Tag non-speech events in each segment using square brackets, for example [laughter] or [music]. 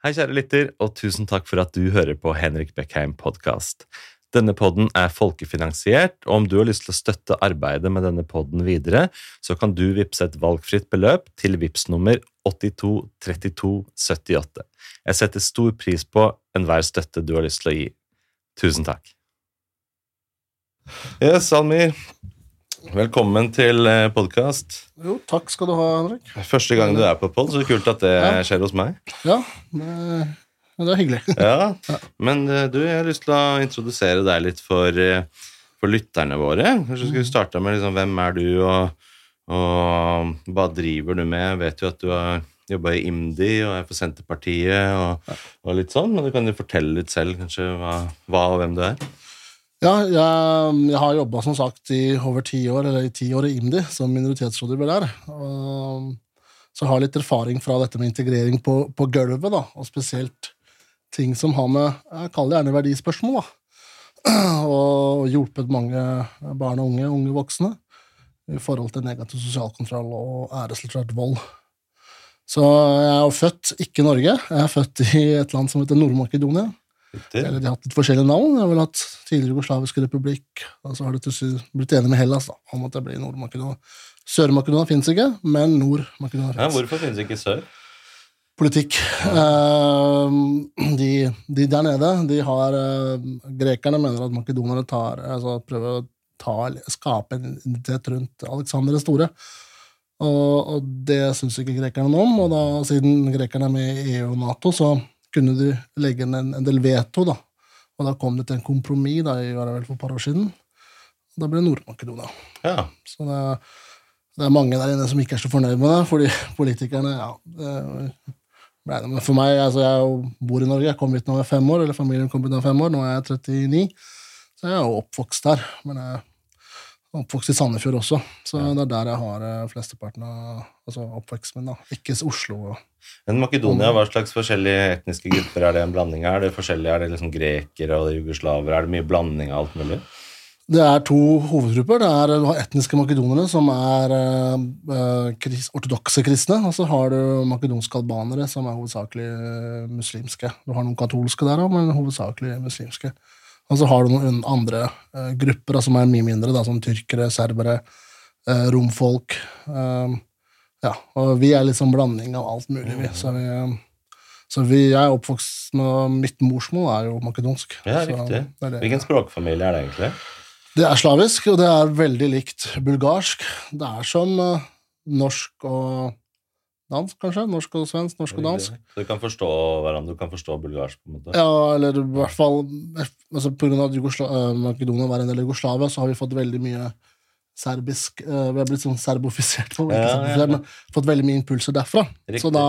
Hei, kjære lytter, og tusen takk for at du hører på Henrik Beckheim podkast. Denne podden er folkefinansiert, og om du har lyst til å støtte arbeidet med denne podden videre, så kan du vippse et valgfritt beløp til VIPS nummer 823278. Jeg setter stor pris på enhver støtte du har lyst til å gi. Tusen takk. Yes, Almir. Velkommen til podkast. Jo, takk skal du ha, Henrik. Første gang du er på pod, så kult at det Ja. skjer hos meg. Ja, det, det er hyggelig. [laughs] Ja, Men eh, du, jeg har lyst til å introdusere deg litt for, eh, for lytterne våre. Kanskje skulle vi starte med liksom, hvem er du, og, og hva driver du med? Jeg vet jo at du har jobba i IMDi og er for Senterpartiet og, og litt sånn, men du kan jo fortelle litt selv kanskje hva, hva og hvem du er. Ja, jeg, jeg har jobba som sagt i over ti år, eller i ti år i IMDi, som minoritetsrådgiver der. Og, så jeg har litt erfaring fra dette med integrering på, på gulvet, da, og spesielt ting som har med Jeg kaller det gjerne verdispørsmål, da. [clears throat] Og hjulpet mange barn og unge, unge voksne, i forhold til negativ sosial kontroll og æresrelatert vold. Så jeg er jo født ikke i Norge, jeg er født i et land som heter Nord-Makedonia. Riktig. Eller de har hatt litt forskjellige navn. De har vel hatt tidligere Jugoslavisk republikk, og så har de til blitt enige med Hellas da, om at det blir Nord-Makedonia. Sør-Makedonia fins ikke, men Nord-Makedonia Ja, fins. hvorfor finnes ikke Sør? Politikk. Eh, de, de der nede, de har eh, Grekerne mener at makedonerne tar altså prøver å ta, skape en identitet rundt Aleksander den store. Og, og det syns ikke grekerne noe om, og da, siden grekerne er med i EU og Nato, så kunne de legge inn en, en del veto, da. Og da kom det til en kompromiss da, i, vel for et par år siden. Og Da ble det Nord-Makedonia. Ja. Så det, det er mange der inne som ikke er så fornøyd med det, fordi politikerne ja, det. Men for meg, altså jeg bor i Norge, jeg kom hit da jeg var fem år, eller familien kom hit da jeg var fem år, nå er jeg 39, så jeg er jo oppvokst der. Men jeg oppvokst i Sandefjord også, så det er der jeg har eh, flesteparten av altså oppveksten min. da. Ikke Oslo. Men Makedonia, hva slags forskjellige etniske grupper er det en blanding av? Er det forskjellige, er det liksom grekere og jugoslaver? Er det mye blanding av alt mulig? Det er to hovedgrupper. Det er du har etniske makedonere, som er eh, eh, kris, ortodokse kristne. Og så har du makedonske albanere, som er hovedsakelig eh, muslimske. Du har noen katolske der òg, men hovedsakelig muslimske. Og så har du noen andre eh, grupper da, som er mye mindre, da, som tyrkere, serbere, eh, romfolk. eh, ja, og vi er liksom blanding av alt mulig, vi. Så vi, eh, så vi jeg er oppvokst med Mitt morsmål er jo makedonsk. Ja, Så riktig. det det. Hvilken språkfamilie er det egentlig? Det er slavisk, og det er veldig likt bulgarsk. Det er som eh, norsk og dansk, kanskje. Norsk og svensk, norsk og dansk. Så du kan forstå hverandre, du kan forstå bulgarsk på en måte? Ja, eller i hvert fall altså På grunn av at eh, Makedonia var en del av Jugoslavia, så har vi fått veldig mye serbisk eh, Vi har blitt sånn serbofisert, nå, ja, Ja, ja, serbofisert, men fått veldig mye impulser derfra. Riktig. Så da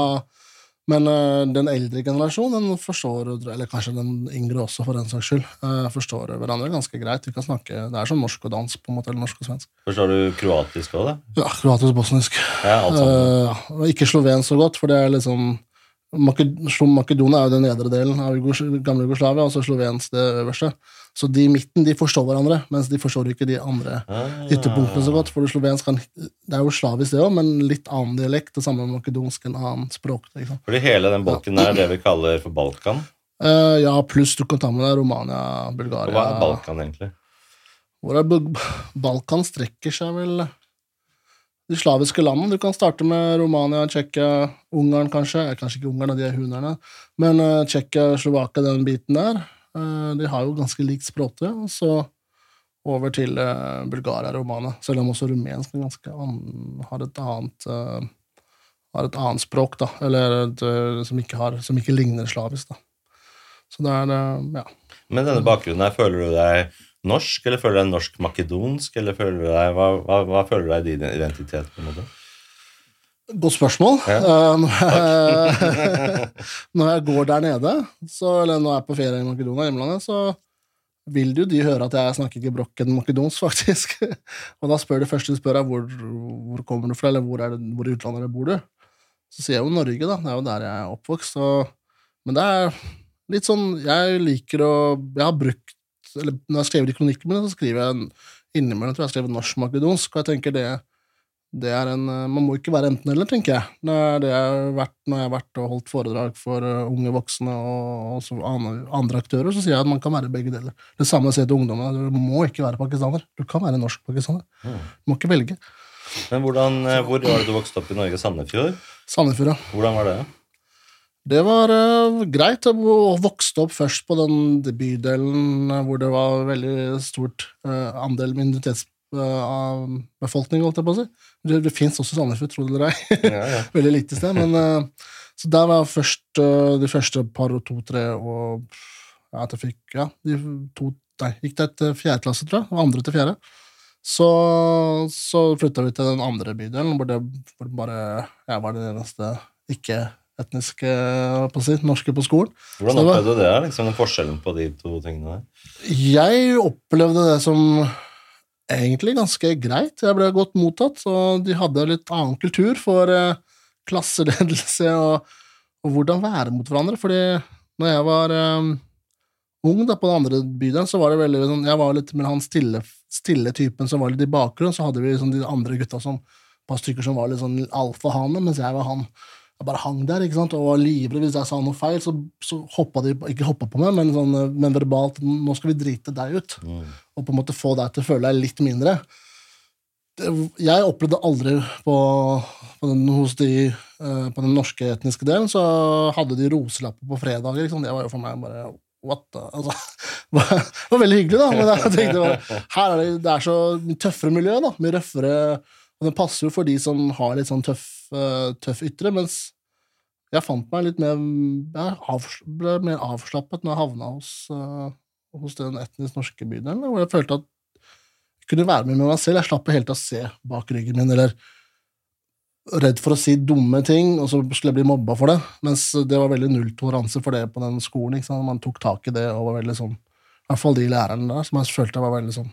men uh, den eldre generasjonen den forstår, eller kanskje den yngre også, for den saks skyld, uh, forstår hverandre ganske greit. Vi kan snakke, Det er som norsk og dansk, på en måte, eller norsk og svensk. Forstår du kroatisk òg, da? Ja, kroatisk og bosnisk. Ja, og ikke slovensk så godt, for det er liksom Make- Makedonia er jo den nedre delen av gamle Jugoslavia, og slovensk det øverste. Så de i midten de forstår hverandre, mens de forstår ikke de andre Ah. ytterpunktene så godt. For det slovensk det er jo slavisk, det òg, men litt annen dialekt. Det samme med makedonsk, en annen språk. Liksom. Fordi hele den bolken der er det vi kaller for Balkan. Uh, ja, pluss du kan ta med deg Romania, Og Bulgaria hva er Balkan egentlig? Hvor er Balkan strekker seg vel De slaviske landene. Du kan starte med Romania, Tsjekkia, Ungarn kanskje. Kanskje ikke Ungarn, de er hunerne. Men uh, Tsjekkia, Slovakia, den biten der, de har jo ganske likt språte. Og så over til eh, Bulgaria og Romania. Selv om også rumensk har et annet eh, har et annet språk, da. Eller et, eh, som, ikke har, som ikke ligner slavisk, da. Så det er eh, Ja. Med denne bakgrunnen her, føler du deg norsk, eller føler du deg norsk-makedonsk, eller føler du deg, hva, hva, hva føler du deg i din identitet? på en måte? Godt spørsmål. Ja. [laughs] Um, [laughs] når jeg går der nede, så, eller når jeg er på ferie i Makedonia, hjemlandet, så vil jo de høre at jeg snakker ikke brokken makedonsk, [laughs] faktisk. og da spør de første de spør, er hvor, hvor kommer du fra, eller hvor, er det, hvor i utlandet bor du? Så sier jeg jo Norge, da. Det er jo der jeg er oppvokst. Og, men det er litt sånn Jeg liker å Jeg har brukt eller Når jeg har skrevet i kronikkene mine, så skriver jeg innimellom tror jeg jeg har skrevet norsk-makedonsk, og jeg tenker det det er en, eh, Man må ikke være enten-eller, tenker jeg. Det er det jeg har vært når jeg har vært og holdt foredrag for uh, unge voksne og også andre, aktører, så sier jeg at man kan være begge deler. Det samme sier jeg til ungdommene. Du må ikke være pakistaner. Du kan være norsk pakistaner. Mm. Du må ikke velge. Men hvordan, eh, hvor var det du vokste opp i Norge? Sandefjord? Sandefjord, ja. Hvordan var det? Det var uh, greit. Jeg vokste opp først på den bydelen eh, hvor det var veldig stort uh, andel minoritetsbefolkning, holdt jeg på å si. Det, det fins også Sandefjord, tro det eller ei. Ja, ja. [laughs] veldig lite sted. Men, eh, så der var jeg først eh, de første par og to-tre og ja, jeg fikk Ja, de to Nei, gikk det til fjerde klasse, tror jeg. Andre til fjerde. Så, så flytta vi til den andre bydelen, hvor det hvor bare jeg var den eneste ikke-etniske på å si, norske på skolen. Hvordan opplevde du det? liksom Forskjellen på de to tingene der? Jeg opplevde det som egentlig ganske greit. Jeg ble godt mottatt, og de hadde litt annen kultur for eh, klasseledelse og, og hvordan være mot hverandre. Fordi når jeg var eh, ung da, på den andre bydelen, så var det veldig sånn Jeg var litt med han stille, stille typen som var litt i bakgrunnen, så hadde vi sånn, de andre gutta som som var litt sånn alfahane, mens jeg var han jeg bare hang der ikke sant, og var livredd hvis jeg sa noe feil. Så, så hoppa de ikke hoppa på meg, men, sånn, eh, men verbalt 'Nå skal vi drite deg ut.' Mm. Og på en måte få deg til å føle deg litt mindre. Det, jeg opplevde aldri på, på, den, hos de, eh, på den norske etniske delen, så hadde de roselapper på fredager. Liksom. Det var jo for meg bare What the? Altså, [laughs] det var veldig hyggelig, da. Men jeg tenkte bare, her er det, det er så tøffere miljø, da. Mye røffere. Og det passer jo for de som har litt sånn tøff, eh, tøff ytre, mens jeg fant meg litt mer Jeg ble mer avslappet når jeg havna hos, eh, hos den etnisk norske bydelen, hvor jeg følte at jeg kunne være med med meg selv. Jeg slapp helt å se bak ryggen min, eller redd for å si dumme ting, og så skulle jeg bli mobba for det. Mens det var veldig nulltoleranse for det på den skolen. Man tok tak i det og var veldig sånn I hvert fall de lærerne der, som jeg følte var veldig sånn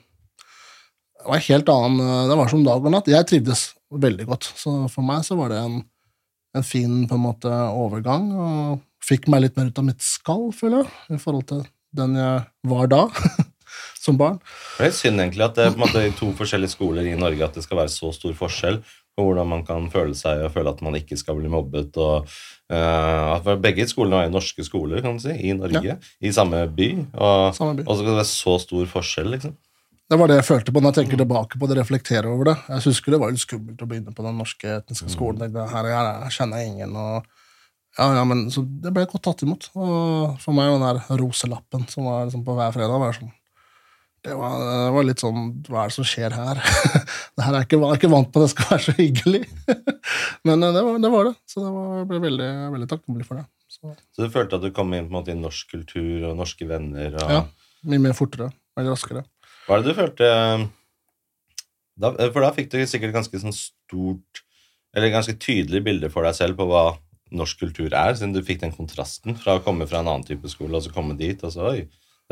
Det var helt annen eh, Det var som dag og natt. Jeg trivdes veldig godt. Så for meg så var det en, en fin på en måte overgang, og fikk meg litt mer ut av mitt skall, føler jeg, i forhold til den jeg var da, [laughs] som barn. Det er synd egentlig at det på en måte i to forskjellige skoler i Norge at det skal være så stor forskjell på hvordan man kan føle seg og føle at man ikke skal bli mobbet. og at Begge skolene er jo norske skoler kan du si, i Norge, i samme by. Og, Samme by. og så skal det være så stor forskjell, liksom. Det var det jeg følte på når jeg tenker tilbake på det, reflekterer over det. Jeg husker det var litt skummelt å begynne på den norske etniske skolen. Tenkte, her, her, her kjenner jeg ingen, og ja, ja, men Så det ble godt tatt imot. Og for meg, den der roselappen som var liksom på hver fredag, var sånn det var, det var litt sånn Hva er det som skjer her? [laughs] det her er ikke, jeg er ikke vant på at det skal være så hyggelig. [laughs] men eh, det var det. Var det. Så det var, jeg ble veldig, veldig takknemlig for det. Så, Så du følte at du kom inn på en måte i norsk kultur og norske venner? Og, ja, Mye mer fortere. Veldig raskere. Hva er det du følte da, For da fikk du sikkert ganske sånn stort Eller ganske tydelig bilde for deg selv på hva norsk kultur er, siden du fikk den kontrasten fra å komme fra en annen type skole og så komme dit og så Oi,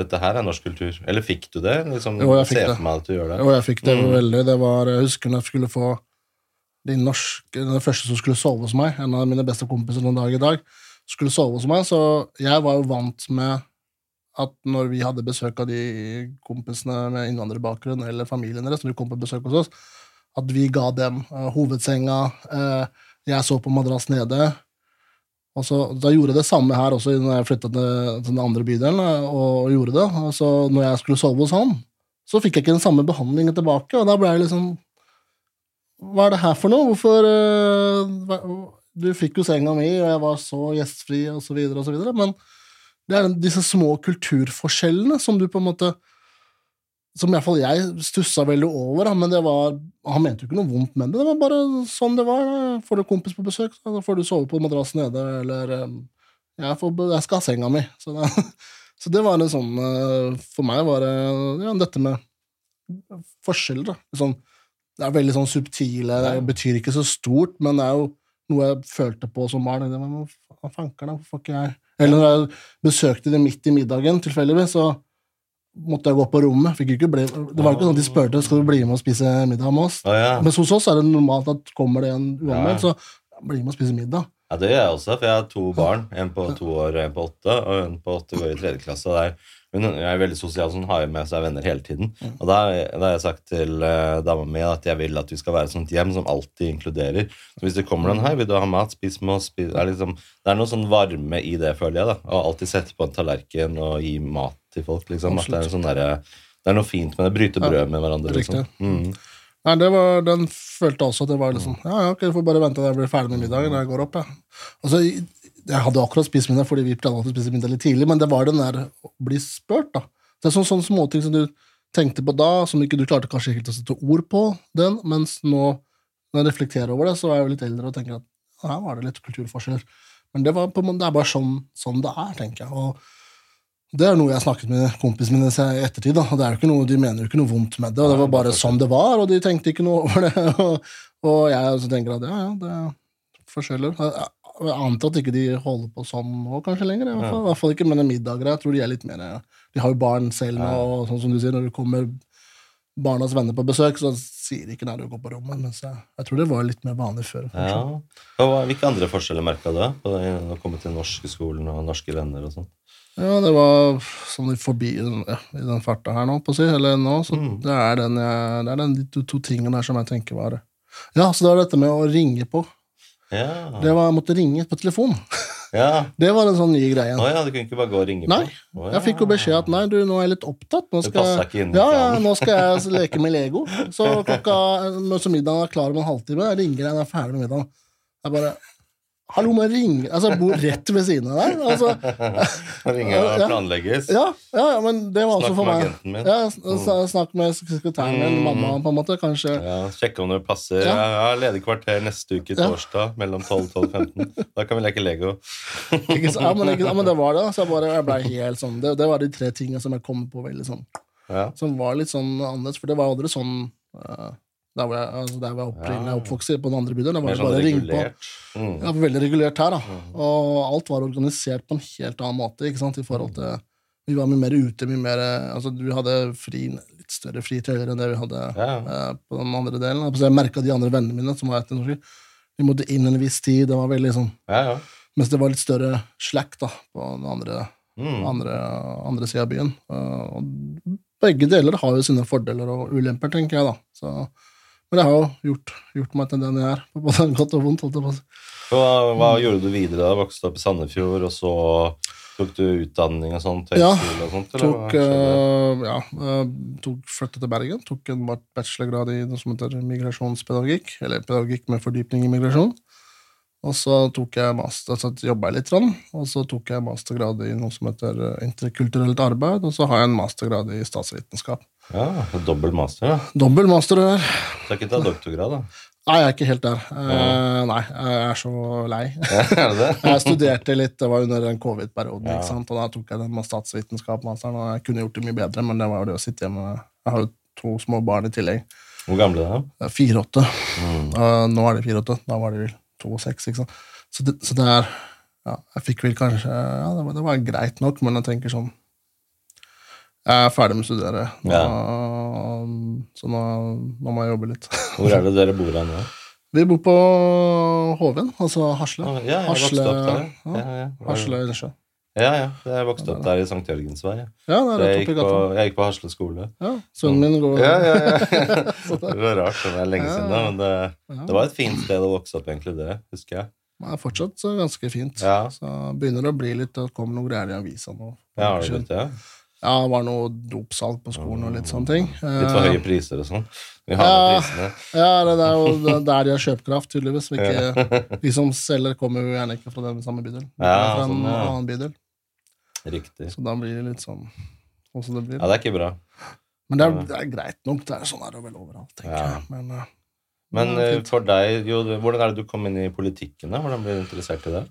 dette her er norsk kultur. Eller fikk du det? Liksom, Jo, jeg fikk det. at du gjør det. Jo, jeg fikk det Mm. veldig. Det var, jeg husker når jeg skulle få de norske, den første som skulle sove hos meg, en av mine beste kompiser den dag i dag, skulle sove hos meg, så jeg var jo vant med at når vi hadde besøk av de kompisene med innvandrerbakgrunn eller familien deres, når de kom på besøk hos oss, at vi ga dem uh, hovedsenga, uh, jeg så på madrass nede, og så, Da gjorde jeg det samme her også når jeg flytta til, den andre bydelen. eh, og gjorde det. Og så når jeg skulle sove hos han, så fikk jeg ikke den samme behandlingen tilbake. Og da ble jeg liksom Hva er det her for noe? Hvorfor Du fikk jo senga mi, og jeg var så gjestfri, og så videre, og så videre. Men det er disse små kulturforskjellene som du på en måte Som iallfall jeg stussa veldig over. Men det var Han mente jo ikke noe vondt med det. Det var bare sånn det var. da. Får du kompis på besøk, så får du sove på madrassen nede, eller eh, jeg, får, jeg skal ha senga mi. Så det, [laughs] så det var en sånn eh, For meg var det ja, dette med forskjeller. da. Sånn, det er veldig sånn subtile, det betyr ikke så stort, men det er jo noe jeg følte på som barn. Hva fanker da, hvorfor ikke jeg Eller når jeg besøkte dem midt i middagen, tilfeldigvis, så måtte jeg gå på rommet. Fikk ikke bli, det var ikke sånn at de spurte skal du bli med og spise middag med oss. Ah, ja. Mens hos oss er det normalt at kommer det en uanmeldt, Ja. så bli med og spise middag. Ja, det gjør jeg også, for jeg har to barn. En på to år og en på åtte. Og en på åtte går i tredje klasse. og det er hun er veldig sosial, så hun har jo med seg venner hele tiden. Mm. Og da, da har jeg sagt til uh, dama mi at jeg vil at vi skal være et sånt hjem som alltid inkluderer. Så hvis det kommer noen her, vil du ha mat, spis med oss. Spis, er liksom, det er noe sånn varme i det, føler jeg. da. Å alltid sette på en tallerken og gi mat til folk. liksom. At det, er sånn der, det er noe fint med det. Bryte brød med hverandre. liksom. Mm. Nei, det var, Den følte også at det var liksom Ja, ja, ok, du får bare vente til jeg blir ferdig med middagen jeg går opp. Ja. Altså, jeg hadde akkurat spist middag fordi vi planla å spise middag litt tidlig, men det var den der å bli spurt, da. Det er sånne, sånne småting som du tenkte på da, som ikke du klarte kanskje helt å sette ord på den, mens nå, når jeg reflekterer over det, så er jeg jo litt eldre og tenker at her var det litt kulturforskjeller. Men det, var på, det er bare sånn, sånn det er, tenker jeg. Og det er noe jeg har snakket med kompisene mine i ettertid. Da. det er jo ikke noe, De mener jo ikke noe vondt med det, og det var bare sånn det var, og de tenkte ikke noe over det. [laughs] Og, og jeg også tenker at ja, ja, det er forskjeller. Jeg, antar at ikke de holder på sånn nå kanskje lenger. I hvert fall, I hvert fall ikke med middager. Jeg tror de er litt mer De har jo barn selv nå, og sånn som du sier, når det kommer barnas venner på besøk, så sier de ikke når du går på rommet. Mens jeg, jeg tror det var litt mer vanlig før. kanskje. Ja. Og hvilke andre forskjeller merka du på det, å komme til norske skolen og norske venner og sånn? Ja, det var sånn forbi ja, i den farta her nå, på å si. Eller nå, så Mm. det er den jeg, det er den, de to, to tingene der som jeg tenker var Ja, så det var dette med å ringe på. Ja. Det var, Jeg måtte ringe på telefon. ja. [laughs] Det var en sånn ny greie. Å ja, du kunne ikke bare gå og ringe Nei, på? ja. Jeg fikk jo beskjed at nei, du, nå er jeg litt opptatt. Nå Det skal, passer ikke inn ja, ja, nå skal jeg [laughs] leke med Lego. Så klokka, så middagen er klar om en halvtime. Jeg ringer deg når jeg er ferdig med middagen. Jeg bare Hallo, må jeg ringe Altså, jeg bor rett ved siden av deg. Altså, [laughs] Nå ringer og Ja. planlegges. ja, ja, ja, men det var også Snakk for med meg. agenten min. Ja, sn- Snakk med sekretæren min, Mm. mamma, på en måte. Kanskje Ja, Sjekke om det passer. Ja. Ja. har ledig kvarter neste uke, Ja. torsdag, mellom 12 og 15. Da kan vi leke Lego. [laughs] ikke, så- ja, men, ikke, ja, men det var det. Så jeg, bare, jeg ble [laughs] helt sånn det, det var de tre tingene som jeg kom på veldig sånn Ja. Som var litt sånn annerledes, for det var aldri sånn eh, der hvor jeg, altså der hvor jeg opprinnelig er oppvokst, på den andre bydelen. Der var det sånn bare regulert. ringe på. Mm. Ja, veldig regulert her, da. Og alt var organisert på en helt annen måte. ikke sant, i forhold til Vi var mye mer ute, mye mer altså Vi hadde fri, litt større fritøyer enn det vi hadde Ja. eh, på den andre delen. Altså, Jeg merka de andre vennene mine som var etter norsk, de måtte inn en viss tid. Det var veldig sånn Ja, ja. Mens det var litt større slack da, på den andre, Mm. andre, andre sida av byen. Uh, Og begge deler har jo sine fordeler og ulemper, tenker jeg, da. Så, men det har jo gjort, gjort meg til den jeg er, på både godt og vondt. Hva, hva gjorde du videre da? Vokste opp i Sandefjord, og så tok du utdanning og sånt? Ja, og sånt? Tok, eh, ja, eh, tok, flyttet til Bergen. Tok en bachelorgrad i noe som heter migrasjonspedagogikk. Eller pedagogikk med fordypning i migrasjon. Og så tok jeg master, så jobba jeg litt, og så tok jeg mastergrad i noe som heter eh, interkulturelt arbeid, og så har jeg en mastergrad i statsvitenskap. Ja, Dobbel master, ja. Dobbel master der. Du har ikke ta doktorgrad, da? Nei, jeg er ikke helt der. Eh, nei, jeg er så lei. [laughs] er det det? Jeg studerte litt, det var under den covid-perioden, Ja. ikke sant? og da tok jeg den med statsvitenskap-masteren, og jeg kunne gjort det mye bedre, men det var jo det å sitte hjemme Jeg har jo to små barn i tillegg. Hvor gamle er de? Det er Fire-åtte. Mm. Uh, nå er de fire-åtte. Da var de vel to og seks, ikke sant. Så det, så det er Ja, jeg fikk vel kanskje Ja, det var, det var greit nok, men jeg tenker sånn Jeg er ferdig med å studere, nå, så nå, nå må jeg jobbe litt. [laughs] Hvor er det dere bor her nå? Vi bor på Hoven, altså Hasle. Ah, Ja, jeg vokste Hasle, opp der. ja. Ja, ja. Hasle Innsjø. Ja, ja. Jeg vokste opp der i St. Jørgens vei. ja. Ja, er Jeg gikk på, jeg gikk på Hasle skole. Ja, Sønnen min går Ja, ja, ja. [laughs] [laughs] Det var rart, det er lenge siden, da, men det, Ja. det var et fint sted å vokse opp, egentlig, det, husker jeg. Det er fortsatt ganske fint. Ja. Så begynner det å bli litt Det kommer noen greier i avisa nå. Ja, har du det? Ja, det var noe dopsalg på skolen og litt sånne ting. Litt for Eh, høye priser og sånn. Vi har Ja. prisene. Ja, det er jo der de har kjøpekraft, tydeligvis. Ikke, [laughs] de som selger, kommer jo gjerne ikke fra den samme bydel. De Ja, fra en sånn, ja. annen bydel. Riktig. Så da blir det litt sånn sånn som det blir. Ja, det er ikke bra. Men det er, det er greit nok. Det er sånn er det vel overalt, tenker Ja. jeg. Men eh, Men eh, for deg, jo, hvordan er det du kom inn i politikken? da? Hvordan ble du interessert i det?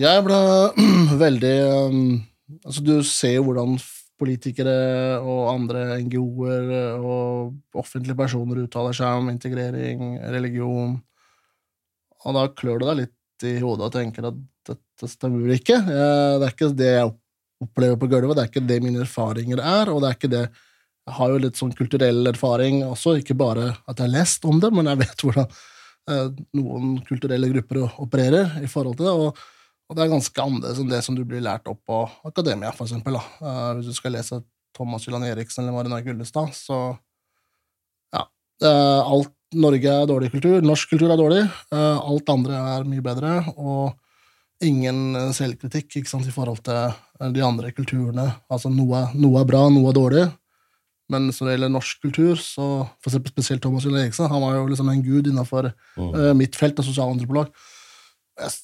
jeg ble [clears throat] veldig um, Altså, du ser jo hvordan politikere og andre NGO-er og offentlige personer uttaler seg om integrering, religion, og da klør det deg litt i hodet og tenker at dette stemmer ikke. Eh, Det er ikke det jeg opplever på gulvet, det er ikke det mine erfaringer er, og det er ikke det Jeg har jo litt sånn kulturell erfaring også, ikke bare at jeg har lest om det, men jeg vet hvordan eh, noen kulturelle grupper opererer i forhold til det. og, og det er ganske annerledes enn det som du blir lært opp på akademia, for eksempel. Da. Eh, hvis du skal lese Thomas Jylland Eriksen eller Marinar Gullestad, så ja. alt Norge er dårlig kultur, norsk kultur er dårlig, eh, alt andre er mye bedre, og ingen selvkritikk ikke sant, i forhold til eh, de andre kulturene. Altså noe, noe er bra, noe er dårlig. Men når det gjelder norsk kultur, så for eksempel spesielt Thomas Jylland Eriksen, han var jo liksom en gud innenfor mm. uh, mitt felt, av sosialantropolog. Jeg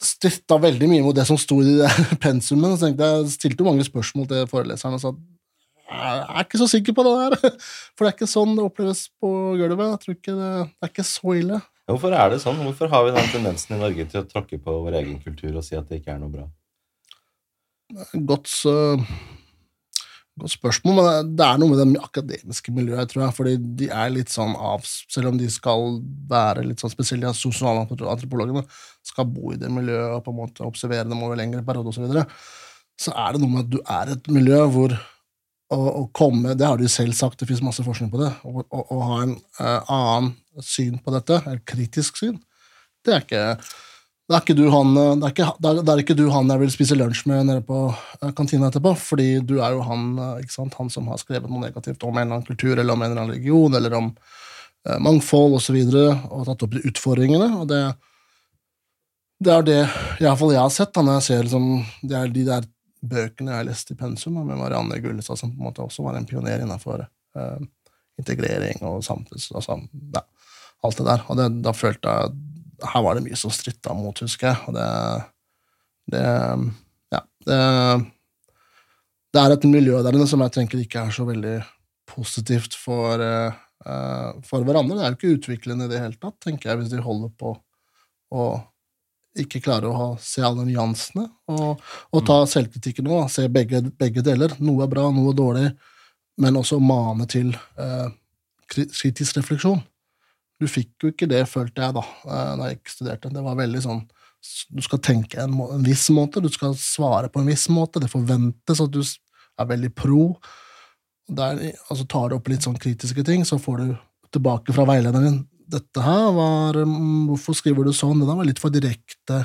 stritta veldig mye mot det som sto i det [laughs] pensumet. Så tenkte jeg stilte mange spørsmål til foreleseren og sa jeg er ikke så sikker på det der. [laughs] For det er ikke sånn det oppleves på gulvet. Jeg tror ikke det, det er ikke så ille. Hvorfor er det sånn? Hvorfor har vi den tendensen i Norge til å tråkke på vår egen kultur og si at det ikke er noe bra? Godt, så, godt spørsmål, men det er noe med det akademiske miljøet, tror jeg. Fordi de er litt sånn av Selv om de skal være litt sånn spesielle, de sosialantropologene skal bo i det miljøet og på en måte observere dem over lengre perioder osv., så, videre, så er det noe med at du er et miljø hvor å, komme Det har du selv sagt, det fins masse forskning på det. Å, ha en uh, annen syn på dette, et kritisk syn, det er ikke det er, ikke du han, det, er ikke, det er ikke du han jeg vil spise lunsj med nede på eh, kantina etterpå, fordi du er jo han, eh, sant, han som har skrevet noe negativt om en eller annen kultur eller om en eller annen religion eller om eh, mangfold osv. Og, så videre, og tatt opp de utfordringene. og det, det er det iallfall jeg har sett da, når jeg ser liksom, det er de der bøkene jeg har lest i pensum, med Marianne Gullestad, som på en måte også var en pioner innenfor eh, integrering og samfunns... Altså, ja, alt det der. Og det, da følte jeg Her var det mye som stritta mot, husker jeg. Og det, det Ja. Det, det er et miljø der inne som jeg tenker ikke er så veldig positivt for, uh, for hverandre. Det er jo ikke utviklende i det hele tatt, tenker jeg, hvis de holder på å ikke klarer å ha, se alle nyansene og, og ta mm. selvkritikken nå. Se begge, begge, deler. Noe er bra, noe er dårlig, men også mane til eh, kritisk refleksjon. Du fikk jo ikke det, følte jeg, da eh, da jeg studerte. Det var veldig sånn Du skal tenke en, en, viss måte, du skal svare på en viss måte. Det forventes at du er veldig pro. Der, altså Tar du opp litt sånn kritiske ting, så får du tilbake fra veilederen din dette her var mm, Hvorfor skriver du sånn? Det der var litt for direkte.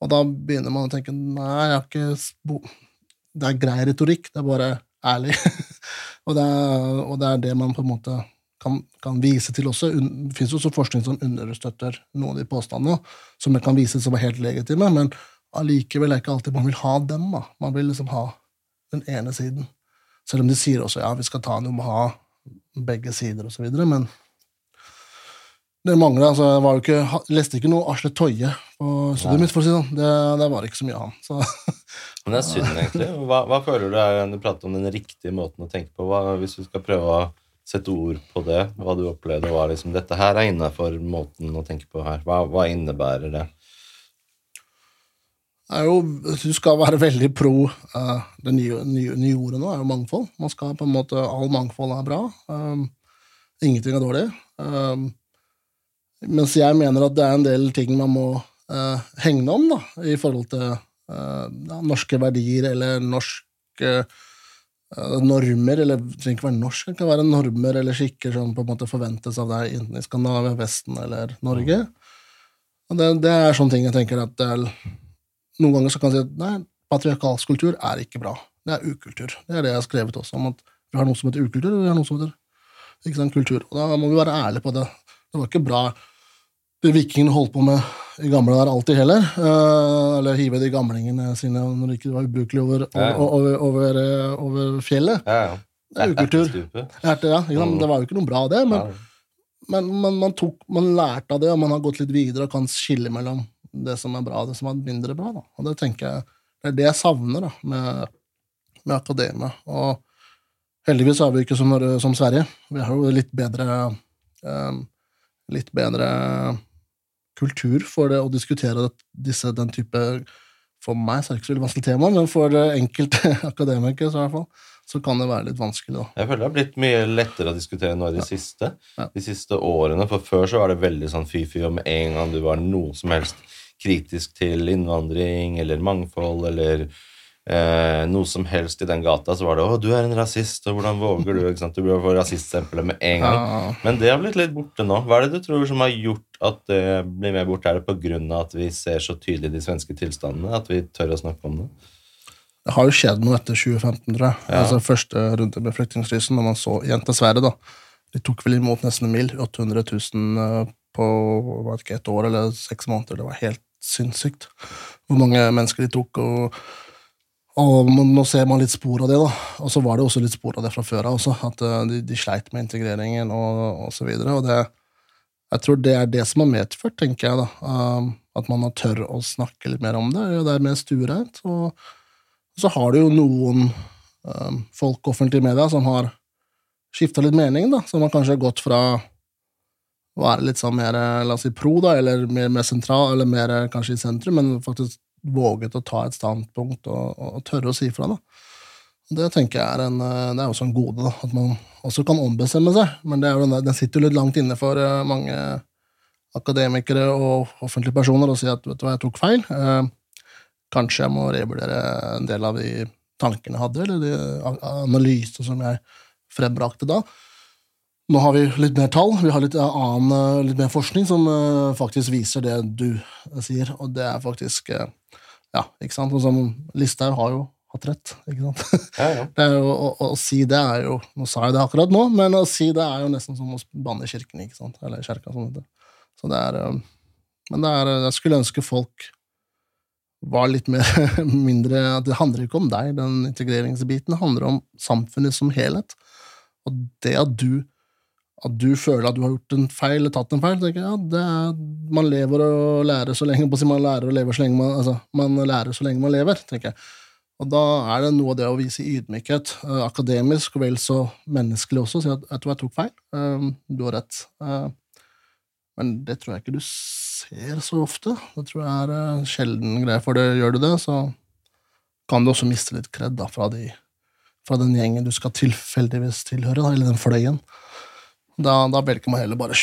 Og da begynner man å tenke nei, jeg har ikke Det er grei retorikk, det er bare ærlig. [laughs] og, det er, og, det er, det man på en måte kan, kan vise til også. Det fins også forskning som understøtter noen av de påstandene, som kan vise som er helt legitime, men allikevel er ikke alltid man vil ha dem. da. Man vil liksom ha den ene siden. Selv om de sier også ja, vi skal ta noe med å ha begge sider, videre, men det mangler, altså, jeg var jo ikke, leste ikke noe Asle Toje på studiet mitt, for å si det sånn. Det, det var ikke så mye av han. Så. [laughs] Men det er synd, egentlig. Hva, hva, føler du er du prater om den riktige måten å tenke på? Hva, hvis du skal prøve å sette ord på det, hva du opplevde, hva liksom, dette her er innafor måten å tenke på her. Hva, hva innebærer det? er jo, Du skal være veldig pro uh, Det nye, nye, nye, ordet nå er jo mangfold. Man skal på en måte, All mangfold er bra. Um, ingenting er dårlig. Um, mens jeg mener at det er en del ting man må uh, hegne om, da, i forhold til uh, norske verdier eller norske uh, normer, eller det trenger ikke være norsk, det kan være normer eller skikker som på en måte forventes av deg enten i Skandinavia, Vesten eller Norge. Og det, det, er sånne ting jeg tenker at er, Noen ganger så kan jeg si at nei, patriarkalsk kultur er ikke bra. Det er ukultur. Det er det jeg har skrevet også, om at vi har noe som heter ukultur, og vi har noe som heter ikke sant, kultur. Og da må vi være ærlige på det. Det var ikke bra det vikingene holdt på med i gamle dager alltid heller. Uh, eller hive de gamlingene sine når det ikke var ubrukelig over, ja, ja. over, over, eh, over, fjellet. Ja, det er ukultur. [laughs] Erte, ja. Det var jo ikke noe bra, det, men, men man, man, tok, man, lærte av det, og man har gått litt videre og kan skille mellom det som er bra, og det som er mindre bra. Da. Og Det tenker jeg, det er det jeg savner da, med, med akademia. Og heldigvis er vi ikke som, som Sverige. Vi har jo litt bedre um, litt bedre kultur for det å diskutere disse, den type For meg så er det ikke så veldig vanskelig tema, men for enkelte [laughs] akademikere så, i hvert fall, så kan det være litt vanskelig. Da. Jeg føler det har blitt mye lettere å diskutere nå i de ja. siste ja. De siste årene. For før så var det veldig sånn fy-fy, med en gang du var noe som helst kritisk til innvandring eller mangfold eller eh, noe som helst i den gata, så var det 'Å, du er en rasist', og 'hvordan våger du?' ikke sant? Du bør få rasiststempelet med en gang. Ja. Men det har blitt litt borte nå. Hva er det du tror som har gjort at det blir mer borte? Er det på grunn av at vi ser så tydelig de svenske tilstandene? At vi tør å snakke om det? Det har jo skjedd noe etter 2015, tror jeg. Ja. Altså Første runde med flyktningkrisen, når man så igjen til Sverige, da. De tok vel imot nesten en mil, 800 000 eh, på var det ikke et år eller seks måneder. Det var helt sinnssykt hvor mange mennesker de tok. og og nå ser man litt spor av det, da. Og så var det også litt spor av det fra før av også, at eh, de, de sleit med integreringen og, og så videre. Og det, jeg tror det er det som har medført, tenker jeg, da. um, at man har tør å snakke litt mer om det. Det er mer stuereint. Og så har du jo noen um, folk offentlig i media som har skifta litt mening, da. Som har kanskje gått fra å være litt sånn mer eh, la oss si, pro, da, eller mer, mer sentral, eller mer eh, kanskje i sentrum, men faktisk våget å ta et standpunkt og, og, tørre å si fra. da. Det tenker jeg er, en, eh, det er også en gode, da, at man også kan ombestemme seg. Men det den, der, den sitter jo litt langt inne for eh, mange akademikere og offentlige personer å si at vet du hva, jeg tok feil. Eh, kanskje jeg må revurdere en del av de tankene jeg hadde, eller de analyser som jeg frembrakte da. Nå har vi litt mer tall, vi har litt, annen, litt mer forskning som faktisk viser det du sier, og det er faktisk Ja, ikke sant? Og som Listhaug har jo hatt rett, ikke sant? Ja, ja. [laughs] Det er jo, å, å, si det er jo Nå sa jeg det akkurat nå, men å si det er jo nesten som å banne i kirken, ikke sant? Eller kjerka, som det. Så det er Men det er, jeg skulle ønske folk var litt mer [laughs] mindre at Det handler ikke om deg, den integreringsbiten. Det handler om samfunnet som helhet. Og det at du at du føler at du har gjort en feil eller tatt en feil, tenker jeg, ja, er, man lever og lærer så lenge man lærer og lever så lenge man, altså, man lærer så lenge man lever, tenker jeg. Og da er det noe av det å vise ydmykhet, eh, akademisk og vel så menneskelig også, si at vet du hva, jeg tok feil, eh, du har rett. Eh, men det tror jeg ikke du ser så ofte. Det tror jeg er eh, sjelden greie, for det gjør du det, så kan du også miste litt kred da, fra, de, fra den gjengen du skal tilfeldigvis tilhøre, da, eller den fløyen. Da, da velger man heller bare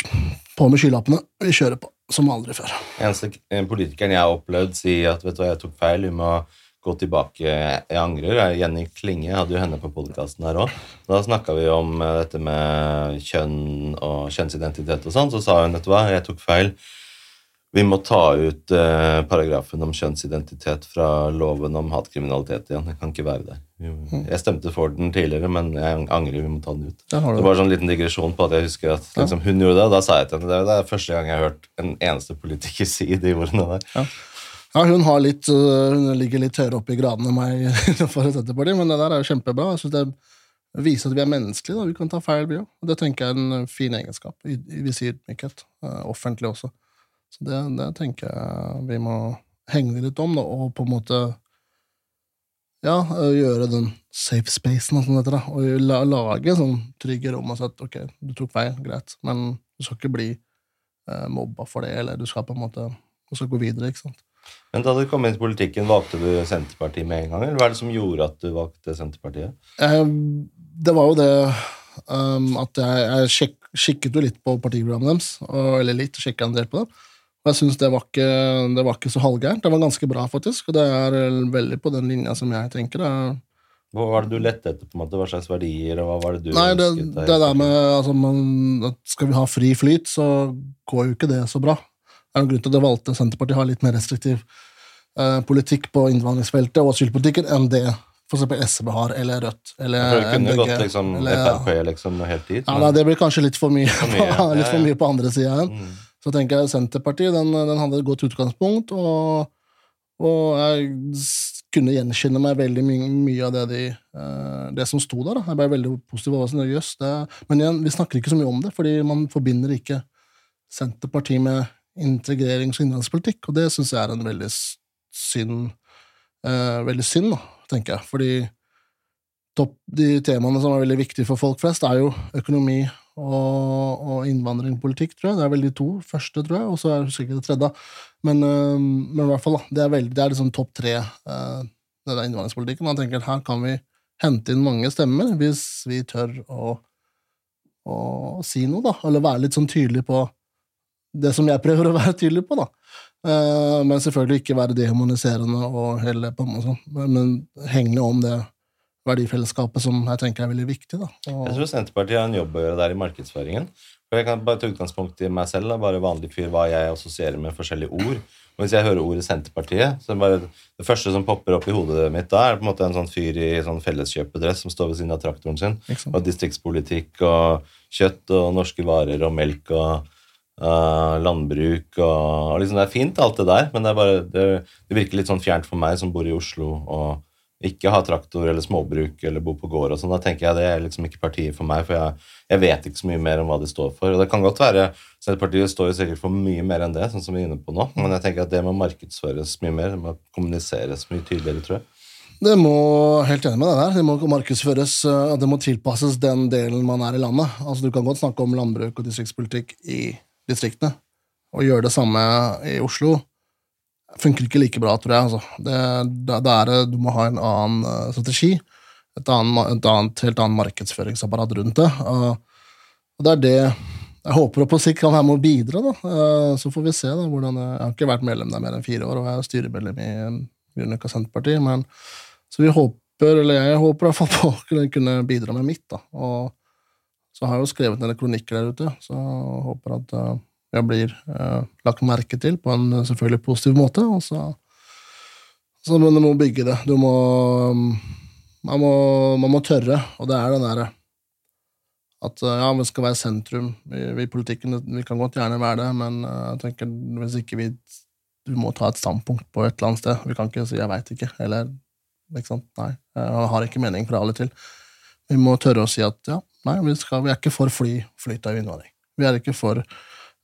på med skylappene. Vi kjører på som aldri før. Eneste politikeren jeg har opplevd si at vet du hva, jeg tok feil, vi må gå tilbake, jeg angrer, er Jenny Klinge. Hadde jo henne på podkasten her òg. Da snakka vi om eh, dette med kjønn og kjønnsidentitet og sånn. Så sa hun vet du hva, jeg tok feil. Vi må ta ut eh, paragrafen om kjønnsidentitet fra loven om hatkriminalitet igjen. Jeg kan ikke være der. Mm. Jeg stemte for den tidligere, men jeg angrer. Vi må ta den ut. Det var sånn liten digresjon på at jeg husker at liksom, hun gjorde det, og da sa jeg til henne det. Det er første gang jeg har hørt en eneste politiker [laughs] si de ordene der. Ja, hun, har litt, øh, hun ligger litt høyere oppe i gradene enn meg [laughs] for Senterpartiet, men det der er jo kjempebra. Jeg synes det viser at vi er menneskelige. Da. Vi kan ta feil, vi òg. Det tenker jeg er en fin egenskap. Vi sier ydmykhet. øh, Offentlig også. Så det, det tenker jeg vi må hegne litt om, da, og på en måte ja, gjøre den safe spacen, og sånn heter, da, og la, lage sånn trygge rom og si at ok, du tok feil, greit, men du skal ikke bli eh, mobba for det, eller du skal på en måte du skal gå videre, ikke sant. Men da du kom inn i politikken, valgte du Senterpartiet med en gang? Eller hva er det som gjorde at du valgte Senterpartiet? Eh, det var jo det um, at jeg, jeg sjek, sjekket jo litt på partiprogrammet deres, og, eller litt, sjekka en del på det. Og jeg syns det, det var ikke så halvgærent. Det var ganske bra, faktisk. Og det er veldig på den linja som jeg tenker. Det Hva var det du lette etter? på en måte? Hva slags verdier? og hva var det du Nei, det, ønsket deg? det der med altså, man, at Skal vi ha fri flyt, så går jo ikke det så bra. Det er en grunn til at jeg valgte Senterpartiet har litt mer restriktiv eh, politikk på innvandringsfeltet og asylpolitikken enn det eksempel SV har, eller Rødt, eller MDG. det kunne gått liksom eller. Frp liksom helt dit. Ja, men- nei, det blir kanskje litt for mye, For mye, [laughs] litt for mye på andre sida igjen. Mm. Så tenker jeg Senterpartiet den, den hadde et godt utgangspunkt, og, og jeg kunne gjenkjenne meg veldig mye, mye av det, de, uh, det som sto der. Da. Jeg ble veldig positiv. over sånn, yes, det, men igjen, vi snakker ikke så mye om det, fordi man forbinder ikke Senterpartiet med integrerings- og innvandringspolitikk, og det syns jeg er en veldig synd, uh, veldig synd, da, tenker jeg. Fordi topp, de temaene som er veldig viktige for folk flest, er jo økonomi og, og innvandringspolitikk, tror jeg. Det er vel de to første, tror jeg, og så er det sikkert det tredje. Men, øh, men i hvert fall, da. Det er, veldig, det er liksom topp tre, øh, denne innvandringspolitikken. Man tenker at her kan vi hente inn mange stemmer hvis vi tør å, å si noe, da. Eller være litt sånn tydelig på det som jeg prøver å være tydelig på, da. Eh, men selvfølgelig ikke være dehumaniserende og hele på meg, sånn. Men, hegne om det verdifellesskapet som jeg tenker er veldig viktig. da. Og, Jeg tror Senterpartiet har en jobb å gjøre der i markedsføringen. For Jeg kan bare ta utgangspunkt i meg selv, da, bare vanlig fyr, hva jeg assosierer med forskjellige ord. Og Hvis jeg hører ordet Senterpartiet, så er det bare det første som popper opp i hodet mitt da, er på en måte en sånn fyr i sånn felleskjøpedress som står ved siden av traktoren sin, og distriktspolitikk og kjøtt og norske varer og melk og Uh, landbruk og, og liksom Det er fint, alt det der, men det, er bare, det, det virker litt sånn fjernt for meg som bor i Oslo og ikke har traktor eller småbruk eller bor på gård og sånn. Da tenker jeg det er liksom ikke partiet for meg, for jeg, jeg vet ikke så mye mer om hva de står for. Og det kan godt være Senterpartiet står jo sikkert for mye mer enn det, sånn som vi er inne på nå, men jeg tenker at det må markedsføres mye mer, det må kommuniseres mye tydeligere, tror jeg. Det må helt enig med det der. Det må markedsføres, eh, det må tilpasses den delen man er i landet. Altså Du kan godt snakke om landbruk og distriktspolitikk i distriktene, og gjøre det samme i Oslo. Funker ikke like bra, tror jeg. Altså. Det, da, det er det, du må ha en annen eh, strategi. Et annet, et annet, helt annet markedsføringsapparat rundt det. Og, det er det jeg håper på sikt kan være med å bidra. da. Eh, Så får vi se. da, hvordan Jeg har ikke vært medlem der mer enn fire år, og jeg er styremedlem i Grünerløkka Senterparti. men så vi håper, eller jeg håper i hvert fall på å kunne- bidra med mitt. da. Og så har jeg jo skrevet ned kronikker der ute, så jeg håper at eh, jeg blir uh, lagt merke til på en eh, selvfølgelig positiv måte. Og så, så men du må bygge det. Du må man, må man må tørre, og det er den derre at eh, ja, vi skal være sentrum i, i politikken. Vi kan godt gjerne være det, men jeg tenker hvis ikke vi vi må ta et standpunkt på et eller annet sted. Vi kan ikke si 'jeg veit ikke', eller ikke sant? Nei, jeg har ikke mening fra alle til. Vi må tørre å si at ja, nei, vi, skal, vi er ikke for fly, flyt av innvandring. Vi er ikke for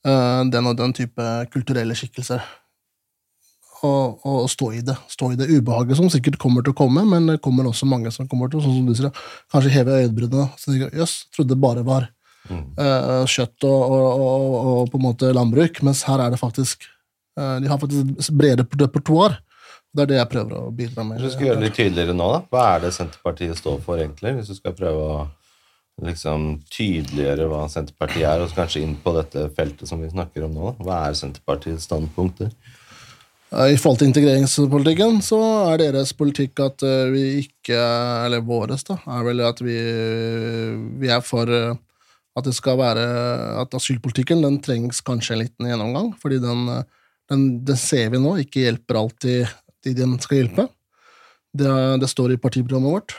den og den type kulturelle skikkelser. Og, og stå i det. Stå i det ubehaget som sikkert kommer til å komme, men det kommer også mange som kommer til, sånn som du sier, kanskje heve jeg, jøss, trodde det bare var eh, kjøtt og, og, og, og på en måte landbruk, mens her er det faktisk uh, De har faktisk bredere repertoar. Det er det jeg prøver å bidra med. Hvis du skal gjøre det litt tydeligere nå, da, hva er det Senterpartiet står for, egentlig? Hvis du skal prøve å liksom tydeliggjøre hva Senterpartiet er, og så kanskje inn på dette feltet som vi snakker om nå. Hva er Senterpartiets standpunkter? Eh, I forhold til integreringspolitikken så er deres politikk at eh, vi ikke Eller våres, da, er vel at vi, vi er for eh, at det skal være At asylpolitikken den trengs kanskje en liten gjennomgang, fordi den, den, den ser vi nå ikke hjelper alltid de den skal hjelpe. Det, det står i partiprogrammet vårt,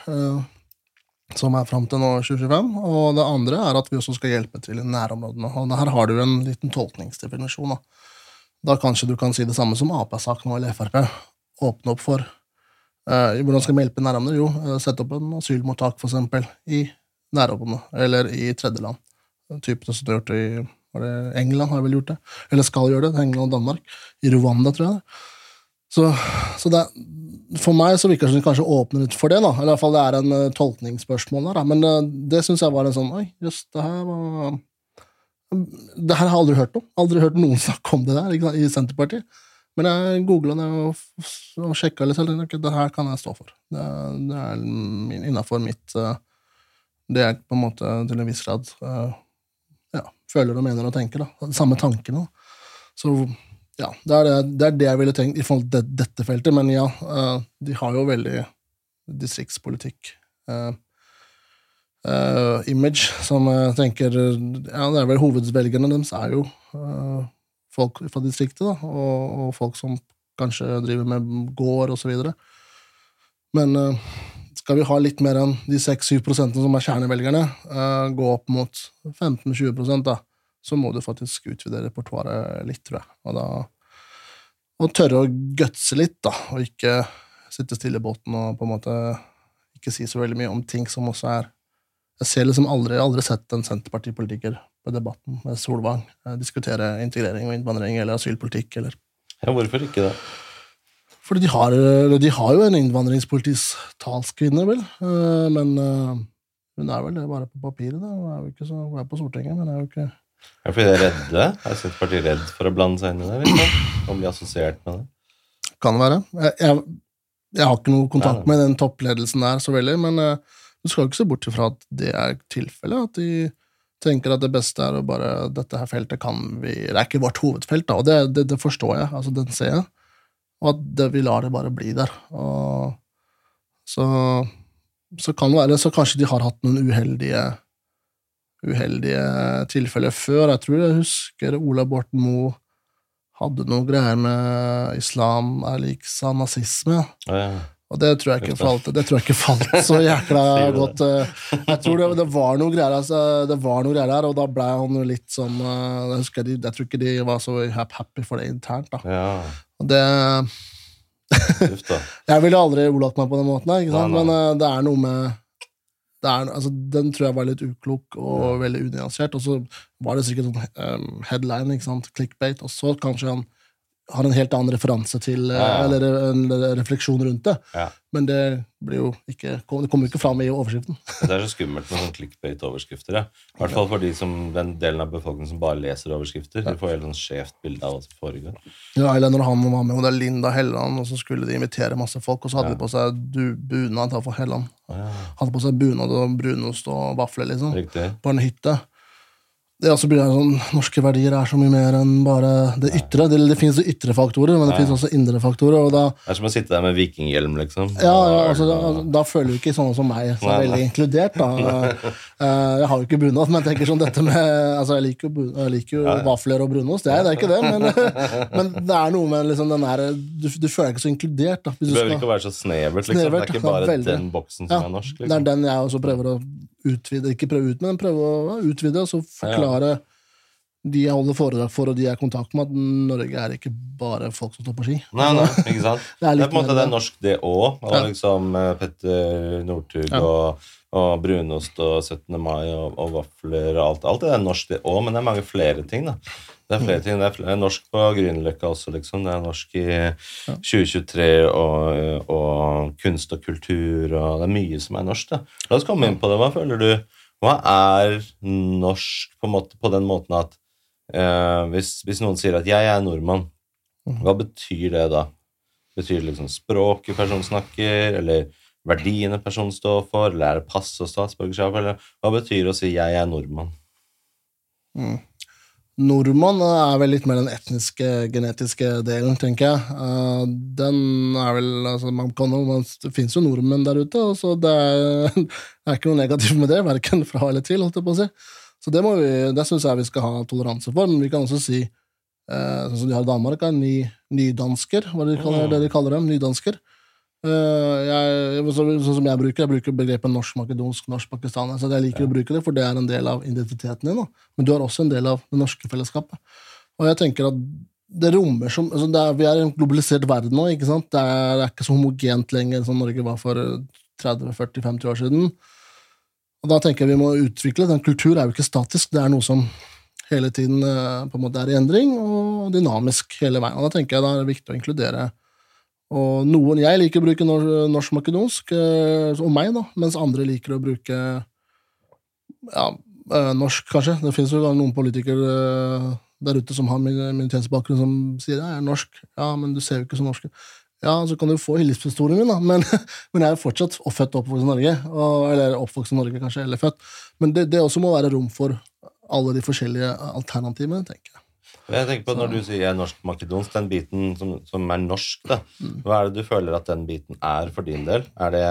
som er fram til nå 2025. Og det andre er at vi også skal hjelpe til i nærområdene. Og her har du en liten tolkningsdefinisjon. da. Da kanskje du kan si det samme som Ap-sak nå, eller Frp. Åpne opp for eh, Hvordan skal vi hjelpe nærområdene? Jo, eh, sette opp en asylmottak, for eksempel, i nærområdene, eller i tredjeland. Typen som du har gjort i England, har vel gjort det. Eller skal gjøre det. England og Danmark. I Rwanda, tror jeg. Så, så det, er- for meg så virker det som de kanskje åpner litt for det. da. Eller i hvert fall det er en uh, tolkningsspørsmål der. da. Men uh, det syns jeg var en sånn Oi, jøss, det her var det her har jeg aldri hørt om. Aldri hørt noen [laughs] snakke om det der ikke i Senterpartiet. Men jeg googla det og, og sjekka litt, og okay, det her kan jeg stå for. Det, det er innafor mitt eh, Det jeg på en måte til en viss grad ja, føler og mener og tenker. da. Samme tankene. Så ja, det er det, det er det jeg ville tenkt i forhold til det, dette feltet. Men ja, eh, de har jo veldig distriktspolitikk. eh, eh, image, som jeg tenker Ja, det er vel hovedvelgerne deres er jo folk fra distriktet, da, og, og folk som kanskje driver med gård videre. Men skal vi ha litt mer enn de 6-7 prosentene som er kjernevelgerne, gå opp mot 15-20% da, så må du faktisk utvide repertoaret litt, tror jeg. Og, da, og tørre å gutse litt, da, og ikke sitte stille i båten og på en måte ikke si så veldig mye om ting som også er Jeg ser liksom aldri, aldri sett en Senterpartipolitiker på Debatten med Solvang eh, diskutere integrering og innvandring eller asylpolitikk eller Ja, hvorfor ikke det? Fordi de har, de har jo en innvandringspolitisk talskvinne, vel, eh, men eh, hun er vel det bare på papiret, da. Hun er jo ikke så hun er på Stortinget, men er jo ikke Det fordi de er redde? Er Senterpartiet redd for å blande seg inn i det? Liksom? Og bli assosiert med det? Kan det være. Jeg, jeg, jeg har ikke noe kontakt Nei, med den toppledelsen der så veldig, men eh, du skal jo ikke se bort ifra at det er tilfellet, at de tenker at det beste er å bare Dette her feltet kan vi Det er ikke vårt hovedfelt, da, og det, det, det forstår jeg. altså Den ser jeg. Og at det, vi lar det bare bli der. Og så, så kan det være Så kanskje de har hatt noen uheldige uheldige tilfeller før. Jeg tror jeg husker Ola Borten Moe hadde noe greier med islam er lik sa nazisme. Ja, ja. Og det tror jeg ikke falt, det tror jeg ikke falt så [laughs] jækla godt. eh. Jeg tror det, det var noe greier altså, det var noe greier der, og da ble han jo litt sånn eh, Jeg husker de, jeg tror ikke de var så happy for det internt. da. ja. Og det, [laughs] jeg ville aldri ordlagt meg på den måten, her, men eh, det er noe med er, altså, Den tror jeg var litt uklok og veldig unyansert. Og så var det sikkert sånn um, headline, ikke sant? clickbait, og så kanskje han har en helt annen referanse til eh, Ja. Eller en refleksjon rundt det. Ja. Men det blir jo ikke Det kommer jo ikke fram i overskriften. [laughs] Det er så skummelt med sånn clickbait-overskrifter. I hvert fall for de som, den delen av befolkningen som bare leser overskrifter. De får helt sånn skjevt bilde av hva som foregår. Ja, eller når han var med, og det er Linda Helland, og så skulle de invitere masse folk, og så hadde Ja. de på seg du, bunad for Helland. Ja, Hadde på seg bunad og brunost og vafler, liksom, riktig. på en hytte. Det også blir det sånn, Norske verdier er så mye mer enn bare det ytre. Det, det finnes jo ytre faktorer, men det Ja. finnes også indre faktorer. og da Det er som å sitte der med vikinghjelm, liksom. Ja, ja altså, da, da føler jo ikke sånne som meg så Nei, veldig nei. inkludert. da. [laughs] Eh, jeg har jo ikke bunad, men jeg tenker sånn dette med altså Jeg liker jo, jeg liker jo Ja, ja. vafler og brunost, det er, det er ikke det, men, [laughs] men det er noe med liksom den der du, du føler deg ikke så inkludert. da. Hvis du behøver skal- ikke å være så snevert. liksom. Snevert, det er ikke bare veldig. den boksen som Ja, er norsk. Det er liksom. den jeg også prøver å utvide, ikke prøve ut, men prøve å utvide, og så forklare de jeg holder foredrag for, og de jeg har kontakt med, at Norge er ikke bare folk som står på ski. Nei, nei, [laughs] ikke sant? Det er Det er på en måte det er norsk, det òg. Ja. liksom eh, Petter Northug Ja. og, og brunost og 17. mai og, og vafler og alt. Alt det er norsk, det òg, men det er mange flere ting. da. Det er Mm. flere ting. Det er, flere, norsk på Grünerløkka også, liksom. Det er norsk i 2023 og, og kunst og kultur og Det er mye som er norsk, da. La oss komme inn på det. Hva føler du Hva er norsk på, måte, på den måten at eh, hvis, hvis noen sier at 'jeg er nordmann', Mm. hva betyr det da? Betyr det liksom språket personen snakker, eller verdiene personen står for, eller er det pass og statsborgerskap, eller hva betyr det å si 'jeg er nordmann'? Nordmann er vel litt mer den etniske, genetiske delen, tenker jeg. Eh, Den er vel altså, man kan, man, Det fins jo nordmenn der ute, så det er, [laughs] det er ikke noe negativt med det, verken fra eller til. holdt jeg på å si. Så det, vi, det syns jeg vi skal ha toleranse for, men vi kan også si eh, sånn som de har i Danmark, er ny, nydansker, hva de kaller, det de kaller dem. Nydansker. Eh, jeg, så, sånn som jeg bruker, jeg bruker begrepet norsk-makedonsk, norsk-pakistaner. Jeg liker å bruke det, for det er en del av identiteten din. Da. Men du er også en del av det norske fellesskapet. Og jeg tenker at det rommer som altså det er, Vi er i en globalisert verden nå. ikke sant? Det er, det er ikke så homogent lenger som Norge var for 30-40-50 år siden. Og da tenker jeg vi må utvikle Den kultur er jo ikke statisk, det er noe som hele tiden eh, på en måte er i endring, og dynamisk hele veien. Og da tenker jeg da er det viktig å inkludere og noen, Jeg liker å bruke norsk-makedonsk, eh, og meg, da, mens andre liker å bruke ja, eh, norsk, kanskje. Det finnes jo noen politikere eh, der ute som har min- minoritetsbakgrunn, som sier jeg er norsk. Ja, men du ser jo ikke så norsk. Ja, så kan du få livshistorien min, da, [laughs] men, men jeg er fortsatt født og oppvokst i Norge. Og, eller oppvokst i Norge, kanskje, eller født. Men det, det også må være rom for alle de forskjellige alternativene, tenker jeg. Jeg tenker på Når du sier er norsk-makedonsk, den biten som, som er norsk, da, hva er det du føler at den biten er for din del? Er det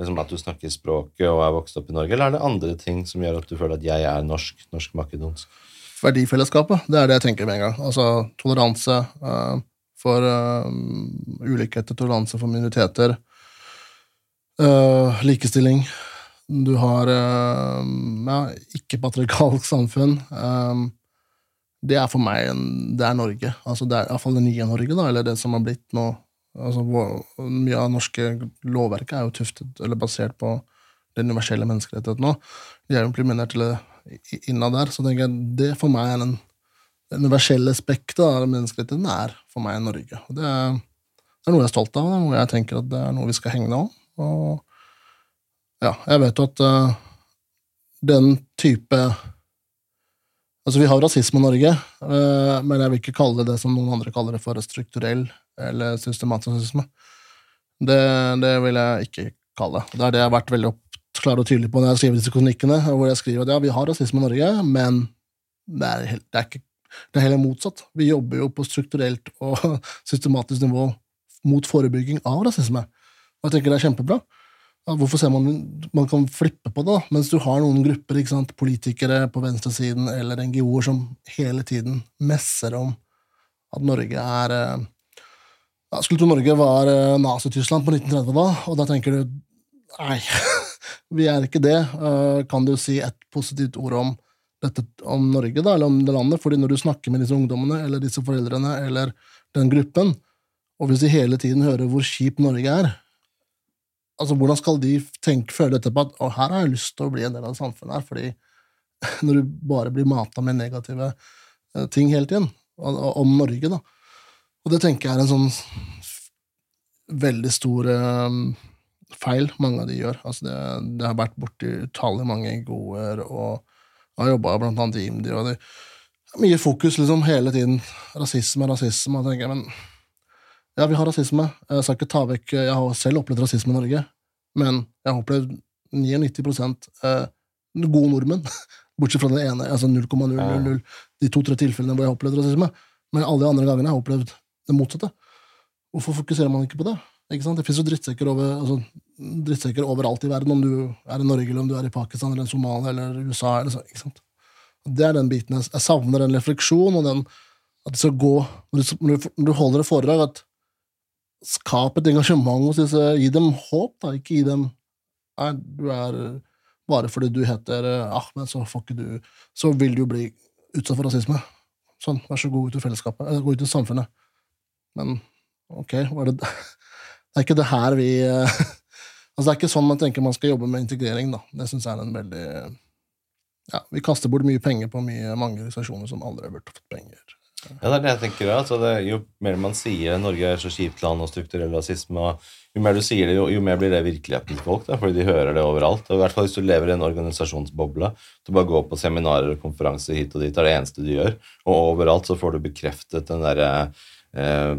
liksom at du snakker språket og er vokst opp i Norge, eller er det andre ting som gjør at du føler at jeg er norsk, norsk-makedonsk? verdifellesskapet. Det er det jeg tenker med en gang. Altså toleranse uh, for uh, ulikheter, toleranse for minoriteter. uh, likestilling. Du har uh, ja, ikke-patriarkalsk samfunn. eh, det er for meg en, det er Norge. Altså det er iallfall det nye Norge, da, eller det som har blitt nå. Altså, mye av norske lovverket er jo tuftet, eller basert på den universelle menneskerettigheten nå. De er jo implementert det innad der, så tenker jeg det for meg er den det universelle spekteret av menneskerettigheten er for meg Norge. Og det er, det er noe jeg er stolt av, det er noe jeg tenker at det er noe vi skal hegne om. Og ja, jeg vet jo at uh, den type Altså, vi har rasisme i Norge, eh, men jeg vil ikke kalle det det som noen andre kaller det for strukturell eller systematisk rasisme. Det, det vil jeg ikke kalle det. Det er det jeg har vært veldig klar og tydelig på når jeg skriver disse kronikkene, hvor jeg skriver at ja, vi har rasisme i Norge, men det er, det er, ikke, det er heller motsatt. Vi jobber jo på strukturelt og [laughs] systematisk nivå mot forebygging av rasisme. Og jeg tenker det er kjempebra. Ja, hvorfor ser man Man kan flippe på det, da, mens du har noen grupper, ikke sant, politikere på venstresiden eller NGO-er som hele tiden messer om at Norge er ja, Jeg skulle tro Norge var eh, Nazi-Tyskland på 1930 da, og da tenker du nei, [laughs] vi er ikke det. Eh, kan du si et positivt ord om dette om Norge, da, eller om det landet? fordi når du snakker med disse ungdommene eller disse foreldrene eller den gruppen, og hvis de hele tiden hører hvor kjip Norge er, altså hvordan skal de tenke, føle etterpå at å, her har jeg lyst til å bli en del av samfunnet her, fordi [laughs] når du bare blir mata med negative eh, ting hele tiden om Norge, da. Og det tenker jeg er en sånn veldig stor um, feil mange av de gjør. Altså det, det har vært borti utallige mange gode og har jobba blant annet i IMDi, og det er mye fokus liksom hele tiden. Rasisme, rasisme. Og tenker, men ja, vi har rasisme. Jeg skal ikke ta vekk Jeg har selv opplevd rasisme i Norge, men jeg har opplevd 99 eh, gode nordmenn. [laughs] Bortsett fra den ene, altså 0,000, de to-tre tilfellene hvor jeg har opplevd rasisme. Men alle de andre gangene har jeg opplevd det motsatte. Hvorfor fokuserer man ikke på det? Ikke sant? Det fins jo drittsekker, over, altså, drittsekker, overalt i verden, om du er i Norge, eller om du er i Pakistan, eller Somalia, eller USA. Eller så, ikke sant? Det er den biten jeg, jeg savner, den refleksjonen, og den at det skal gå Når du, når du holder et foredrag, at Skap et engasjement hos disse. Gi dem håp, da. Ikke gi dem Nei, du er Bare fordi du heter Ahmed, så får ikke du Så vil du jo bli utsatt for rasisme. Sånn, vær så god ut i fellesskapet. Eller gå ut i samfunnet. Men ok, var det [laughs] Det er ikke det her vi [laughs] Altså, det er ikke sånn man tenker man skal jobbe med integrering, da. Det syns jeg er en veldig Ja, vi kaster bort mye penger på mye, mange organisasjoner som aldri burde fått penger. Ja, det er det jeg tenker altså det, Jo mer man sier Norge er så kjipt land og strukturell rasisme, og jo mer du sier det, jo, jo mer blir det virkeligheten til folk. Da, fordi de hører det overalt. Og i hvert fall Hvis du lever i en organisasjonsboble, du bare går på seminarer og konferanser hit og dit, det er det eneste du gjør, og overalt så får du bekreftet den derre eh,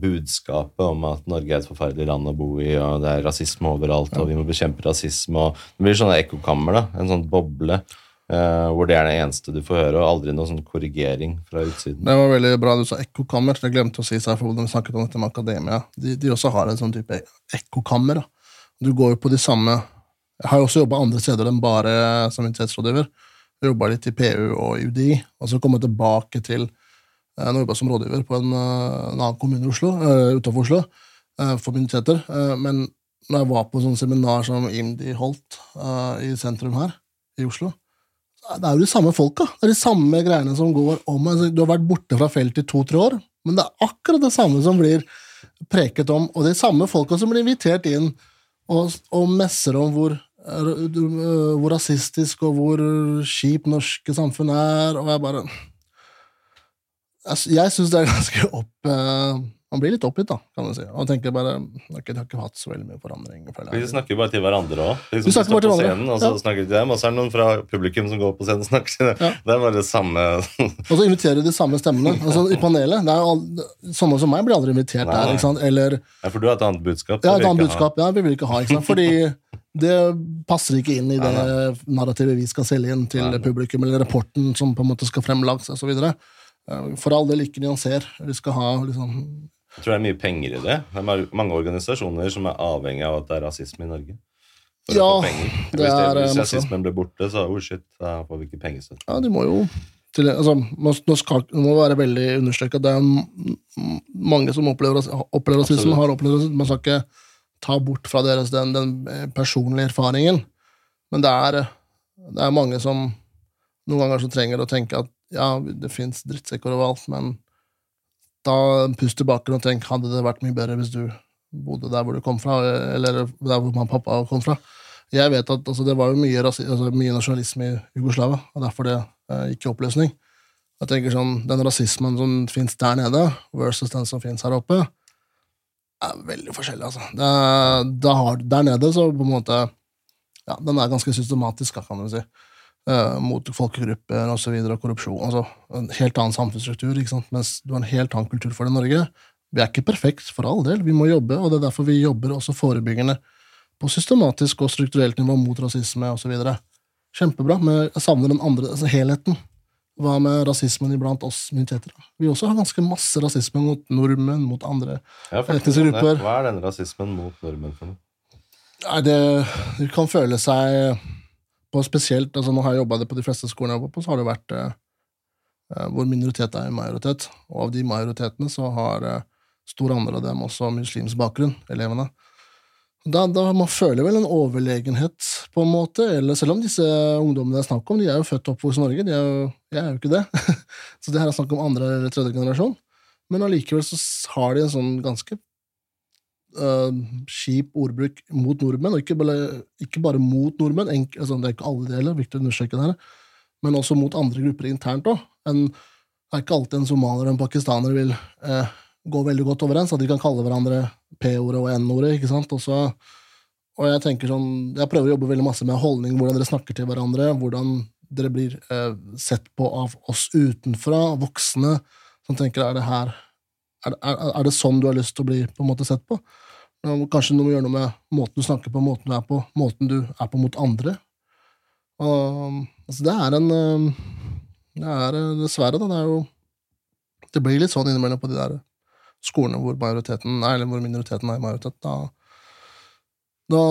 budskapet om at Norge er et forferdelig land å bo i, og det er rasisme overalt, og vi må bekjempe rasisme. og Det blir sånne ekkokammer, da, en sånn boble. Uh, hvor det er det eneste du får høre, og aldri noe sånn korrigering fra utsiden. Det var veldig bra du sa ekkokammer. Jeg glemte å si seg for vi snakket om dette med akademia. De, de også har en sånn type ekkokammer. Du går jo på de samme Jeg har jo også jobba andre steder enn bare som universitetsrådgiver. Jeg jobba litt i PU og UDI, og så kom jeg tilbake til uh, Nå jobba som rådgiver på en, uh, en annen kommune i Oslo, uh, utenfor Oslo for myndigheter. men når jeg var på sånn seminar som IMDi holdt i sentrum her i Oslo, det er jo de samme folka. Det er de samme greiene som går om. Altså, du har vært borte fra feltet i to-tre år, men det er akkurat det samme som blir preket om, og de samme folka som blir invitert inn og, og messer om hvor, hvor rasistisk og hvor kjipt norske samfunn er, og jeg bare jeg syns det er ganske opp eh, man blir litt oppgitt, da, kan du si. Og tenker bare okay, de har ikke hatt så veldig mye forandring. Vi snakker bare til hverandre òg. Liksom, snakker bare til hverandre. og så ja. snakker til dem, og så er det noen fra publikum som går på scenen og snakker til dem. Ja. Det er bare det samme [laughs] Og så inviterer de samme stemmene altså, i panelet. Det er sånne som meg blir aldri invitert Nei. der. ikke sant? Eller Ja, for du har et annet budskap? Ja, et annet budskap. Ja, vi vil ikke ha, ikke sant? Fordi det passer ikke inn i det narrativet vi skal selge inn til publikum, eller rapporten som på en måte skal fremlages osv. For all del ikke nyanser. Vi skal ha liksom jeg tror det er mye penger i det. Det er mange organisasjoner som er avhengig av at det er rasisme i Norge. For ja, det hvis, er, hvis rasismen blir borte, så oh shit, da får vi ikke pengestøtte. Ja, de må jo til, altså, Nå skal, må være veldig understreket det er mange som opplever, opplever rasisme, har opplevd rasisme. Man skal ikke ta bort fra deres den, den personlige erfaringen. Men det er, det er mange som noen ganger så trenger å tenke at ja, det fins drittsekker overalt, men da pust tilbake og tenk hadde det vært mye bedre hvis du bodde der hvor du kom fra, eller der hvor mamma og pappa kom fra. Jeg vet at altså, Det var jo mye, altså, mye, nasjonalisme i Jugoslavia, og derfor det eh, gikk i oppløsning. Jeg tenker sånn, Den rasismen som fins der nede, versus den som fins her oppe, er veldig forskjellig. altså. Det, det har, der nede så på en måte ja, Den er ganske systematisk, kan du si uh, mot folkegrupper osv. Og, så videre, og korrupsjon. altså En helt annen samfunnsstruktur, ikke sant? mens du har en helt annen kultur for det i Norge. Vi er ikke perfekt, for all del. Vi må jobbe, og det er derfor vi jobber også forebyggende på systematisk og strukturelt nivå mot rasisme osv. Kjempebra, men jeg savner den andre altså helheten. Hva med rasismen iblant oss minoriteter? Vi også har ganske masse rasisme mot nordmenn, mot andre. Ja, Etniske grupper. Hva er den rasismen mot nordmenn for noe? Nei, det, det kan føle seg på spesielt altså Nå har jeg jobba på de fleste skolene jeg jobber på, så har det vært eh, eh, hvor minoritet er majoritet. Og av de majoritetene så har eh, stor andel av dem også muslimsk bakgrunn, elevene. Da, da Man føler vel en overlegenhet, på en måte. eller Selv om disse ungdommene det er snakk om, de er jo født og oppvokst i Norge. Er jo, jeg er jo ikke det. [laughs] så det her er snakk om andre eller tredje generasjon. Men allikevel så har de en sånn ganske uh, kjip ordbruk mot nordmenn, og ikke bare, ikke bare mot nordmenn, enk, altså, det er ikke alle deler, viktig å understreke det her, men også mot andre grupper internt òg. Det er ikke alltid en somalier og en pakistaner vil eh, gå veldig godt overens, at de kan kalle hverandre P-ordet og N-ordet, ikke sant, Også, og jeg tenker sånn, jeg prøver å jobbe veldig masse med holdning, hvordan dere snakker til hverandre, hvordan dere blir eh, sett på av oss utenfra, voksne, som tenker er det her er er, er det sånn du har lyst til å bli på en måte sett på? Kanskje noe gjøre noe med måten du snakker på, måten du er på, måten du er på mot andre. Og, altså, det er en eh, Det er eh, dessverre, da. Det er jo Det blir litt sånn innimellom på de der skolene hvor majoriteten Nei, eller hvor minoriteten er i majoritet. Da, da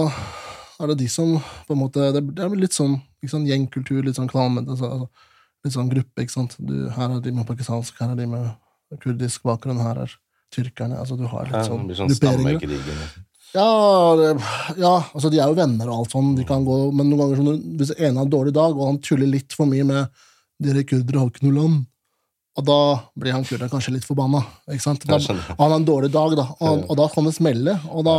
er det de som på en måte Det, det er litt sånn, sånn gjengkultur, litt sånn klan, altså, litt sånn gruppe, ikke sant. Du, her er de med pakistansk, her er de med kurdisk bakgrunn, her er tyrkerne. altså Du har litt Ja, sånn det blir sånn liksom. Ja, det, ja, altså de er jo venner og alt sånn, de kan gå, men noen ganger sånn, hvis en har en dårlig dag, og han tuller litt for mye med dere kurdere har ikke noe land, og da blir han kurderen kanskje litt forbanna. ikke sant? Da, han har en dårlig dag, da, og, og da kan det smelle, og da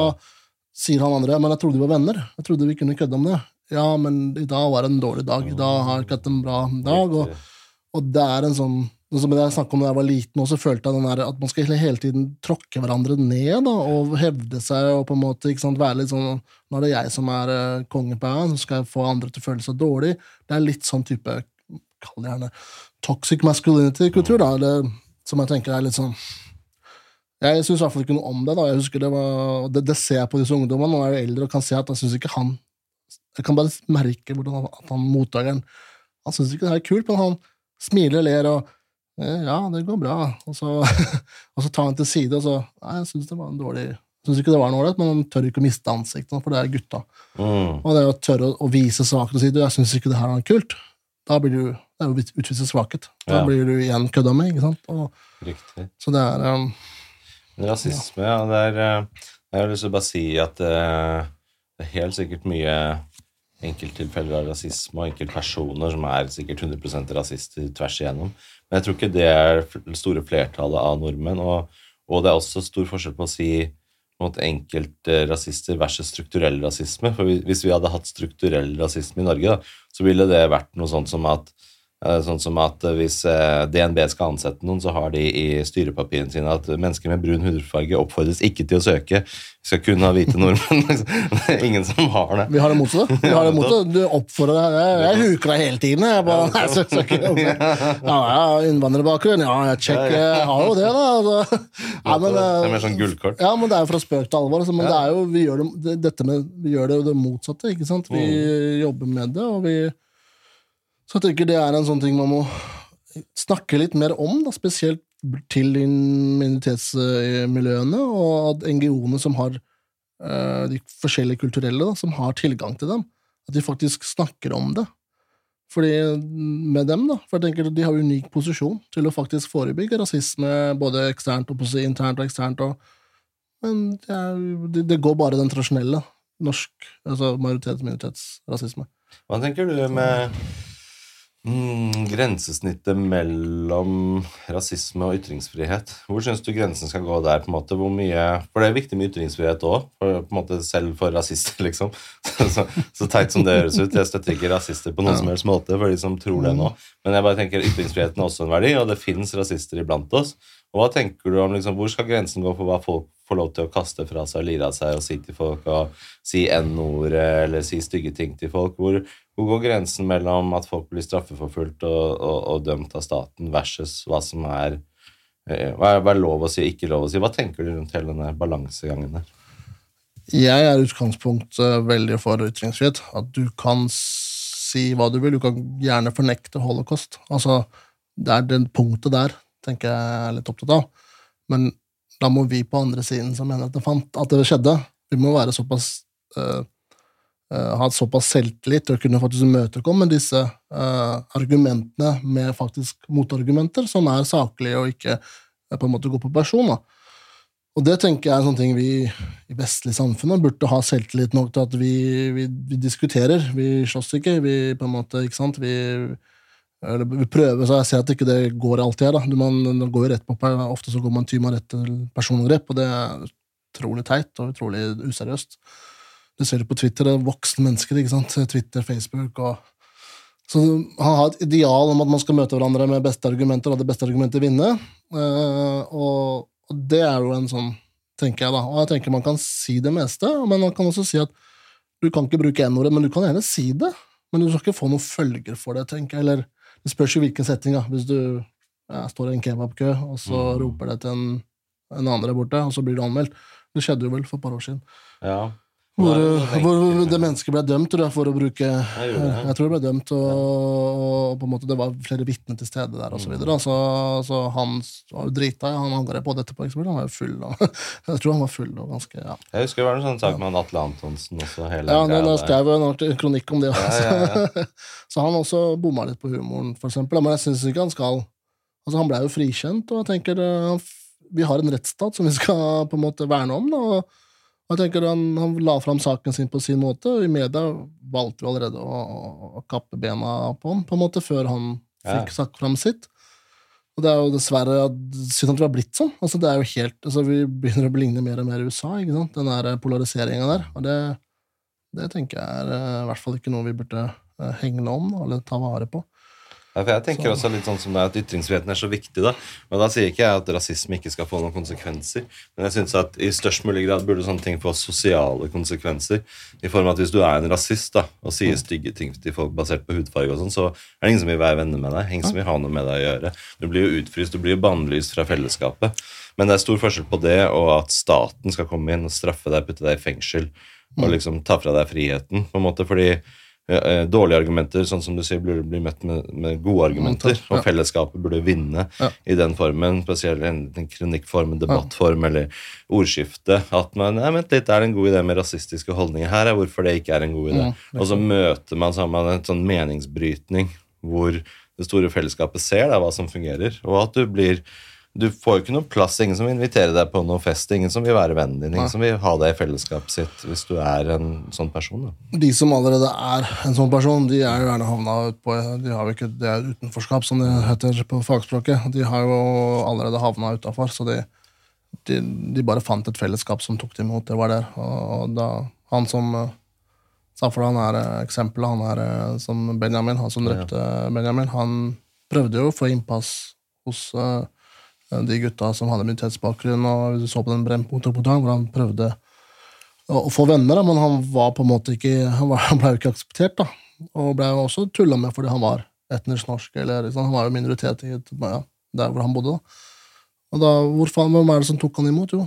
sier han andre men jeg trodde vi var venner, jeg trodde vi kunne kødde om det. Ja, men i dag var det en dårlig dag, i dag har jeg ikke hatt en bra dag, og, og det er en sånn sånn som jeg snakket om da jeg var liten, også følte jeg der, at man skal hele, tiden tråkke hverandre ned da, og hevde seg og på en måte sant, være litt sånn Nå er det jeg som er uh, konge på øya, så skal jeg få andre til å føle seg dårlig. Det er litt sånn type Kall det gjerne toxic masculinity-kultur, da, eller, som jeg tenker er litt sånn Jeg syns i hvert fall ikke noe om det. da, jeg husker Det var, det, det ser jeg på disse ungdommene, nå er jeg eldre og kan se at jeg syns ikke han Jeg kan bare merke hvordan han, at han mottakeren Han syns ikke det her er kult, men han smiler og ler og eh, Ja, det går bra. Og så, [laughs] og så tar han til side, og så Nei, jeg syns det var en dårlig syns ikke det var noe ålreit, men han tør ikke å miste ansiktet, for det er gutta. Mm. Og det å tørre å, å vise svakhet og si du, jeg syns ikke det her er kult, da blir du det er jo utvist svakhet. Da Ja. blir du igjen kødda med, ikke sant? Og, Riktig. så det er um, Rasisme, ja. Det er, eh, jeg har lyst til å bare si at uh, det er helt sikkert mye enkelttilfeller av rasisme og enkeltpersoner som er sikkert 100% rasister tvers igjennom. Men jeg tror ikke det er det store flertallet av nordmenn. Og, og det er også stor forskjell på å si enkelte versus strukturell rasisme. For hvis vi hadde hatt strukturell rasisme i Norge, da, så ville det vært noe sånt som at Sånn som at eh, Hvis eh, DNB skal ansette noen, så har de i styrepapirene sine at mennesker med brun hudfarge oppfordres ikke til å søke. Vi skal kun ha hvite nordmenn. [laughs] Det er ingen som har det. Vi har det motsatte. Vi har det motsatte. Du oppfordrer deg Jeg, jeg huker deg hele tiden. Jeg bare, nei, så, så Ja, [laughs] ja, har innvandrerbakgrunn. Ja, jeg sjekker. Jeg har jo det, da. Altså. [laughs] Men, Det er eh, mer sånn gullkort. ja, men det er jo fra spøk til alvor. Altså, men det er jo, vi gjør det, det, dette med, vi gjør det det motsatte. ikke sant? Vi jobber med det, og vi Så jeg tenker det er en sånn ting man må snakke litt mer om, da, spesielt til minoritetsmiljøene, og at NGO-ene som har eh, de forskjellige kulturelle, da, som har tilgang til dem, at de faktisk snakker om det. Fordi med dem, da, for jeg tenker de har unik posisjon til å faktisk forebygge rasisme, både eksternt og internt og eksternt. Og, men det, er, det går bare den tradisjonelle norsk, altså majoritets-minoritetsrasisme. Hva tenker du med mm, grensesnittet mellom rasisme og ytringsfrihet? Hvor syns du grensen skal gå der? på en måte? Hvor mye, For det er viktig med ytringsfrihet òg, selv for rasister, [laughs] liksom. Så, så, teit som det høres ut. Jeg støtter ikke rasister på noen som helst måte, for de som tror det nå. Men jeg bare tenker ytringsfriheten er også en verdi, og det fins rasister iblant oss. Og hva tenker du om liksom, Hvor skal grensen gå for hva folk får lov til å kaste fra seg og lire av seg og si til folk, og si n-ordet eller si stygge ting til folk? Hvor, hvor går grensen mellom at folk blir straffeforfulgt og, og, og dømt av staten, versus hva som er eh, hva er, hva er lov å si og ikke lov å si? Hva tenker du rundt hele denne balansegangen der? Jeg er i utgangspunktet veldig for ytringsfrihet. At du kan si hva du vil. Du kan gjerne fornekte holocaust. Altså, det er det punktet der tenker jeg er litt opptatt av. Men da må vi på andre siden som mener at det, fant, at det skjedde, vi må være såpass uh, uh, ha såpass selvtillit til å kunne faktisk imøtekomme disse uh, argumentene med faktisk motargumenter som er saklige og ikke på en måte går på person. da. Og det tenker jeg er sånne ting vi i vestlige samfunnet burde ha selvtillit nok til at vi, vi, vi diskuterer. Vi slåss ikke. Vi på en måte, ikke sant? Vi, vi prøver, så jeg ser at ikke det går alltid her. da. Man, man går jo rett på, Ofte så går man tyma rett til personangrep, og det er utrolig teit og utrolig useriøst. Du ser det på Twitter, det er voksne mennesker. ikke sant? Twitter, Facebook og så Han har et ideal om at man skal møte hverandre med beste argumenter, og det beste argumentet vinne. og og det er jo en sånn, tenker jeg da. Og jeg tenker man kan si det meste, men man kan også si at du kan ikke bruke n-ordet, men du kan gjerne si det. Men du skal ikke få noen følger for det, tenker jeg. Eller det spørs jo hvilken setting, da. Hvis du ja, står i en kebabkø, og så mm. roper det til en, en annen der borte, og så blir du anmeldt. Det skjedde jo vel for et par år siden. Ja. Hvor, hvor, det mennesket ble dømt tror jeg, for å bruke Jeg, jeg tror det ble dømt, og, og, på en måte det var flere vitner til stede der. Og så, videre, så, så han var drita. Han angra på det etterpå. Han var full. Og, [laughs] jeg tror han var full og ganske ja. Jeg husker det var en sånn sak med Atle Antonsen også. Hele ja, Jeg skrev en kronikk om det. Ja, [laughs] så han også bomma litt på humoren, for eksempel. Men jeg syns ikke han skal Altså, Han ble jo frikjent, og jeg tenker eh, vi har en rettsstat som vi skal på en måte verne om. da, og jeg tenker han, han, la fram saken sin på sin måte, og i media valgte vi allerede å, å, kappe bena på han på en måte, før han fikk ja. sagt fram sitt. Og det er jo dessverre synd at det har blitt sånn. Altså, det er jo helt, altså, vi begynner å ligne mer og mer i USA, ikke sant? den der polariseringa der. Og det, det, tenker jeg er uh, i hvert fall ikke noe vi burde uh, hegne om eller ta vare på. Ja, for jeg tenker også litt sånn som det er at Ytringsfriheten er så viktig. Da men da sier ikke jeg at rasisme ikke skal få noen konsekvenser, men jeg synes at i størst mulig grad burde sånne ting få sosiale konsekvenser. I form av at Hvis du er en rasist da og sier stygge ting til folk basert på hudfarge, og sånn, så er det ingen som vil være venner med deg. Ingen som vil ha noe med deg å gjøre. Du blir jo utfryst, du blir jo bannlyst fra fellesskapet. Men det er stor forskjell på det og at staten skal komme inn og straffe deg, putte deg i fengsel og liksom ta fra deg friheten. på en måte, fordi Eh, dårlige argumenter, sånn som du sier, burde bli møtt med, med gode argumenter. Ja. Og fellesskapet burde vinne ja. i den formen, spesielt en, kronikkform, en debattform eller ordskifte. At man ja, vent litt, er det en god idé med rasistiske holdninger her? Er hvorfor det ikke er en god idé? Mm, og så møter man sammen en sånn meningsbrytning hvor det store fellesskapet ser da, hva som fungerer, og at du blir du får jo ikke noe plass, ingen som vil invitere deg på noe fest, ingen som vil være vennen din, ingen Nei. som vil ha deg i fellesskapet sitt hvis du er en sånn person. Da. De som allerede er en sånn person, de er jo gjerne havna ut på de har jo ikke, Det er utenforskap, som det heter på fagspråket. De har jo allerede havna utafor, så de, de, de, bare fant et fellesskap som tok dem imot. Det var der. Og da, han som uh, sa for han er eh, eksempelet, han er uh, som Benjamin, han som drepte ja. Benjamin, han prøvde jo å få innpass hos uh, de gutta som hadde minoritetsbakgrunn, og du så på den Brennpunkt-reportasjen hvor han prøvde å få venner, men han var på en måte ikke Han, var, [laughs] han ble jo ikke akseptert, da. Og ble jo også tulla med fordi han var etnisk norsk, eller liksom, han var jo minoritet i, ja, der hvor han bodde. da. Og da, hvor faen, Hvem er det som tok han imot? Jo,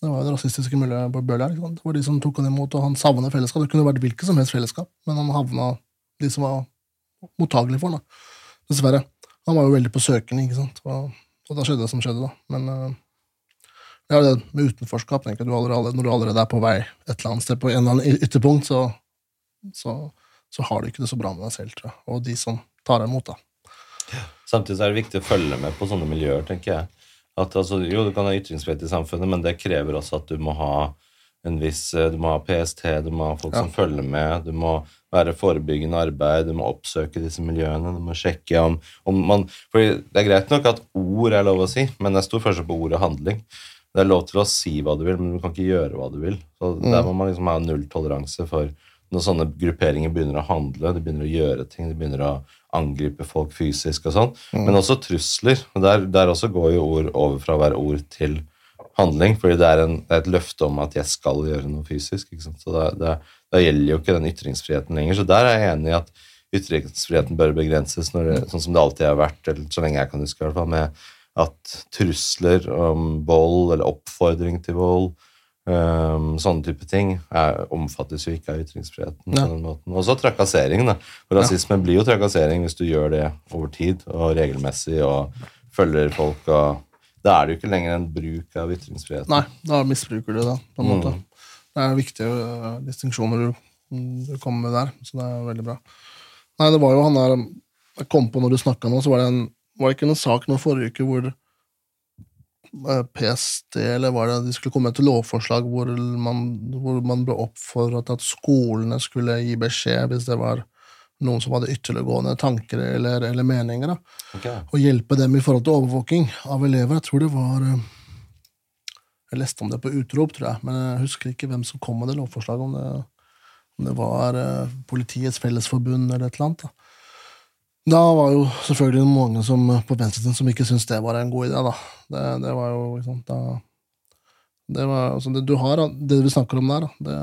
det var jo det rasistiske miljøet på Bøhler. Det var de som tok han imot, og han savnet fellesskap. Det kunne vært hvilket som helst fellesskap, men han havna de som var mottagelige for han. da. Dessverre. Han var jo veldig på søken, ikke sant. Og så da skjedde det som skjedde, da. Men uh, ja, det med utenforskap tenker jeg, du allerede, Når du allerede er på vei et eller annet sted på en eller annen ytterpunkt, så, så, så har du ikke det så bra med deg selv, tror jeg. Og de som tar deg imot, da. Samtidig er det viktig å følge med på sånne miljøer, tenker jeg. At, altså, jo, du kan ha ytringsfrihet i samfunnet, men det krever også at du må ha en viss eh, Du må ha PST, du må ha folk ja. som følger med, du må være forebyggende arbeid, du må oppsøke disse miljøene, du må sjekke om, om man For det er greit nok at ord er lov å si, men det er stor forskjell på ord og handling. Det er lov til å si hva du vil, men du kan ikke gjøre hva du vil. Så mm. Der må man liksom ha null toleranse for når sånne grupperinger begynner å handle, de begynner å gjøre ting, de begynner å angripe folk fysisk og sånn. Mm. Men også trusler. Der, der også går jo ord over fra å være ord til handling, fordi det er, en, det er, et løfte om at jeg skal gjøre noe fysisk. Så det, da, da, gjelder jo ikke den ytringsfriheten lenger. Så der er jeg enig i at ytringsfriheten bør begrenses, det, sånn som det alltid har vært, eller så lenge jeg kan huske, i hvert fall, med at trusler om vold eller oppfordring til vold Um, sånne type ting er, omfattes jo ikke av ytringsfriheten. Ja. på den måten. Også trakassering. da. For Rasisme blir jo trakassering hvis du gjør det over tid og regelmessig og følger folk. og Da er det jo ikke lenger en bruk av ytringsfriheten. Nei, da misbruker du det, på en Mm. Det er viktige uh, distinksjoner du, du kommer med der, så det er veldig bra. Nei, det var jo han der Jeg kom på når du snakka nå, så var det en Var det ikke en sak nå forrige uke hvor eh, PST, eller var det de skulle komme med et lovforslag hvor man, hvor man ble oppfordret at skolene skulle gi beskjed hvis det var noen som hadde ytterliggående tanker eller, eller meninger. da Okay. og hjelpe dem i forhold til overvåking av elever. Jeg tror det var eh, Jeg leste om det på Utrop, tror jeg, men jeg husker ikke hvem som kom med det lovforslaget. Om det, om det var eh, Politiets Fellesforbund eller et eller annet. Da. da var jo selvfølgelig mange som, på venstresiden som ikke syntes det var en god idé. da. Det, det var jo liksom, da, det, var, altså det, du har, det vi snakker om der, da, det,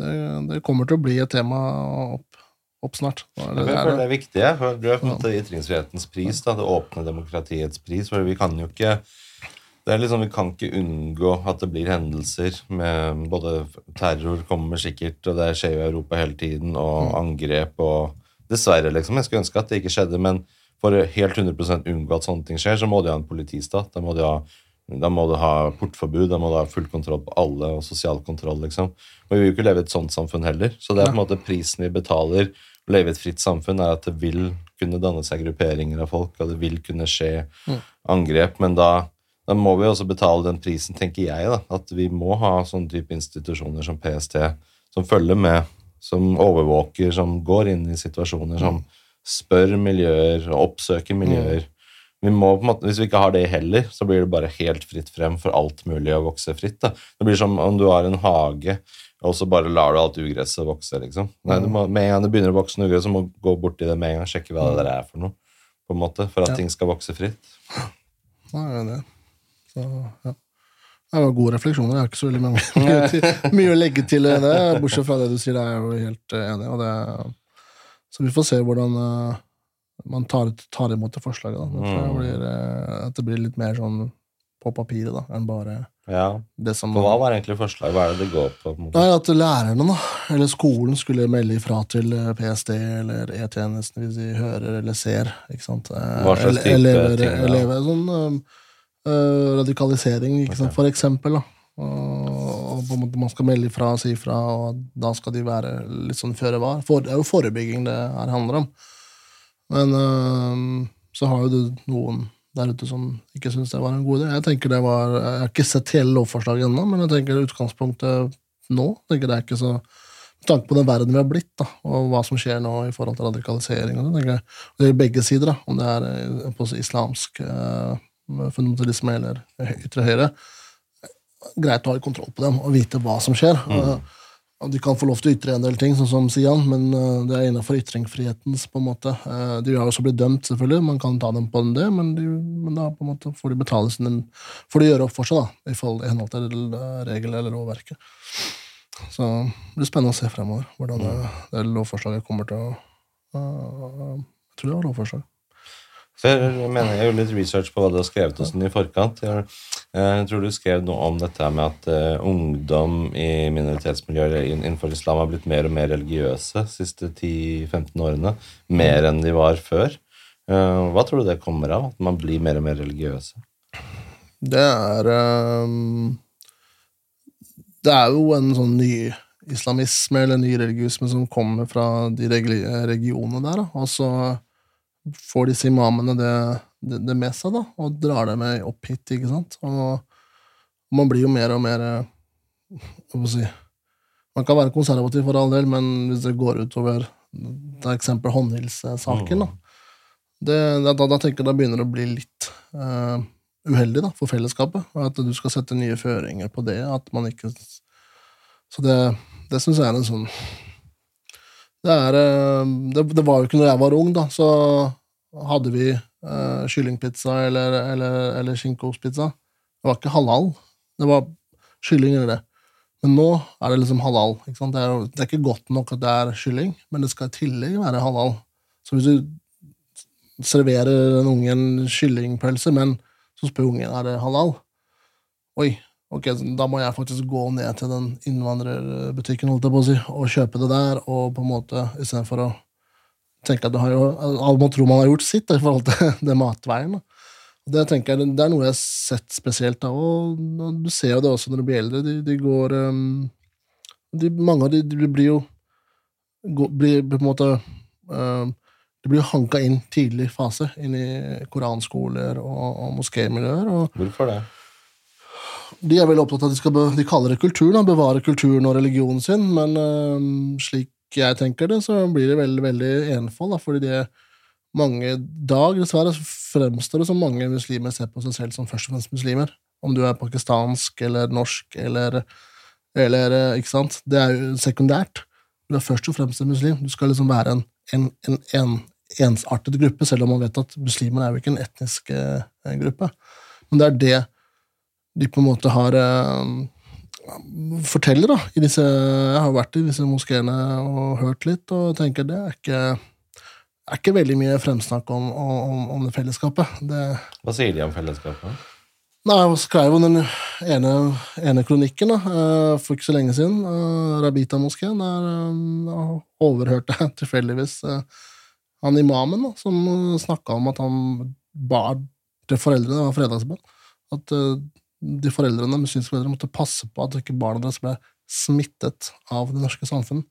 det, det kommer til å bli et tema opp, opp snart. Da er Jeg det- det er føler det. det er viktig. for Du har på en måte ytringsfrihetens pris, da, det åpne demokratiets pris. for vi kan jo ikke det er liksom, Vi kan ikke unngå at det blir hendelser med både terror kommer sikkert, og det skjer jo i Europa hele tiden, og angrep og Dessverre, liksom. Jeg skulle ønske at det ikke skjedde, men for å helt 100 unngå at sånne ting skjer, så må de ha en politistat. Da må de ha, må du ha portforbud, da må du ha full kontroll på alle, og sosial kontroll, liksom. Og vi vil jo ikke leve i et sånt samfunn heller. Så det er på en måte prisen vi betaler å leve i et fritt samfunn, er at det vil kunne danne seg grupperinger av folk, og det vil kunne skje angrep. Men da, da må vi også betale den prisen, tenker jeg, da. At vi må ha sånne type institusjoner som PST, som følger med, som overvåker, som går inn i situasjoner, som spør miljøer oppsøker miljøer. Vi må på en måte, Hvis vi ikke har det heller, så blir det bare helt fritt frem for alt mulig å vokse fritt. da. Det blir som om du har en hage, og så bare lar du alt ugresset vokse. liksom. Nei, du må, Med en gang det begynner å vokse noe ugress, så må du gå borti det med en gang, sjekke hva det der er for noe. på en måte, For at Ja. ting skal vokse fritt. Da er er enig. Så, ja. Det var gode refleksjoner. Jeg har ikke så veldig mange, [laughs] mye, til, mye å legge til det. Bortsett fra det du sier, det er jeg jo helt eh, enig i. Så vi får se hvordan uh, man tar, tar imot det forslaget. Da. Det Mm. blir, uh, at det blir litt mer sånn på papiret da, enn bare Ja, det som For hva var egentlig forslaget? Hva er det det går på? Nei, At lærerne da, eller skolen skulle melde ifra til eh, PST eller E-tjenesten hvis de hører eller ser. ikke sant? Eh, Hva slags type elever, ting da? elever, sånn eh, eh, radikalisering, ikke sant? Okay. for eksempel. da. Og, på en måte man skal melde ifra og si ifra, og da skal de være litt sånn føre var. For, det er jo forebygging det her handler om. Men øh, så har jo du noen der ute som ikke syns det var en god idé. Jeg tenker det var, jeg har ikke sett hele lovforslaget ennå, men jeg tenker utgangspunktet nå tenker det er ikke så Med tanke på den verden vi har blitt, da, og hva som skjer nå i forhold til radikalisering og det, tenker jeg, Det er begge sider, da, om det er eh, på islamsk eh, fundamentalisme eller ytre høyre. Greit å ha kontroll på dem og vite hva som skjer. Mm. og De kan få lov til å ytre en del ting, sånn som Sian, men eh, det er innenfor ytringsfrihetens på en måte. Eh, De har også blitt dømt, selvfølgelig, man kan ta dem på det, men, de, men da på en måte får de betale sin Får de gjøre opp for seg, da, i henhold til eh, regel eller lovverket. Så det blir spennende å se fremover hvordan det, det lovforslaget kommer til å eh, Jeg tror det var lovforslag. Så jeg, mener jeg gjorde litt research på hva du har skrevet og sånn i forkant. Jeg, jeg tror du skrev noe om dette med at eh, ungdom i minoritetsmiljøer innenfor islam har blitt mer og mer religiøse de siste 10-15 årene. Mer enn de var før. Eh, hva tror du det kommer av? At man blir mer og mer religiøse? Det er um, Det er jo en sånn ny islamisme eller ny religiøsme som kommer fra de regionene der, da. Får disse imamene det, det, det med seg, da, og drar det med opp hit, ikke sant. Og man blir jo mer og mer eh, Hva skal jeg si Man kan være konservativ for all del, men hvis det går utover er eksempel håndhilsesaken, da, det, da, da, da tenker jeg da begynner det å bli litt uh, uheldig da, for fellesskapet. At du skal sette nye føringer på det. at man ikke... Så det, det syns jeg er en sånn det, er, eh, det, det var jo ikke når jeg var ung, da, så hadde vi eh, kyllingpizza eller, eller, eller skinkostpizza. Det var ikke halal. Det var kylling eller det. Men nå er det liksom halal. Ikke sant? Det, er, det er ikke godt nok at det er kylling, men det skal i tillegg være halal. Så hvis du serverer en unge en kyllingpølse, men så spør ungen er det halal. Oi, Ok, da må jeg faktisk gå ned til den innvandrerbutikken holdt jeg på å si, og kjøpe det der, og på en måte istedenfor å tenke at du har jo Alle må tro man har gjort sitt i forhold til [laughs] det matveien. Det tenker jeg, det er noe jeg har sett spesielt, da, og du ser jo det også når du blir eldre. De, de går um, de, Mange av de, de blir jo blir på en måte um, De blir jo hanka inn tidlig fase, inn i koranskoler og, og moskémiljøer. Hvorfor det? De er veldig opptatt av at de be, de kaller det kulturen, da, bevare kulturen og religionen sin, men øhm, slik jeg tenker det, så blir det veldig, veldig enfold, da, fordi det mange dag, dessverre, fremstår det som mange muslimer ser på seg selv som først og fremst muslimer. Om du er pakistansk eller norsk eller, eller øh, Ikke sant? Det er jo sekundært. Du er først og fremst en muslim. Du skal liksom være en, en, en, en ensartet gruppe, selv om man vet at muslimer er jo ikke en etnisk eh, gruppe. Men det er det de på en måte har eh, forteller da, i disse, Jeg har vært i disse moskeene og hørt litt, og tenker det er ikke, er ikke veldig mye fremsnakk om, om, om det fellesskapet. Det, Hva sier de om fellesskapet? Nei, Jeg skrev jo den ene, ene kronikken da, eh, for ikke så lenge siden. eh, Rabita-moskeen. Der overhørte jeg [laughs] tilfeldigvis han imamen da, som snakka om at han bar til foreldrene, det var fredagsbønn, at de foreldrene, muslimske foreldre måtte passe på at ikke barna deres ble smittet av det norske samfunnet.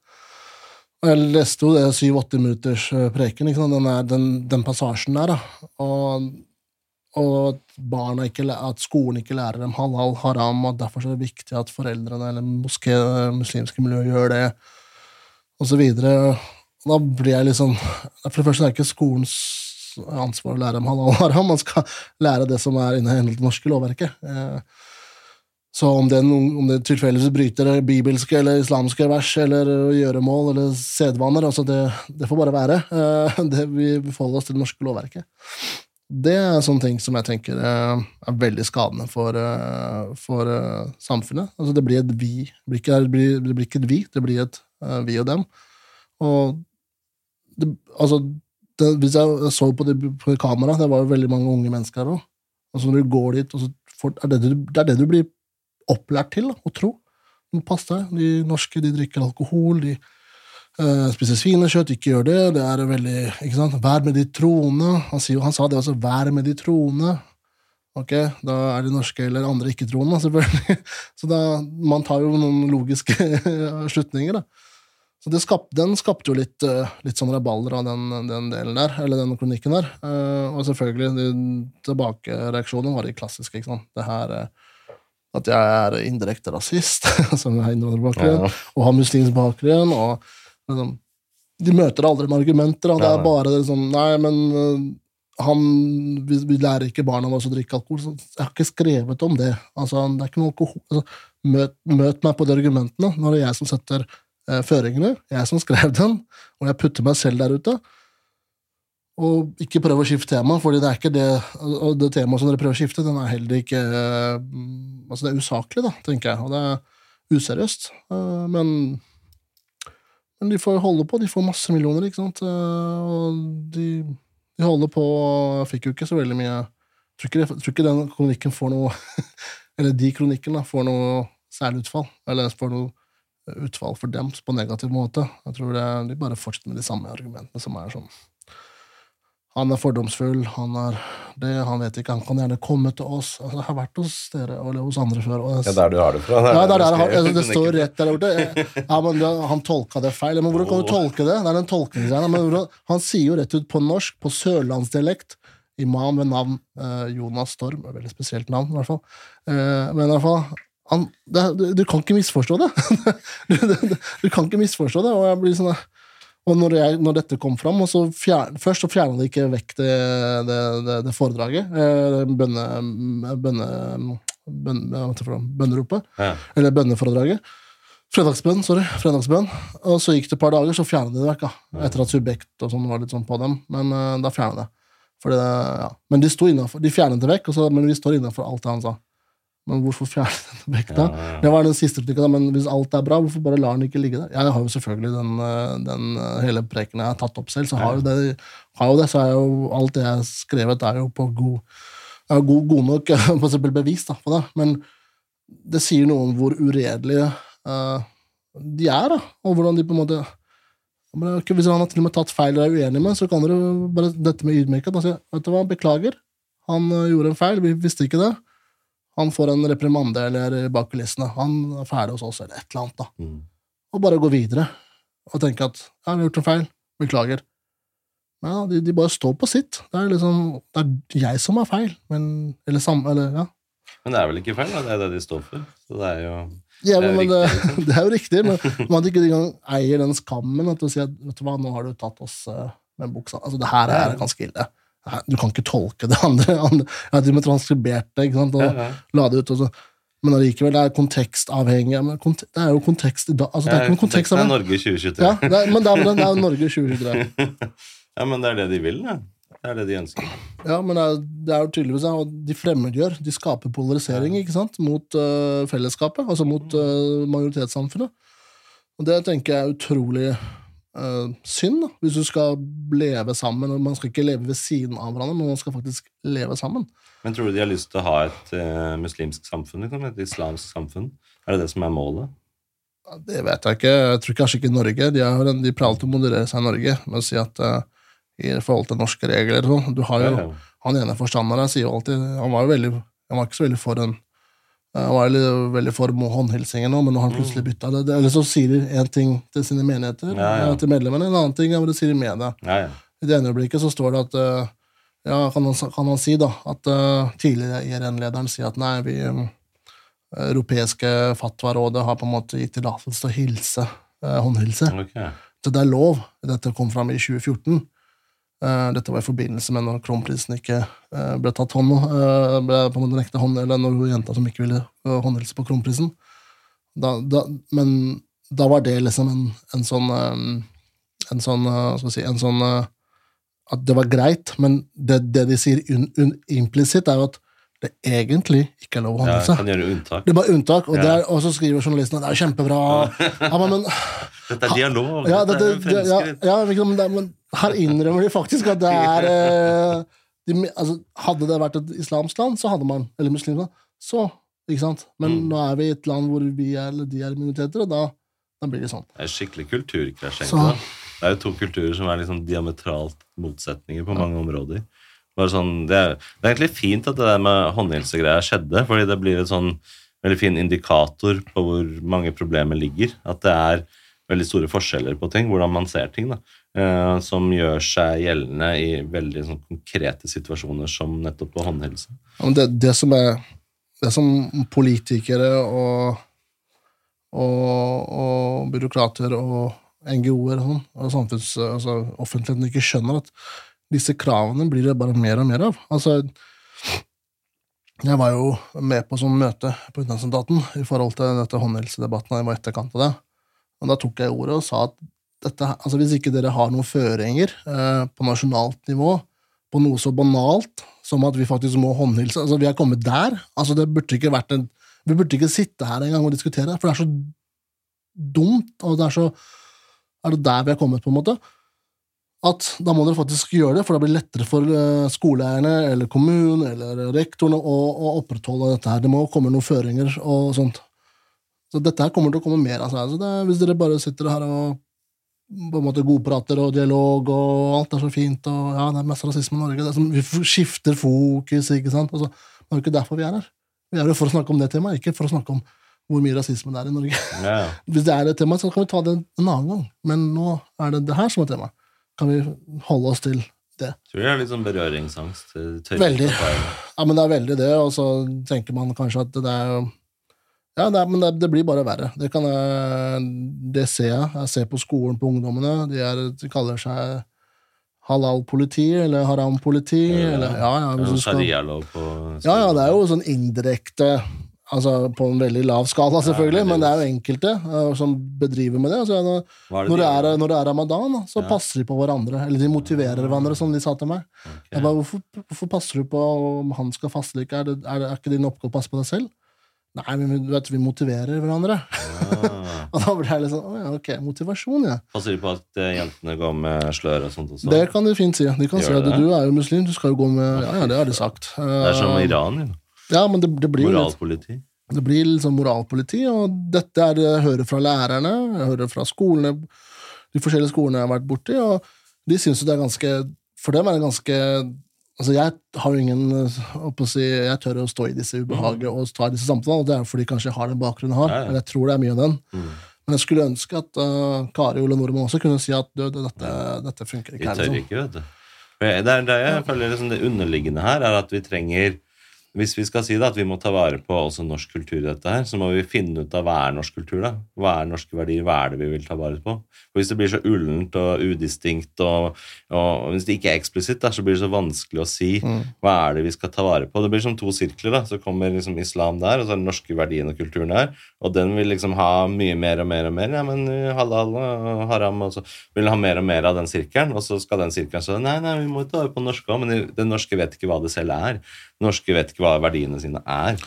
Og Jeg leste jo det syv-åtte minutters eh, preken? Den, er, den, den passasjen der. Og og ikke, at skolen ikke lærer dem halal, haram, og derfor er det viktig at foreldrene eller moské, muslimske miljøer gjør det, videre. Da blir jeg liksom For det første er ikke skolens ansvar å lære dem halal haram, man skal lære det som er innen det norske lovverket. Eh, Så om det, om det tilfeldigvis bryter bibelske eller islamske vers eller gjøremål eller sedvaner, altså det, det får bare være. Eh, [laughs] Det, vi forholder oss til det norske lovverket. Det er sånne ting som jeg tenker eh, er veldig skadende for, for samfunnet. Altså det blir et vi. Det blir ikke, et vi, det blir et vi og dem. Og det, altså, det, hvis jeg så på det på kamera, det var jo veldig mange unge mennesker her òg. Altså når du går dit, får, er det, du, det er det du blir opplært til da, å tro. Men Pass deg, de norske de drikker alkohol, de eh, spiser svinekjøtt, ikke gjør det. Det er veldig ikke sant? Vær med de troende. Han, sier, han sa det også, vær med de troende. Ok, Da er de norske eller andre ikke-troende, selvfølgelig. [laughs] Så da, man tar jo noen logiske [laughs] slutninger, da. Så det skap, den skapte jo litt, eh, litt sånn rabalder av den, den delen der, eller den kronikken der. Eh, og selvfølgelig, de tilbakereaksjonen var de klassiske, ikke sant. Det her eh, at jeg er indirekte rasist, [laughs] som har innvandrerbakgrunn, Ja. og har muslimsk bakgrunn, og liksom, de møter aldri med argumenter, og det er bare det sånn, nei, men han, vi, vi lærer ikke barna våre å drikke alkohol, så jeg har ikke skrevet om det. Altså, det er ikke noe alkohol. Altså, møt, møt meg på de argumentene, når det er jeg som setter føringene, jeg som skrev den, og jeg putter meg selv der ute. Og ikke prøv å skifte tema, fordi det er ikke det Og det temaet som dere prøver å skifte, den er heller ikke eh, mm, Altså, det er usaklig, da, tenker jeg, og det er useriøst. Eh, Men men de får holde på, de får masse millioner, ikke sant. Eh, Og de, de holder på og fikk jo ikke så veldig mye Jeg tror ikke, tror ikke den kronikken får noe [laughs] Eller de kronikkene får noe særlig utfall. Eller får noe utfall for dem på negativ måte. Jeg tror det, de bare fortsetter med de samme argumentene som er sånn Han er fordomsfull, han er det, han vet ikke, han kan gjerne komme til oss. Altså, jeg har vært hos dere eller hos andre før. Og jeg, Ja, der du har det fra. ja, det, er der, jeg, det står rett der borte. Ja, men det, Han tolka det feil. Men hvordan kan du tolke det? Det er den tolkningsgreia. Han sier jo rett ut på norsk, på sørlandsdialekt, imam ved navn eh, Jonas Storm. Veldig spesielt navn, i hvert fall. Eh, men i hvert fall han, det, du, du kan ikke misforstå det. [laughs] du, du, du kan ikke misforstå det. Og jeg blir sånn og når, jeg, når dette kom fram, og så fjern, først så fjerna de ikke vekk det, det, det, det foredraget, eh, bønne, bønne, bønneropet, Ja. eller bønneforedraget. Fredagsbønn, sorry. fredagsbønn. Og så gikk det et par dager, så fjerna de det vekk. da. Etter at Subjekt og sånn var litt sånn på dem. Men uh, da fjerna de det. Ja. Men de, sto innenfor, de fjernet det vekk, og så, men vi står innafor alt det han sa. Men hvorfor fjerne den [laughs] vekta? Ja, ja. Det var den siste replikken, men hvis alt er bra, hvorfor bare lar den ikke ligge der? Jeg har jo selvfølgelig den, eh, den eh, hele preken jeg har tatt opp selv, så har jo det, har jo det så er jo alt det jeg har skrevet, er jo på god, er god, god nok [laughs] for eksempel bevis da, på det. Men det sier noe om hvor uredelige uh, de er, da, og hvordan de på en måte Hvis han har til og med tatt feil og er uenig med, så kan dere bare dette med ydmykhet. Altså, vet du hva, beklager, han gjorde en feil, vi visste ikke det. Han får en reprimande eller bak kulissene. Han er ferdig hos oss, eller et eller annet. da. Mm. Og bare gå videre og tenke at ja, vi har gjort en feil, beklager. Men ja, de, de bare står på sitt. Det er liksom, det er jeg som har feil, men Eller samme, eller ja. Men det er vel ikke feil, da? Det er det de står for. Så det er jo Ja, Det er men, det, [laughs] det er jo riktig, men man ikke engang eier den skammen at du sier at vet du hva, nå har du tatt oss eh, med buksa. Altså, det her er ganske ille. Her- Du kan ikke tolke det andre. [laughs] andre. Jeg har til og med transkribert det ikke sant? og Ja, la det ut. Og så. Men allikevel, det er kontekstavhengig. Kont det er jo kontekst i dag. Altså, det er ikke kontekst det er. Norge 2023. Ja, det er, men det er, det er Norge 2023. [laughs] Ja, men det er det de vil, det. Det er det de ønsker. Ja, men det er, det er jo tydeligvis og De fremmedgjør. De skaper polarisering ikke sant? mot uh, fellesskapet, altså mot uh, majoritetssamfunnet. Og det tenker jeg er utrolig øh, synd, da, hvis du skal leve sammen. og Man skal ikke leve ved siden av hverandre, men man skal faktisk leve sammen. Men tror du de har lyst til å ha et uh, muslimsk samfunn? Liksom, et islamsk samfunn? Er det det som er målet? Ja, Det vet jeg ikke. Jeg tror kanskje ikke Norge. De, har, de pleier alltid å moderere seg i Norge med å si at uh, i forhold til norske regler sånn Du har jo. Han ene forstanderen sier jo alltid Han var jo veldig Han var ikke så veldig for en han var veldig, veldig for håndhilsingen nå, men nå har han plutselig bytta det. Eller så sier de én ting til sine menigheter, Mm. Ja, ja. eh, til medlemmene, en annen ting er hva de sier i media. Ja, ja. I det ene øyeblikket så står det at eh, Ja, kan han, kan han si, da, at tidligere IRN-lederen sier at nei, vi Europeiske fatwa-rådet har på en måte gitt tillatelse til å hilse, eh, håndhilse. Okay. Så det er lov. Dette kom fram i 2014. Eh, dette var i forbindelse med når kronprinsen ikke eh, ble tatt hånd uh, ble på en måte nekta hånd, eller når jenta som ikke ville håndhilse på kronprinsen. Da, da, men da var det liksom en, en sånn eh, En sånn, eh, skal si, en sånn eh, At det var greit, men det, det de sier un, implisitt, er jo at det egentlig ikke er lov å Ja, seg. unntak. det er bare unntak, og, Ja. er, og så skriver journalisten at det er kjempebra. Ja, men, men [laughs] Dette er dialog. ja, dette det, er ja, fremskritt. ja, ikke men, det, men her innrømmer de faktisk at det er [laughs] eh, de, altså, Hadde det vært et islamsk land, så hadde man Eller muslimsk land, så ikke sant? Men Mm. nå er vi i et land hvor vi er, eller de er minoriteter, og da, da blir det sånn. Det er skikkelig kulturkrasj. Det er jo to kulturer som er liksom diametralt motsetninger på mange områder. Bare sånn, det, er, det er egentlig fint at det der med håndhilsegreia skjedde, fordi det blir en sånn veldig fin indikator på hvor mange problemer ligger. At det er veldig store forskjeller på ting, hvordan man ser ting, da, eh, som gjør seg gjeldende i veldig sånn, konkrete situasjoner som nettopp på håndhilse. Det, det som er Det som politikere og, og, og byråkrater og NGO-er og, sånn, og samfunns, altså offentligheten ikke skjønner at disse kravene blir det bare mer og mer av. Altså, jeg var jo med på sånn møte på utenriksetaten i forhold til dette håndhelsedebatten. Jeg var etterkant av det. Og da tok jeg ordet og sa at dette, altså hvis ikke dere har noen føringer eh, på nasjonalt nivå på noe så banalt som at vi faktisk må håndhilse altså Vi er kommet der. altså det burde ikke vært en, Vi burde ikke sitte her engang og diskutere for det er så dumt, og det er så Er det der vi er kommet, på en måte? At da må dere faktisk gjøre det, for da blir det lettere for eh, skoleeierne eller kommunen eller rektorene å, å opprettholde dette her. Det må komme noen føringer og sånt. Så dette her kommer til å komme mer av seg. Altså det er, hvis dere bare sitter her og på en måte godprater og dialog, og alt er så fint, og ja, det er mest rasisme i Norge. Det som, vi skifter fokus, ikke sant? Altså, det er jo ikke derfor vi er her. Vi er jo for å snakke om det temaet, ikke for å snakke om hvor mye rasisme det er i Norge. Ja, ja. [laughs] Hvis det er et tema, så kan vi ta det en annen gang. Men nå er det det her som er tema. Kan vi holde oss til det? Tror jeg er litt sånn berøringsangst. eh, Veldig. Ja, men det er veldig det, og så tenker man kanskje at det er Ja, det er, men det, det blir bare verre. Det, kan jeg, det ser jeg. Jeg ser på skolen på ungdommene. De, er, de kaller seg halal-politi eller haram-politi. Ja, eller ja, ja, hvis du skal, ja, ja, det er jo sånn indirekte Altså på en veldig lav skala, selvfølgelig, ja, men det er jo enkelte uh, som bedriver med det. Altså, når, det når, de det er, når det er ramadan, da, så Ja. passer de på hverandre. Eller de motiverer hverandre, som de sa til meg. Okay. Bare, hvorfor, hvorfor passer du på om han skal faste eller ikke? Er, det, er, det, er ikke din oppgave å passe på deg selv? Nei, men vi- vet, vi motiverer hverandre. Ja. [laughs] Og da blir jeg litt sånn, ja, ok, motivasjon, ja. Passer de på at eh, jentene går med slør og sånt også? Det kan de fint si. De kan Gjør si at det? du er jo muslim, du skal jo gå med Ja, ja, det har de sagt. Det er som Eh, Iran, jo. Ja, men det, det blir Moralpoliti. Det blir liksom moralpoliti, og dette er det jeg hører fra lærerne, jeg hører fra skolene, de forskjellige skolene jeg har vært borti, og de syns jo det er ganske For dem er det ganske Altså, jeg har jo ingen å si, Jeg tør å stå i disse ubehagene og ta disse samtalene, og det er fordi kanskje jeg har den bakgrunnen jeg har. Men jeg tror det er mye av den. Mm. Men jeg skulle ønske at uh, Kari Ole Nordmann også kunne si at dette, dette funker ikke. Vi tør liksom. ikke, vet du. Det, er, Det er jeg føler liksom det underliggende her, er at vi trenger Hvis vi skal si det, at vi må ta vare på også norsk kultur i dette her, så må vi finne ut av hva er norsk kultur, da. Hva er norske verdier? Hva er det vi vil ta vare på? For Hvis det blir så ullent og udistinkt, og, og hvis det ikke er eksplisitt, da, så blir det så vanskelig å si Mm. hva er det vi skal ta vare på. Det blir som to sirkler. da, Så kommer liksom islam der, og så er den norske verdien og kulturen der. Og den vil liksom ha mye mer og mer og mer. Ja, men uh, halal og haram, og så vil ha mer og mer av den sirkelen. Og så skal den sirkelen si nei, nei, vi må ta vare på den norske òg, men det den norske vet ikke hva det selv er. Norske vet ikke hva verdiene sine er.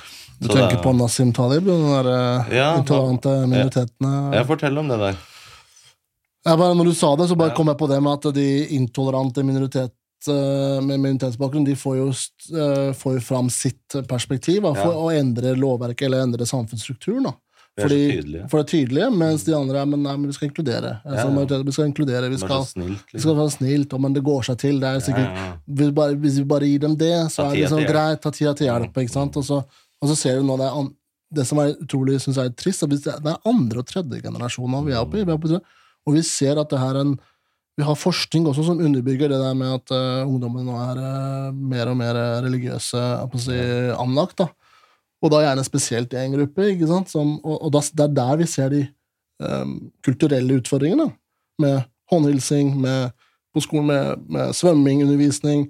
Du Så tenker det- på Nasim Talib, den der uh, Ja, intolerante minoritetene? Ja, fortell om det der. Jeg bare, når du sa det, så bare Ja. kom jeg på det med at de intolerante minoritet, eh, med minoritetsbakgrunn de får jo, eh, får jo fram sitt perspektiv for Ja. å endre lovverket eller endre samfunnsstrukturen. Da. Vi er tydelige. for det er tydelige, mens de andre er men, nei, men vi skal inkludere. Altså, Ja. ja. Vi skal inkludere, vi er skal, snilt, liksom. vi skal liksom. være snilt, og, men det går seg til. Er sikkert, Ja, ja. Hvis, bare, hvis vi bare gir dem det, så er det liksom greit. Ta tida til hjelp. Ikke sant? Og, så, og så ser du nå det, er an, det som er utrolig synes jeg er trist, at det er andre og tredje generasjon vi er oppe i. Vi er oppe i og vi ser at det her er en vi har forskning også som underbygger det der med at uh, ungdommen nå er uh, mer og mer eh, religiøse si, anlagt. da. Og da gjerne spesielt i en gruppe. ikke sant? Som, og og det er der vi ser de um, kulturelle utfordringene. Med håndhilsing, med, på skolen med, med svømmingundervisning.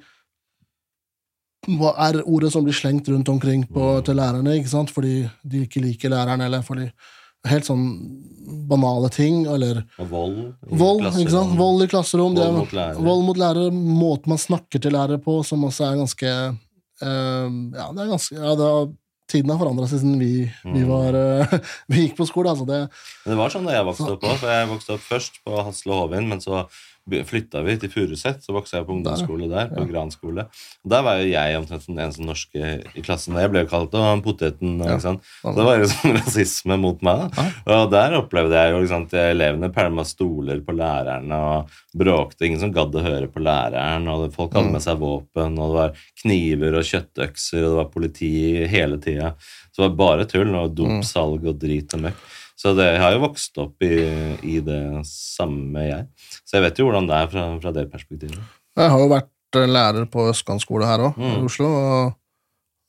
Hva er ordet som blir slengt rundt omkring på, til lærerne, ikke sant? fordi de ikke liker læreren, eller fordi Helt sånn banale ting, eller vold. i Vold, klasserom. Vold i klasserom. er- Vold mot lærere. Vold mot lærere, måten man snakker til lærere på, som også er ganske eh, Ja, det er ganske ja, det har, Tiden har forandra seg siden vi, vi, Mm. var, eh, [laughs] vi gikk på skole. Altså det, Men det var sånn da jeg vokste opp òg. Jeg vokste opp først på Hasle Hovin, men så flytta vi til Furuset. Så vokste jeg på ungdomsskole der, på Gran skole. Og Der var jo jeg omtrent den eneste norske i klassen. Jeg ble jo kalt han poteten. Ja. Sant? Så det var jo sånn [laughs] rasisme mot meg. da. Og der opplevde jeg jo liksom, at elevene pælma stoler på lærerne og bråkte. Ingen som gadd å høre på læreren. og Folk hadde med seg våpen, og det var kniver og kjøttøkser, og det var politi hele tida. Så det var bare tull og dopsalg og drit og møkk. Så det, jeg har jo vokst opp i, i det samme jeg. Så jeg vet jo hvordan det er fra, fra det perspektivet. jeg har jo vært eh, lærer på Østkanten skole her òg, i Mm. Oslo. og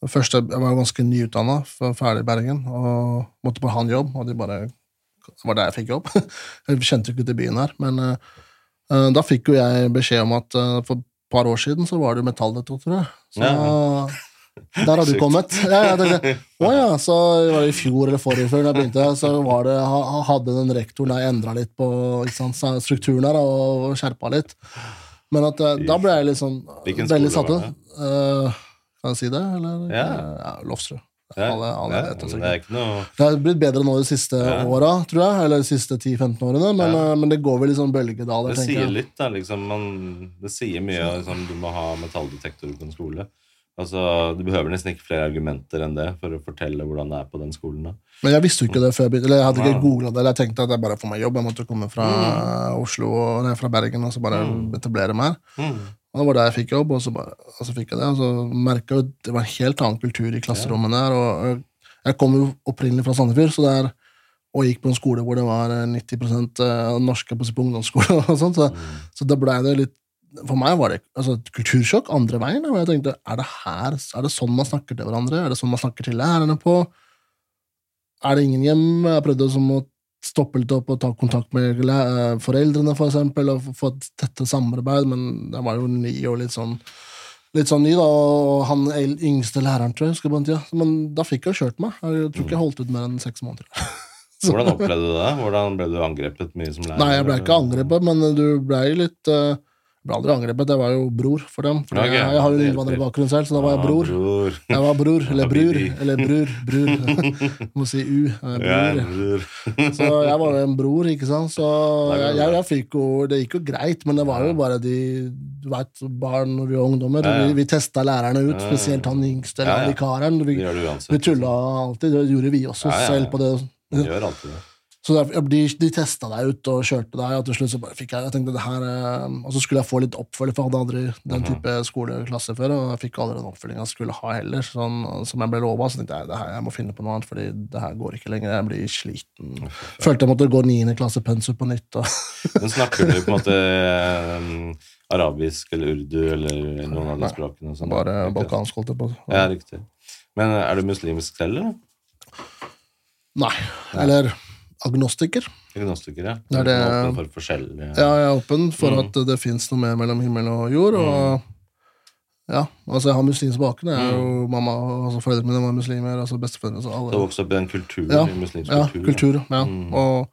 det første, Jeg var ganske nyutdanna, ferdig i Bergen, og måtte bare ha en jobb. Og de bare, det var der jeg fikk jobb. [laughs] Jeg kjente jo ikke til byen her. Men eh, da fikk jo jeg beskjed om at uh, for et par år siden så var det jo metalldetektorer. Så der har du kommet. Ja, jeg tenkte, å ja, så var det i fjor eller forrige før da jeg begynte, så var det, hadde den rektoren der endra litt på sant, strukturen der og skjerpa litt. Men at, eh, da ble jeg liksom veldig satt ut. Uh, kan jeg si det, eller? Ja. ja Lofsrud. Ja, Alle, alle ja, vet det er noe Det har blitt bedre nå de siste Ja. åra, tror jeg. Eller de siste 10-15 årene. Men, Ja. eh, men det går vel i sånn bølgedaler, Det sier jeg. litt, da. Liksom, man, det sier mye liksom, Du må ha metalldetektorer på en skole. Altså, Du behøver nesten ikke flere argumenter enn det for å fortelle hvordan det er på den skolen. da. Men jeg visste jo ikke det før jeg begynte. Eller jeg hadde ikke googla det. Eller jeg tenkte at jeg bare får meg jobb. Jeg måtte komme fra Mm. Oslo og nei, fra Bergen og så bare etablere meg her. Mm. Og det var der jeg fikk jobb, og så, bare, og så fikk jeg det. Og så merka jeg at det var en helt annen kultur i klasserommene der. Og jeg- kom jo opprinnelig fra Sandefjord, så der, og gikk på en skole hvor det var eh, 90 av norske på på ungdomsskole. og sånt, så, så da blei det litt For meg var det altså, et kultursjokk andre veien. Og jeg tenkte, er det her, er det sånn man snakker til hverandre? Er det sånn man snakker til lærerne på? Er det ingen hjem? Jeg prøvde å stoppe litt opp og ta kontakt med foreldrene, for eksempel, og få et tettere samarbeid, men jeg var jo ni og litt sånn Litt sånn ny, da, og han yngste læreren, tror jeg, jeg tida. Men da fikk jeg kjørt meg. Jeg tror ikke jeg holdt ut mer enn seks måneder. [laughs] Hvordan opplevde du det? Hvordan Ble du angrepet mye som lærer? Nei, jeg ble ikke angrepet, men du ble litt eh, Jeg ble aldri angrepet, jeg var jo bror for dem. For okay, jeg, jeg har jo innvandrerbakgrunn selv, så da var jeg Ah, bror. bror. Jeg var bror, eller brur, eller brur, brur. [laughs] Må si U. Bror. Ja, Bror. [laughs] Så jeg var jo en bror, ikke sant. Så jeg, jeg, jeg fikk jo Det gikk jo greit, men det var jo bare de Du vet, barn og vi ungdommer. Vi, vi testa lærerne ut, spesielt han yngste, eller vikaren. Vi, vi tulla alltid, det gjorde vi også selv på det. Vi gjør alltid det. Så der, de, de testa deg ut og kjørte deg, og til slutt så bare fikk jeg jeg tenkte det her, eh, Og så skulle jeg få litt oppfølging, for jeg hadde aldri den Mhm. type skoleklasse før. Og jeg fikk aldri den oppfølginga jeg skulle ha heller, sånn, som jeg ble lova. Så tenkte jeg det her, jeg må finne på noe annet, Fordi det her går ikke lenger. Jeg blir sliten. Følte jeg måtte gå niende klasse pensum på nytt. Og, [laughs] Men snakker du på en måte um, arabisk eller urdu eller noen av de språkene? Sånn, bare balkansk, holdt jeg på. Ja, riktig. Men er du muslimsk selv, eller? Nei. Eller agnostiker. Agnostiker, ja. Det er Åpen for forskjellige Ja, jeg er åpen for Mm. at det fins noe mer mellom himmel og jord. Og ja, altså jeg har muslimsk bakgrunn. Jeg er jo mamma, altså Foreldrene mine var muslimer. altså besteforeldre, Så Du alle, har vokste opp i en kultur, Ja, muslimsk ja, kultur. kultur. Ja. Mm. Og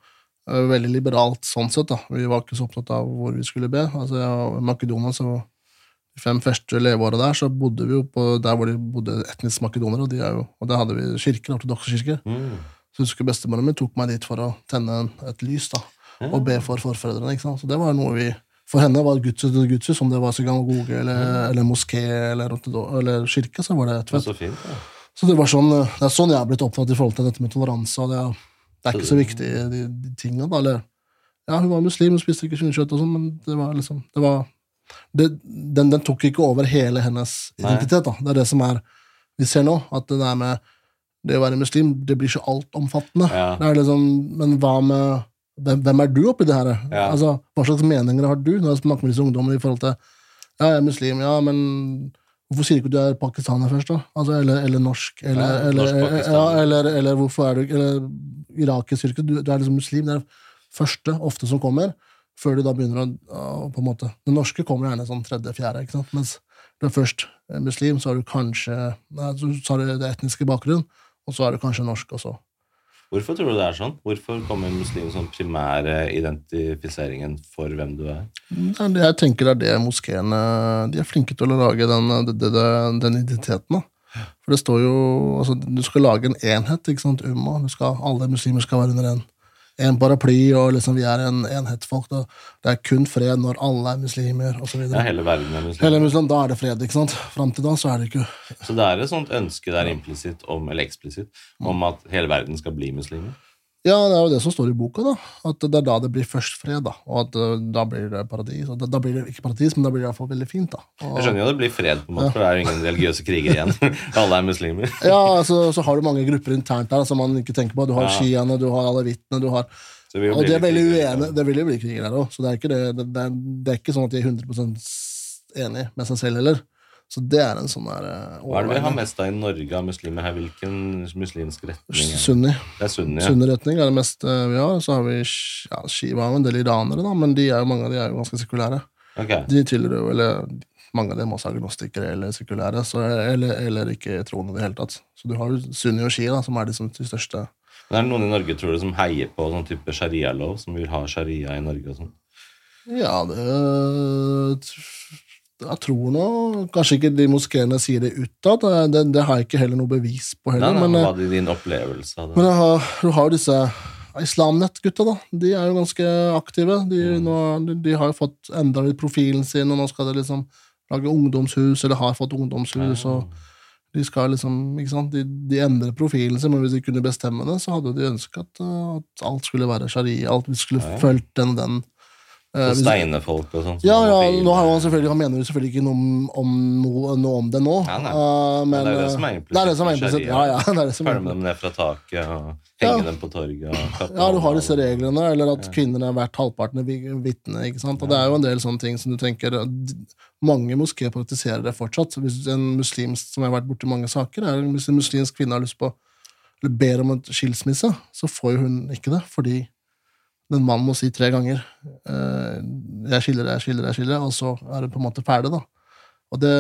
eh, veldig liberalt sånn sett. da. Vi var ikke så opptatt av hvor vi skulle be. Altså, I Makedonia, så de fem første leveåra der, så bodde vi jo på der hvor de bodde etnisk makedonere, og, de jo, og der hadde vi kirker, ortodokse kirker. Mm. Så husker bestemora mi tok meg dit for å tenne et lys da, og be for forfedrene. ikke sant? Så det var noe vi For henne var gudshus til gudshus, om det var synagoge eller, eller moské eller, eller kirke, så var det et fett. så fint. Ja. Så det var sånn, det er sånn jeg har blitt opptatt i forhold til dette med toleranse. og Det er, det er ikke så viktig, de, de tingene. da, eller, Ja, hun var muslim, hun spiste ikke svinekjøtt og sånn, men det var liksom det var, det, den, den tok ikke over hele hennes identitet. da. Det er det som er vi ser nå, at det der med det å være muslim, det blir så altomfattende. Ja. Det er liksom, men hva med hvem, er du oppi det her? Ja. Altså, hva slags meninger har du når jeg snakker med disse ungdommene i forhold til ja, jeg er muslim, ja, men hvorfor sier du ikke du er pakistaner først, da? Altså, eller, eller norsk, eller, Ja, eller, norsk-pakistaner. ja, eller, eller hvorfor er du eller irakisk yrke? Du, du er liksom muslim. Det er det første ofte som kommer, før du da begynner å på en måte Det norske kommer gjerne sånn tredje-fjerde, ikke sant? Mens du er først muslim, så har du kanskje nei, så har du det etniske bakgrunn, og så er du kanskje norsk også. Hvorfor tror du det er sånn? Hvorfor kommer muslim som primære identifiseringen for hvem du er? Nei, Jeg tenker det er det moskeene De er flinke til å lage den, den, den, den identiteten. da. For det står jo altså, Du skal lage en enhet, ikke sant? Umma. Du skal, alle muslimer skal være under en, en paraply, og liksom vi er en enhetsfolk. Det er kun fred når alle er muslimer, osv. Ja, hele verden er muslim. Hele muslim, da er det fred, ikke sant? Fram til da så er det ikke Så det er et sånt ønske der implisitt om, eller eksplisitt om at hele verden skal bli muslimer? Ja, det er jo det som står i boka, da. At det er da det blir først fred, da. Og at uh, da blir det paradis. Og da, blir det ikke paradis, men da blir det i hvert fall veldig fint, da. Og, Jeg skjønner jo det blir fred, på en måte, for det er jo ingen religiøse kriger igjen. [laughs] Alle er muslimer. Ja, altså, så har du mange grupper internt der som man ikke tenker på. Du har Ja. shiaene, du har alawittene, du har Og de er veldig uenige. Det vil jo bli kriger der òg, så det er, ikke det, det, det, er, det er ikke sånn at de er 100 enige med seg selv heller. Så det er en sånn der uh, Hva er det vi har mest av i Norge av muslimer her? Hvilken muslimsk retning? er? Sunni. Det er sunni, ja. Sunni retning er det meste vi har. Så har vi ja, Shiva og en del iranere, da, men de er jo, mange av de er jo ganske sekulære. Ok. De tilhører jo, eller mange av dem også er agnostikere eller sekulære, så, eller, eller ikke troende i det hele tatt. Så du har sunni og shia, da, som er de, som, de største Men er det noen i Norge tror du, som heier på sånn type sharialov, som vil ha sharia i Norge og sånn? Ja, det Jeg tror nå Kanskje ikke de moskeene sier det utad, det, det, det har jeg ikke heller noe bevis på heller. nei, men, var eh, din opplevelse av det? men har, du har jo disse Islamnett-gutta, da. De er jo ganske aktive. De, Mm. nå, de, de har jo fått endra litt profilen sin, og nå skal de liksom lage ungdomshus, eller har fått ungdomshus. og de skal liksom, ikke sant, de, de endrer profilen sin, men hvis de kunne bestemme det, så hadde de ønska at, at alt skulle være sharia, alt vi skulle Ja. fulgt den og den. Eh, Og steine folk og sånn? ja, ja, nå har han selvfølgelig Han mener jo selvfølgelig ikke noe om, om, noe, noe om det nå. Nei, nei. eh, men, Men det er jo det eh, som er det er det som er. Ja, ja, [laughs] det er det som Følge dem ned fra taket og henge dem på torget. Ja, du har disse reglene, eller at kvinner er hvert halvparten av vitne. ikke sant? Og det er jo en del sånne ting som du tenker Mange moskeer praktiserer det fortsatt. Hvis en muslimsk som har vært borti mange saker, er hvis en muslimsk kvinne har lyst på eller ber om en skilsmisse, så får jo hun ikke det, fordi den mannen må si tre ganger eh, 'jeg skiller jeg skiller jeg skiller og så er det på en måte ferdig. da. Og det,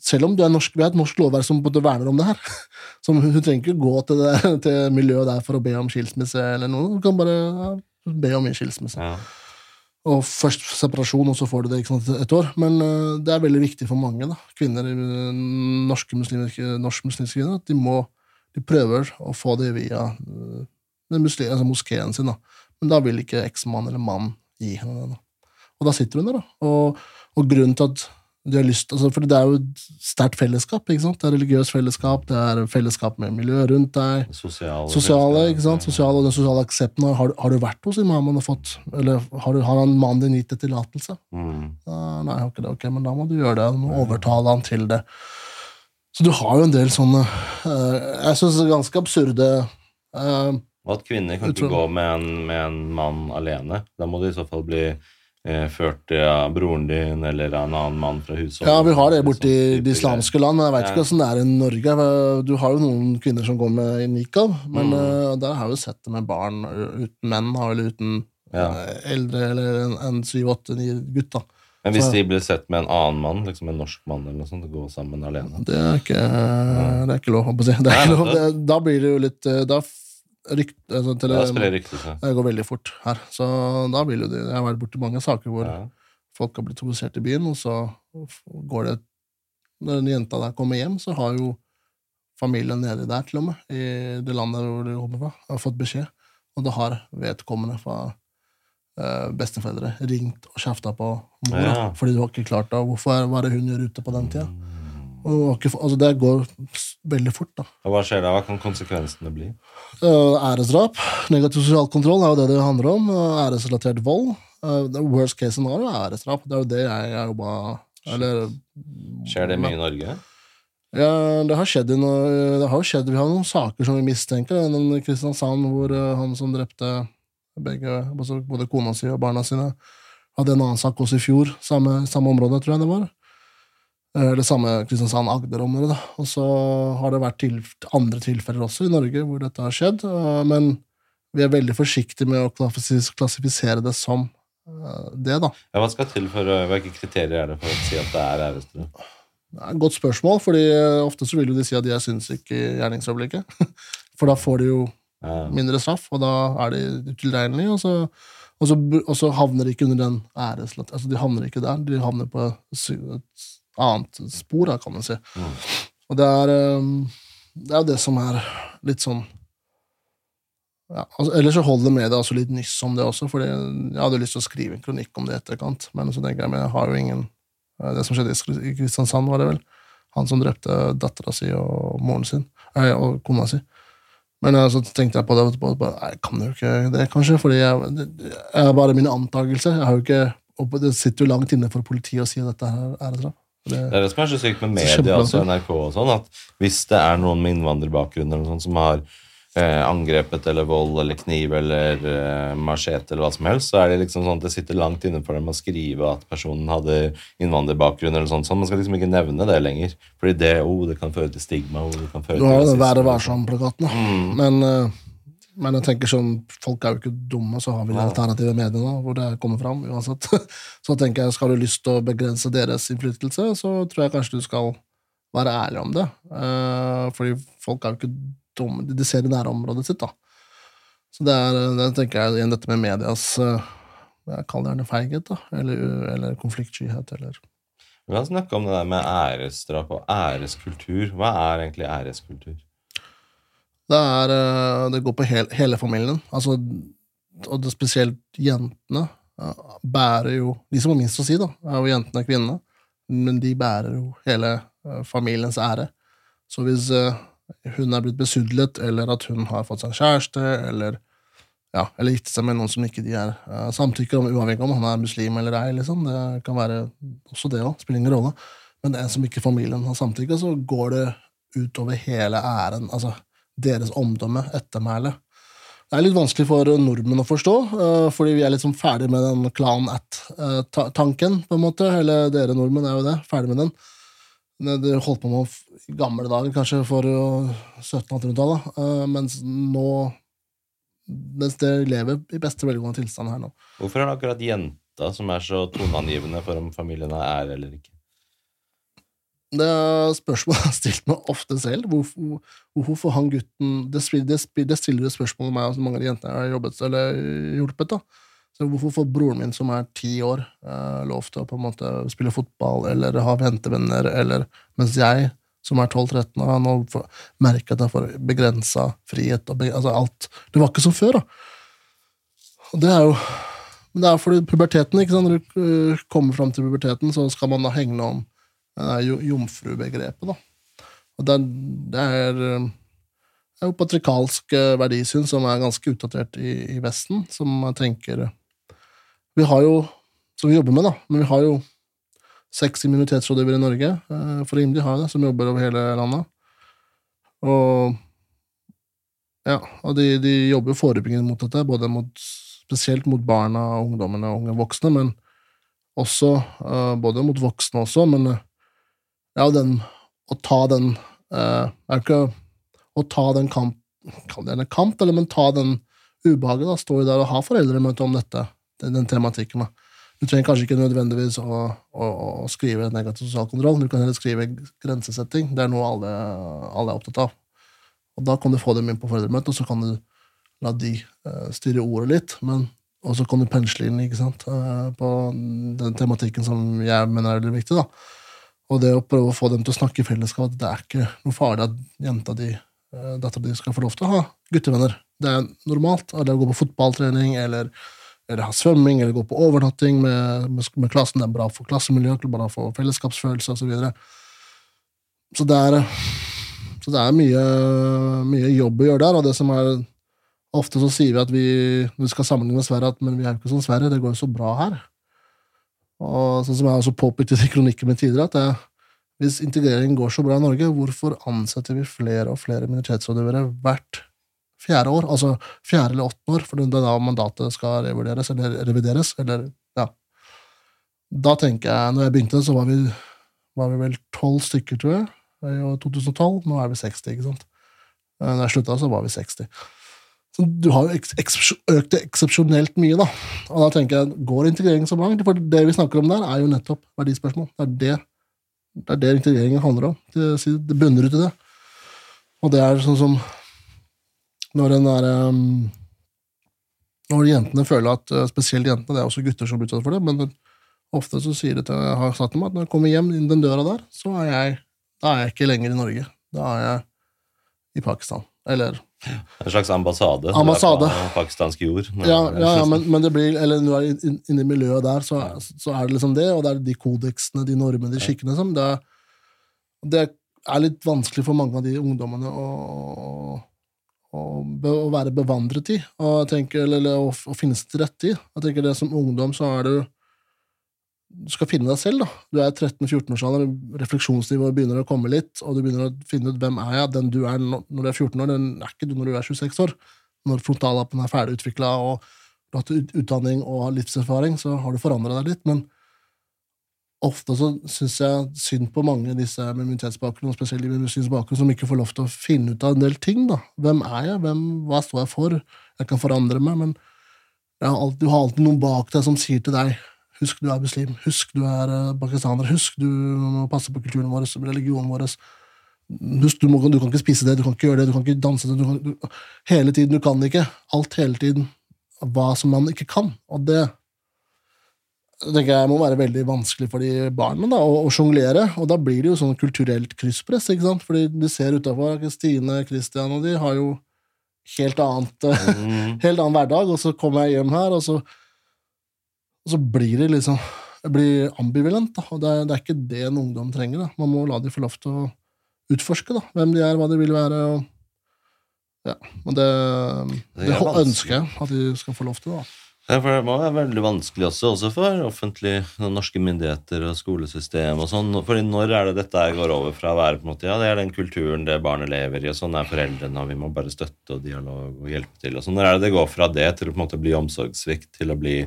selv om du er norsk, vi har et norsk lovverk som både verner om det her. [laughs] Så hun, trenger ikke gå til, det, til miljøet der for å be om skilsmisse eller noe. Hun kan bare ja, be om en skilsmisse. Ja. Og først separasjon, og så får du det sant, et år. Men uh, det er veldig viktig for mange da, kvinner, eh, norske muslimske, norsk muslimske kvinner, at de må de prøver å få det via uh, den muslim, altså moskeen sin. da. Men da vil ikke eksmann eller mann gi henne det. da. Og da sitter hun der, da. Og, og grunnen til at de har lyst, altså, For det er jo et sterkt fellesskap. ikke sant? Det er religiøst fellesskap, det er fellesskap med miljøet rundt deg. Sosiale, Sosiale, ikke sant? Sosiale, og den sosiale aksepten. Har, har du vært hos imamen og fått Eller har, du, har han mannen din gitt deg tillatelse? Mm. Ah, nei, det. Ok, men da må du gjøre det. Du må overtale han til det. Så du har jo en del sånne uh, Jeg syns ganske absurde eh, Og at kvinner kan ikke gå med en, med en mann alene. Da må du i så fall bli eh, ført av broren din eller av en annen mann fra huset. Ja, vi har det borti Sånn de islamske land, men jeg vet Ja. ikke åssen det er i Norge. Du har jo noen kvinner som går med i nikab, men Mm. uh, der har vi sett det med barn uten menn, eller uten Ja. eh, eldre, eller en, en syv, åtte, ni gutt. da. Men hvis Så- de blir sett med en annen mann, liksom en norsk mann eller noe sånt, og går sammen alene Det er ikke, det er ikke lov, å si. Det er ikke lov. det- Det, da blir det jo litt eh, Da rykt, altså, til, det, det, rykte. Det går veldig fort her. Så da vil jo det Jeg har vært borti mange saker hvor Ja. folk har blitt provosert i byen, og så går det Når den jenta der kommer hjem, så har jo familien nedi der, til og med, i det landet hvor de kommer fra, har fått beskjed. Og da har vedkommende fra eh, besteforeldre ringt og kjefta på mora Ja. fordi du har ikke klart det. Hvorfor var det hun gjør ute på den tida? Ikke, altså det går veldig fort, da. Og hva skjer da? Hva kan konsekvensene bli? Eh, æresdrap, negativ sosial kontroll, er jo det det handler om. eh, æresrelatert vold. The worst case scenario er æresdrap. Det er jo det jeg har jobba Eller Skjer det mye i Norge? Ja, det har skjedd i noe, det har skjedd, Vi har noen saker som vi mistenker. Den Kristiansand hvor han som drepte begge, altså både kona si og barna sine, hadde en annen sak også i fjor. Samme, samme område, tror jeg det var. Eh, Det samme Kristiansand-Agder-området. da. Og så har det vært til, andre tilfeller også i Norge hvor dette har skjedd. eh, Men vi er veldig forsiktige med å klassifisere det som eh, det, da. Ja, hva skal til for Hvilke kriterier er det for å si at det er ærestrøm? Det er et godt spørsmål, fordi ofte så vil jo de si at de er sinnssyke i gjerningsøyeblikket. [laughs] For da får de jo mindre straff, og da er de utilregnelige, og så, og så, og så havner de ikke under den æreslatt... Altså, de havner ikke der, de havner på et annet spor, da, kan man si. Mm. Og det er, eh, det er jo det som er litt sånn ja, altså, Ellers så holder media altså litt nyss om det også, fordi jeg hadde lyst til å skrive en kronikk om det i etterkant, men så tenker jeg, men jeg har jo ingen eh, Det som skjedde i Kristiansand, var det vel? Han som drepte dattera si og moren sin, eh, og kona si. Men eh, så tenkte jeg på det etterpå, og bare, jeg kan jo ikke det, kanskje, fordi jeg, det, har bare mine antakelser. Jeg har jo ikke, og Det sitter jo langt inne for politiet å si at dette her er et drap. Det, Det er det som er så sykt med media, altså. NRK og sånn, at hvis det er noen med innvandrerbakgrunn eller noe sånt som har eh, angrepet eller vold eller kniv eller eh, machete eller hva som helst, så er det liksom sånn at det sitter langt inne for dem å skrive at personen hadde innvandrerbakgrunn eller sånt, sånn. Man skal liksom ikke nevne det lenger, fordi det, oh, det kan føre til stigma, oh, det kan føre du har jo den Være og sånn. varsom-plakaten, da. Mm. Men, eh, men jeg tenker sånn, folk er jo ikke dumme, så har vi de alternative mediene hvor det kommer fram uansett. [laughs] Så tenker jeg, skal du lyst til å begrense deres innflytelse, så tror jeg kanskje du skal være ærlig om det. Eh, fordi folk er jo ikke dumme, de ser i nærområdet sitt, da. Så det er, det tenker jeg igjen dette med medias eh, Jeg kaller det gjerne feighet, da. Eller, eller konfliktskyhet, eller La oss snakke om det der med æresdrap og æreskultur. Hva er egentlig æreskultur? Det, er, eh, det går på hel, hele familien. Altså, og det spesielt jentene eh, bærer jo De som har minst å si, da, er jo jentene og kvinnene. Men de bærer jo hele eh, familiens ære. Så hvis hun er blitt besudlet, eller at hun har fått seg en kjæreste, eller ja, eller gifte seg med noen som ikke de er samtykker om, uavhengig om han er muslim eller ei. Liksom. Det kan være også det òg, spiller ingen rolle. Men en som ikke familien har samtykka, så går det utover hele æren. Altså deres omdømme, ettermæle. Det er litt vanskelig for nordmenn å forstå, eh, fordi vi er sånn ferdig med den klan at-tanken, på en måte. Eller dere nordmenn er jo det, ferdig med den. Det holdt på med i gamle dager, kanskje for eh, 1700-1800-tallet, eh, mens nå Mens det lever i beste velgående tilstand her nå. Hvorfor er det akkurat jenta som er så toneangivende for om familien er eller ikke? Det er spørsmål jeg har stilt meg ofte selv. Hvorfor, hvorfor han gutten Det, stiller jo spørsmål om meg og så mange av de jentene jeg har jobbet eller hjulpet. da. Så hvorfor får broren min, som er ti år, eh, lov til å på en måte spille fotball eller ha ventevenner, eller mens jeg, som er 12-13 år, nå merker at jeg får begrensa frihet og altså alt. Det var ikke som før, da. Og det er jo det er fordi puberteten, ikke sant? Når du øh, kommer fram til puberteten, så skal man da hegne om uh, jomfrubegrepet, da. Og det er, det er, øh, det er jo patrikalsk øh, verdisyn som er ganske utdatert i, i Vesten, som jeg tenker Vi har jo, som vi jobber med, da, men vi har jo seks immunitetsrådgivere i Norge, uh, for IMDi har det, som jobber over hele landet. Og ja, og de, de jobber jo forebyggende mot dette, både mot, spesielt mot barna, ungdommene og unge voksne, men også eh, både mot voksne også, men ja, den å ta den uh, Er ikke å ta den kamp Kall det gjerne kamp, eller men ta den ubehaget, da, stå i der og ha foreldremøte om dette, den, den tematikken. da. Du trenger kanskje ikke nødvendigvis å, å, å skrive negativ sosial kontroll, du kan heller skrive grensesetting. Det er noe alle, alle er opptatt av. Og da kan du få dem inn på foreldremøte, og så kan du la de uh, styre ordet litt. Men, og så kan du pensle inn ikke sant, eh, på den tematikken som jeg mener er veldig viktig. da. Og det å prøve å få dem til å snakke i fellesskap, det er ikke noe farlig at jenta di, eh, dattera di skal få lov til å ha guttevenner. Det er normalt. Eller å gå på fotballtrening, eller, eller ha svømming, eller gå på overnatting med, med, med klassen. Det er bra for klassemiljøet, bra for fellesskapsfølelse osv. Så, videre. så det er så det er mye, mye jobb å gjøre der, og det som er Ofte så sier vi at vi, vi skal sammenligne med Sverige, at men vi er jo ikke som Sverige, det går jo så bra her. Og sånn som jeg også påpekte i kronikken min tidligere, at det, hvis integreringen går så bra i Norge, hvorfor ansetter vi flere og flere minoritetsrådgivere hvert fjerde år? Altså fjerde eller åttende år, for det er da mandatet skal revurderes, eller revideres, eller ja. Da tenker jeg, når jeg begynte, så var vi, var vi vel tolv stykker, tror jeg, i 2012. Nå er vi 60, ikke sant. Eh, Når jeg slutta, så var vi 60. Du har økt det eksepsjonelt mye, da. Og da tenker jeg, går integrering så langt? For det vi snakker om der, er jo nettopp verdispørsmål. Det er det, det, er det integreringen handler om. Det, det bunner ut i det. Og det er sånn som når den der um, Når jentene føler at uh, Spesielt jentene, det er også gutter som blir utsatt for det, men ofte så sier det til jeg har sagt til meg at når jeg kommer hjem inn den døra der, så er jeg da er jeg ikke lenger i Norge. Da er jeg i Pakistan. Eller En slags ambassade. Ambassade. På pakistansk jord. Ja, ja, ja men, men det blir Eller når du er inn- inne i miljøet der, så, så er det liksom det, og det er de kodeksene, de normene, de skikkene som det, det er litt vanskelig for mange av de ungdommene å, å, å være bevandret i, og tenker, eller, eller å, å finne seg til rette i. Jeg tenker det Som ungdom så er du du skal finne deg selv. da. Du er 13-14-årsalderen, refleksjonsnivået begynner å komme litt, og du begynner å finne ut hvem er jeg Den du er når du er 14 år, den er ikke du når du er 26 år. Når frontallappen er ferdig utvikla og du har hatt utdanning og har livserfaring, så har du forandra deg litt. Men ofte så syns jeg synd på mange disse med immunitetsbakgrunn, spesielt med muslimsk bakgrunn, som ikke får lov til å finne ut av en del ting. da. Hvem er jeg? Hvem, hva står jeg for? Jeg kan forandre meg, men har alltid, du har alltid noen bak deg som sier til deg Husk du er muslim. Husk du er eh, pakistaner. Husk du må passe på kulturen vår, religionen vår. Husk, du, må, du kan ikke spise det, du kan ikke gjøre det, du kan ikke danse det. Du kan, du, hele tiden, du kan ikke. Alt hele tiden. Hva som man ikke kan. Og det det tenker jeg må være veldig vanskelig for de barna da, å, å sjonglere. Og da blir det jo sånn kulturelt krysspress, ikke sant? Fordi du ser utafor Stine, Christian og de har jo helt annet [laughs] Mm. helt annen hverdag, og så kommer jeg hjem her, og så, og så blir det liksom det blir ambivalent, da, og det er, det er ikke det en ungdom trenger. da. Man må la de få lov til å utforske da, hvem de er, hva de vil være. og ja, og det, Det det er ønsker jeg at de skal få lov til. da. Ja, for Det må være veldig vanskelig også, også for offentlige norske myndigheter og skolesystem. og sånn. Fordi Når er det dette går over fra å være på en måte, ja, det er den kulturen det barnet lever i, og sånn er foreldrene, og vi må bare støtte og dialog og hjelpe til. og sånn. Når er det det går fra det til å på en måte bli omsorgssvikt, til å bli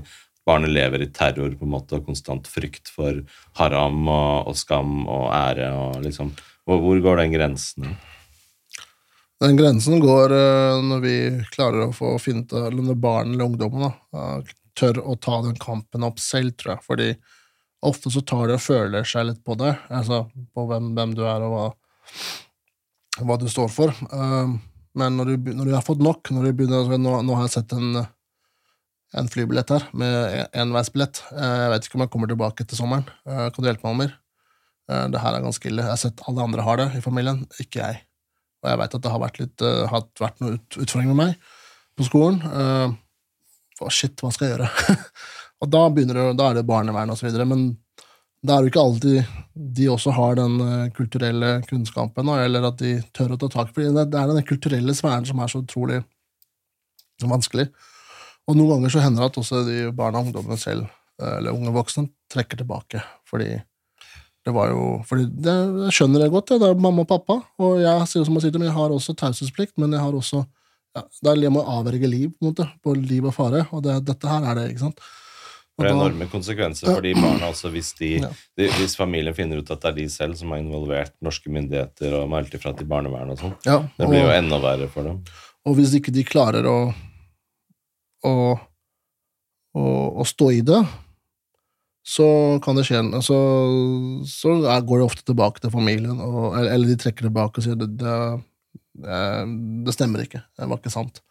barnet lever i terror på en måte, og konstant frykt for haram og, og skam og ære? og liksom, Hvor, hvor går den grensen? Den grensen går eh, når vi klarer å få finne ut eller når barn eller ungdommen da, eh, tør å ta den kampen opp selv, tror jeg. Fordi ofte så tar de og føler seg litt på det, altså på hvem, hvem du er og hva, hva du står for. Eh, Men når du, når du har fått nok, når du begynner, altså, nå, nå har jeg sett en en flybillett her, med enveisbillett. Eh, Jeg vet ikke om jeg kommer tilbake etter sommeren. Eh, Kan du hjelpe meg, Amir? Eh, Det her er ganske ille. Jeg har sett alle andre har det i familien, ikke jeg. Og jeg vet at det har vært, litt, har vært noen ut, utfordringer med meg på skolen. Å, shit, hva skal jeg gjøre? [laughs] og da, det, da er det barnevern og så videre, men det er jo ikke alltid de også har den kulturelle kunnskapen, eller at de tør å ta tak det. Det er den kulturelle sfæren som er så utrolig vanskelig. Og noen ganger så hender det at også de barna og ungdommene selv, eh, eller unge voksne, trekker tilbake, fordi det var jo fordi det, Jeg skjønner det godt, ja. det er mamma og pappa, og jeg, sier som jeg sier til dem, jeg har også taushetsplikt, men jeg har også ja, Det er jeg må avverge liv, på en måte, på liv og fare, og det, dette her er det, ikke sant. Og Det er enorme konsekvenser for de barna også, hvis, de, Ja. de, hvis familien finner ut at det er de selv som har involvert norske myndigheter og meldt ifra til barnevern og sånn. ja, Det blir jo enda verre for dem. Og hvis ikke de klarer å, å, å, å stå i det, så kan det skje Så, så går det ofte tilbake til familien, og, eller, de trekker tilbake og sier det, det, det, stemmer ikke. Det var ikke sant.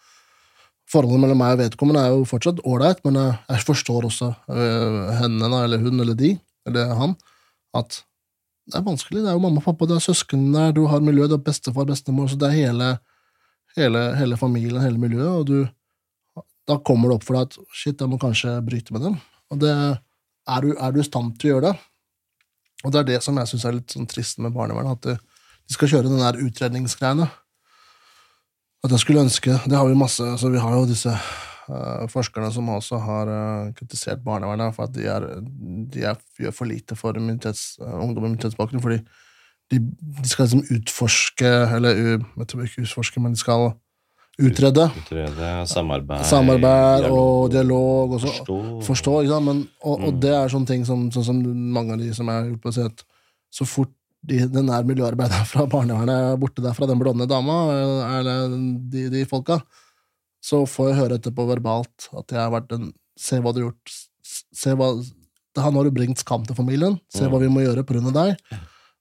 Forholdet mellom meg og vedkommende er jo fortsatt ålreit, men jeg forstår også øh, henne, eller hun, eller de, eller han, at det er vanskelig. Det er jo mamma og pappa, det er søsken der, du har miljø, du har bestefar, bestemor, så det er hele hele, hele familien, hele miljøet, og du, da kommer det opp for deg at shit, jeg må kanskje bryte med dem. Og det, er, du, er du i stand til å gjøre det? Og det er det som jeg syns er litt sånn trist med barnevernet, at de skal kjøre den der utredningsgreiene. At jeg skulle ønske Det har vi masse altså Vi har jo disse uh, forskerne som også har uh, kritisert barnevernet for at de, er, de er, gjør for lite for minitets, uh, ungdom med minoritetsbakgrunn, fordi de, de skal liksom utforske Eller jeg tror ikke utforske, men de skal utrede. Utrede, samarbeid, Samarbeid og dialog og Forstå. forstå. Men, og, og Mm. det er sånne ting som, sånn som mange av de som hjulpet, sier at så fort de, den der miljøarbeideren [laughs] fra barnevernet er borte der fra den blonde dama, eller de, de folka, så får jeg høre etterpå verbalt at jeg har vært en Se hva du har gjort. Se hva det har du bringt skam til familien. Se hva vi må gjøre på av deg.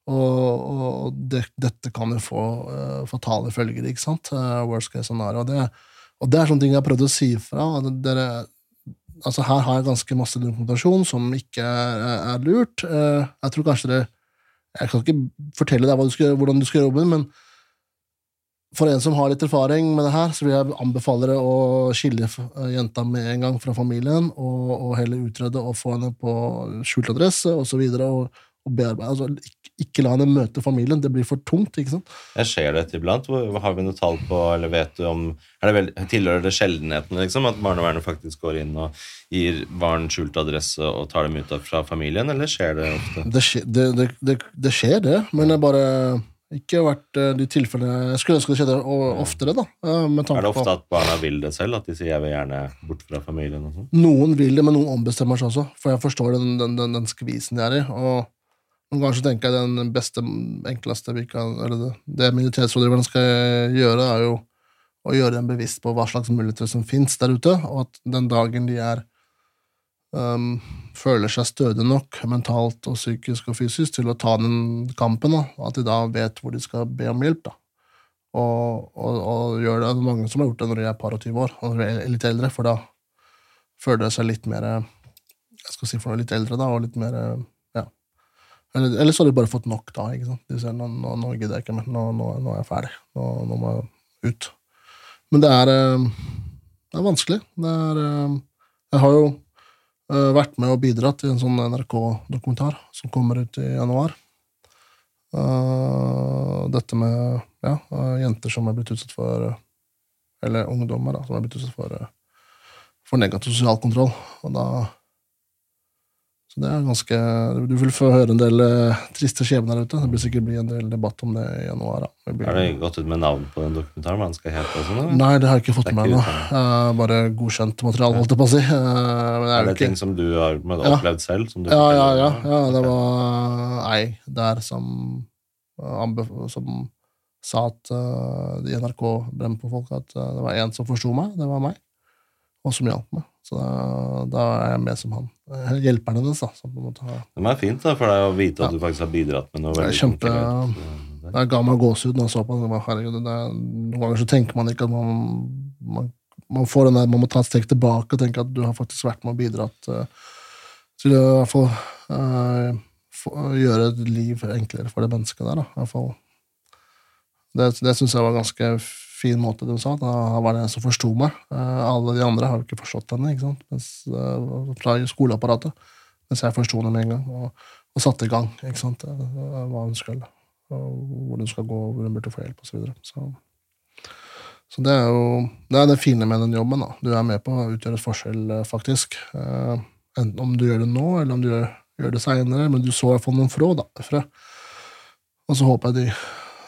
Og, og det, dette kan jo få uh, fatale følger, ikke sant? Uh, worst case scenario. Og det, og det er sånne ting jeg har prøvd å si fra. Dere, altså her har jeg ganske masse dokumentasjon som ikke er, er lurt. Uh, jeg tror kanskje det Jeg kan ikke fortelle deg du skal, hvordan du skal gjøre men for en som har litt erfaring med det her, så vil jeg anbefale deg å skille jenta med en gang fra familien, og, og heller utrede og få henne på skjult adresse osv. Og, så videre, og, og bearbeide. Altså, ikke, la henne møte familien, det blir for tungt. ikke sant? Jeg ser dette iblant. Har vi noe tall på, eller vet du om er det vel, Tilhører det sjeldenheten liksom, at barnevernet faktisk går inn og gir barn skjult adresse og tar dem ut av fra familien, eller skjer det ofte? Det skjer, det, det, det, det, skjer, det, men det har bare ikke vært eh, de tilfellene Jeg skulle ønske det skjedde oftere, da. eh, Med tanke Er det ofte at barna vil det selv? At de sier 'jeg vil gjerne bort fra familien'? og sånt? Noen vil det, men noen ombestemmer seg også. For jeg forstår den, den, den, den skvisen de er i. Og noen ganger så tenker jeg den beste, enkleste vi kan Eller det, det minoritetsrådgiverne skal gjøre, er jo å gjøre dem bevisst på hva slags muligheter som fins der ute, og at den dagen de er um, føler seg stødige nok mentalt og psykisk og fysisk til å ta den kampen, da, at de da vet hvor de skal be om hjelp. da. Og, og, og gjør det. Mange som har gjort det når de er par og 20 år, og litt eldre, for da føler de seg litt mer jeg skal si for noe litt eldre, da, og litt mer. Eller, eller så har de bare fått nok, da. ikke sant? De sier nå, nå, nå gidder jeg ikke mer, nå, nå, nå er jeg ferdig. Nå, nå må jeg ut. Men det er, eh, det er vanskelig. Det er eh, Jeg har jo eh, vært med og bidratt i en sånn NRK-dokumentar som kommer ut i januar. Dette med ja, jenter som er blitt utsatt for Eller ungdommer da, som er blitt utsatt for, for negativ sosial kontroll. Og da så det er ganske Du vil få høre en del eh, triste skjebner ute. Det blir sikkert bli en del debatt om det i januar. Da. Det blir- Er det gått ut med navn på den dokumentaren? Hva den skal hete? og sånn, eller? Nei, det har jeg ikke fått Det er med meg ikke ennå. ut Eh, Bare godkjent materiale, holdt jeg på å si. Eh, Men det Er er jo det ting som du har med- Ja. opplevd selv? Som du ja, ja, forteller ja, om? ja. Det var ei der som, eh, anbef- som sa at eh, i NRK Brennpunkt-folk at eh, det var en som forsto meg, det var meg, og som hjalp meg. Så da, da er jeg med som han. Eh, Hjelperen hennes, da. Som på en måte har Det er fint da, for deg å vite at Ja. du faktisk har bidratt med noe Det veldig kjempe- konkret. Det ga meg gåsehud når jeg så på det. det. var, herregud, det er, noen ganger så tenker man ikke at man, man man, får den der, man må ta et steg tilbake og tenke at du har faktisk vært med og bidratt uh, til å i hvert fall uh, gjøre et liv enklere for det mennesket der. Da, i hvert fall. Det, det syns jeg var ganske fin måte de sa. Da var det en som forsto meg. Uh, alle de andre har jo ikke forstått henne ikke sant? Mens, fra skoleapparatet. Mens jeg forsto henne med en gang, og, og satte i gang ikke sant? hva hun skulle. Hvor hun skal gå, hvor hun burde få hjelp, osv. Så, videre. så så det er jo det er det fine med den jobben. da. Du er med på å utgjøre et forskjell, eh, faktisk. Enten om du gjør det nå, eller om du gjør, gjør det seinere, men du så iallfall noen frå da, frø. Og så håper jeg de,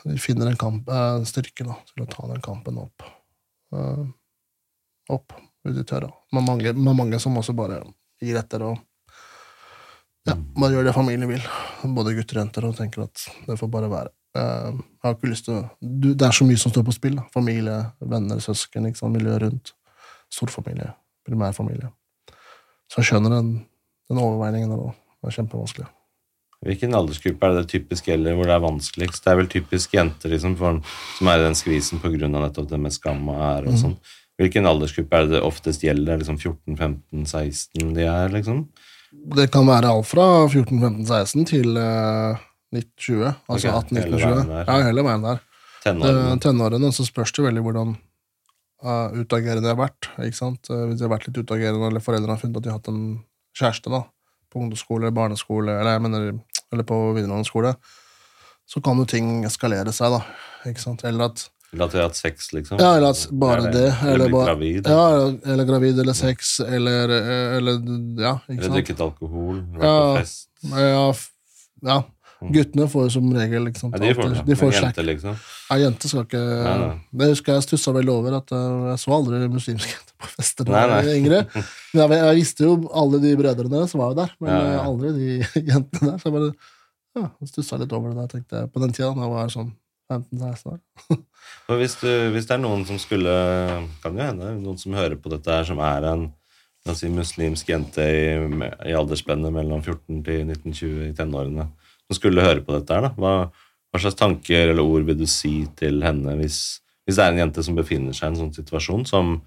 de finner en kamp, eh, styrke da, til å ta den kampen opp. Eh, opp ut i tørra. Med mange, med mange som også bare gir etter og ja, bare gjør det familien vil. Både gutter og jenter, og tenker at det får bare være. Eh, jeg har ikke lyst til du, Det er så mye som står på spill. Da. Familie, venner, søsken, ikke sant? miljøet rundt. Storfamilie, primærfamilie. Så jeg skjønner den, den overveiningen. Det er kjempevanskelig. Hvilken aldersgruppe er det typisk gjelder hvor det er vanskeligst? Det er vel typisk jenter liksom, for, som er i den skvisen pga. nettopp det med skam og ære og mm. sånn. Hvilken aldersgruppe er det det oftest gjelder? Liksom 14, 15, 16 de er, liksom? Det kan være alt fra 14, 15, 16 til uh 1920. Altså okay, 18-1920. Ja, hele veien der. Tenårene. tenårene så spørs det veldig hvordan uh, utagerende de har vært. ikke sant? Uh, hvis de har vært litt utagerende, eller foreldrene har funnet at de har hatt en kjæreste da, på ungdomsskole, eller barneskole, eller, jeg mener, eller på videregående skole, så kan jo ting eskalere seg, da. ikke sant? Eller at eller at du har hatt sex, liksom? Ja, eller at bare det. Eller, eller gravid. Ja, eller gravid, eller sex, eller, eller Ja, ikke sant? Eller drikket alkohol, vært ja, på fest. Ja, ja. Mm. Guttene får som regel liksom, ja, de får det. De får jenter, liksom? Ja, jenter skal ikke nei, nei. Det husker jeg stussa veldig over, at uh, jeg så aldri muslimske jenter på fester da jeg var yngre. [laughs] Men jeg, jeg, visste jo alle de brødrene som var jo der, men ja, ja. aldri de [laughs] jentene der. Så jeg bare ja, stussa litt over det der, tenkte jeg, på den tida da jeg var sånn 15-16 år. [laughs] hvis, du, hvis, det er noen som skulle Kan jo hende noen som hører på dette her, som er en si, muslimsk jente i, i aldersspennet mellom 14 til 1920 i tenårene som skulle høre på dette her, da? Hva, hva, slags tanker eller ord vil du si til henne hvis, hvis, det er en jente som befinner seg i en sånn situasjon, som,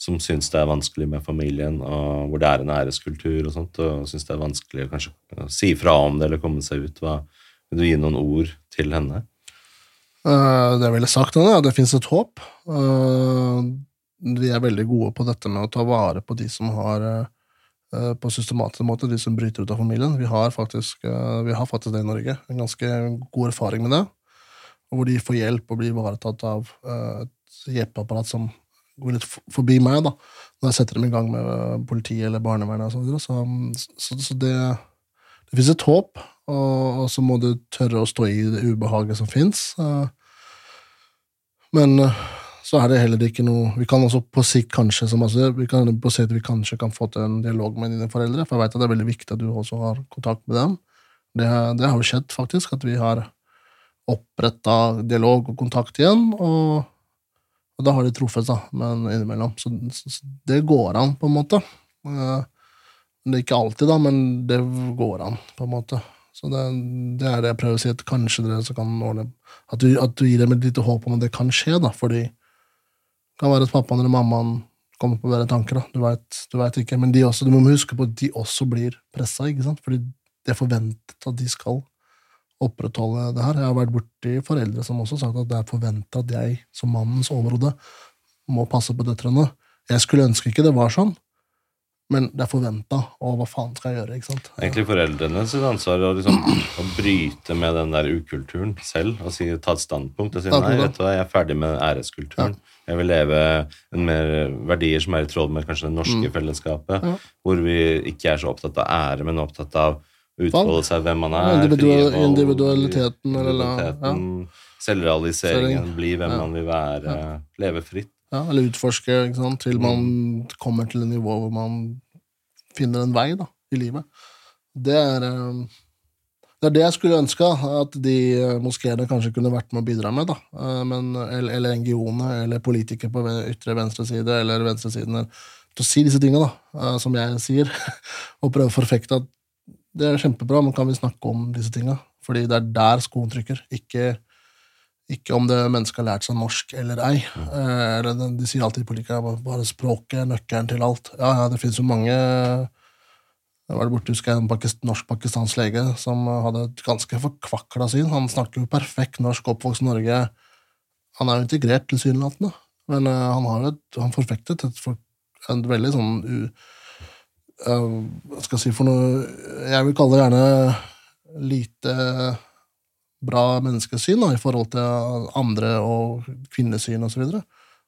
som syns det er vanskelig med familien, og hvor det er en æreskultur og sånt, og syns det er vanskelig å kanskje si fra om det eller komme seg ut? Hva, vil du gi noen ord til henne? Uh, det jeg ville sagt, er at det fins et håp. Uh, vi er veldig gode på dette med å ta vare på de som har Eh, på systematisk måte, de som bryter ut av familien. Vi har, faktisk, eh, vi har faktisk det i Norge. En ganske god erfaring med det. Hvor de får hjelp og blir ivaretatt av eh, et hjelpeapparat som går litt forbi meg, da, når jeg setter dem i gang med politiet eller barnevernet. og så, så, så, så det, det fins et håp, og, og, så må du tørre å stå i det ubehaget som fins. Men så er det heller ikke noe Vi kan også på sikt kanskje som altså, vi kan på sikt vi kanskje kan få til en dialog med dine foreldre, for jeg vet at det er veldig viktig at du også har kontakt med dem. Det, det har jo skjedd, faktisk, at vi har oppretta dialog og kontakt igjen, og, og da har de truffet, da, men innimellom. Så, så, det går an, på en måte. Uh, det er ikke alltid, da, men det går an, på en måte. Så det, det, er det jeg prøver å si, at kanskje dere kan ordne At du, at du gir dem et lite håp om at det kan skje, da, fordi kan være at pappaen eller mammaen kommer på bedre tanker. da, Du vet, du vet ikke. Men også, du må huske på at de også blir pressa, fordi det er forventet at de skal opprettholde det her. Jeg har vært borti foreldre som også har sagt at det er forventa at jeg, som mannens overhode, må passe på døtrene. Jeg skulle ønske ikke det var sånn, men det er forventa, og hva faen skal jeg gjøre? ikke sant? Egentlig foreldrenes ansvar å, liksom, å bryte med den der ukulturen selv og si, ta et standpunkt og si nei, vet du jeg er ferdig med æreskulturen. Ja. Jeg vil leve en mer verdier som er i tråd med kanskje det norske mm. fellesskapet, ja. hvor vi ikke er så opptatt av ære, men opptatt av utfolde seg hvem man er. Individual, individualiteten, eller ja. Selvrealiseringen, bli hvem man vil være, leve fritt. Ja, eller utforske til man kommer til et nivå hvor man finner en vei da, i livet. Det er, eh, det er det jeg skulle ønske at de eh, moskeene kanskje kunne vært med å bidra med. da. Eh, men, eller, eller NGO-ene eller politikere på ytre venstre side eller venstresiden til å si disse tingene, da, som jeg sier, [laughs] og prøve å forfekte at det er kjempebra, men kan vi snakke om disse tinga? Fordi det er der skoen trykker, ikke Ikke om det mennesket har lært seg norsk eller ei. Eh, de, sier alltid i politikere bare språket er nøkkelen til alt. Ja, ja, det finnes jo mange Jeg var borte, husker jeg, en pakist, norsk-pakistansk lege som hadde et ganske forkvakla syn. Han snakker jo perfekt norsk, oppvokst i Norge. Han er jo integrert, tilsynelatende, men uh, han har jo et, han forfektet et, et veldig sånn uh, Hva skal jeg si for noe Jeg vil kalle det gjerne lite bra menneskesyn da, i forhold til andre og kvinnesyn osv.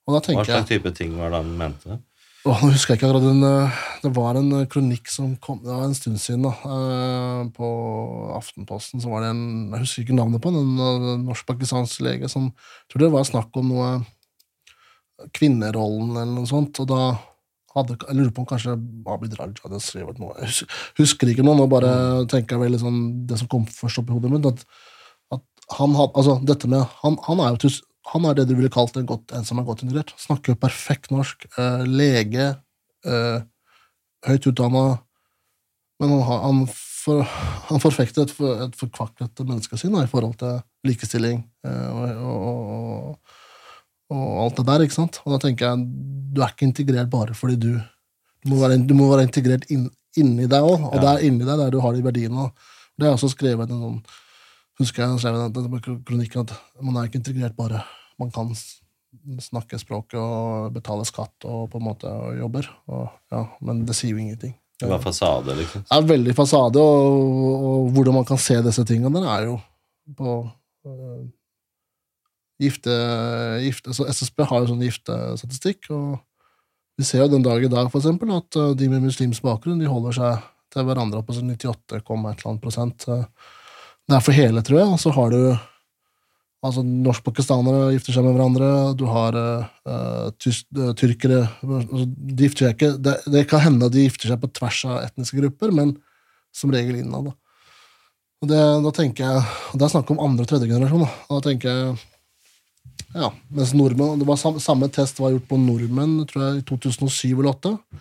Hva slags type ting var det han mente? Åh, nå husker jeg ikke akkurat den, Det var en kronikk som kom Det var en stund siden, da. På Aftenposten så var det en Jeg husker ikke navnet på den, en norsk-pakistansk lege som Jeg tror det var snakk om noe Kvinnerollen eller noe sånt, og da hadde, jeg lurer på om kanskje Abid Raja hadde skrevet noe. Jeg husker, ikke noe, nå bare tenker jeg vel liksom, det som kom først opp i hodet mitt. at han, had, altså, dette med, han, han, er jo han er det du ville kalt en, godt, en som er godt integrert. Snakker perfekt norsk. Eh, lege. Eh, høyt utdanna. Men han, han, for, han forfekter et, for, et forkvaklet menneskesyn da, i forhold til likestilling eh, og, og, og, alt det der. ikke sant? Og da tenker jeg du er ikke integrert bare fordi du Du må være, du må være integrert inn, inni deg òg, og ja. er inni deg der du har de verdiene. Det er også skrevet en sånn husker jeg skrev den kronikken at man er ikke integrert bare. Man kan snakke språket og betale skatt og på en måte jobber, og, ja, men det sier jo ingenting. Det var fasade, liksom? Det er veldig fasade, og, og, hvordan man kan se disse tingene, den er jo på uh, gifte, gifte så SSB har jo sånn giftestatistikk, og vi ser jo den dag i dag for eksempel, at uh, de med muslimsk bakgrunn de holder seg til hverandre på 98,1 prosent. Uh, det er for hele, tror jeg. Så har du altså norsk-pakistanere gifter seg med hverandre. Du har uh, tysk, uh, tyrkere altså, De gifter seg ikke det, det, kan hende at de gifter seg på tvers av etniske grupper, men som regel innad. Da. Og det, da tenker jeg, Det er snakk om andre og tredje generasjon. Da. da tenker jeg ja, mens nordmenn, det var samme, samme test var gjort på nordmenn tror jeg, i 2007 eller 2008.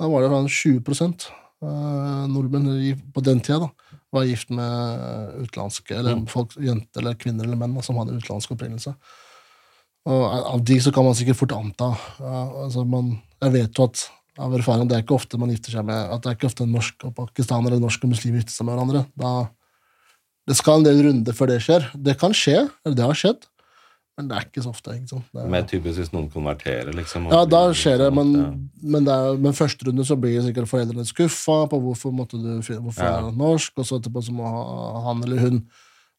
Da var det 20 eh, nordmenn på den tida. da var gift med utenlandske, eller mm. folk, jenter eller kvinner eller menn som hadde utenlandsk opprinnelse. Og Av de så kan man sikkert fort anta altså man, Jeg vet jo at av erfaring det er ikke ofte man gifter seg med at det er ikke ofte en norsk og pakistaner eller norsk og muslim gifter seg med hverandre. Da, det skal en del runder før det skjer. Det kan skje, eller det har skjedd. Men det er ikke så ofte. sant? Det er, men typisk hvis noen konverterer, liksom? Ja, da skjer det, men, ja. men, det er, men første runde så blir sikkert foreldrene skuffa på hvorfor måtte du hvorfor ja. er det norsk, og så etterpå så må han eller hun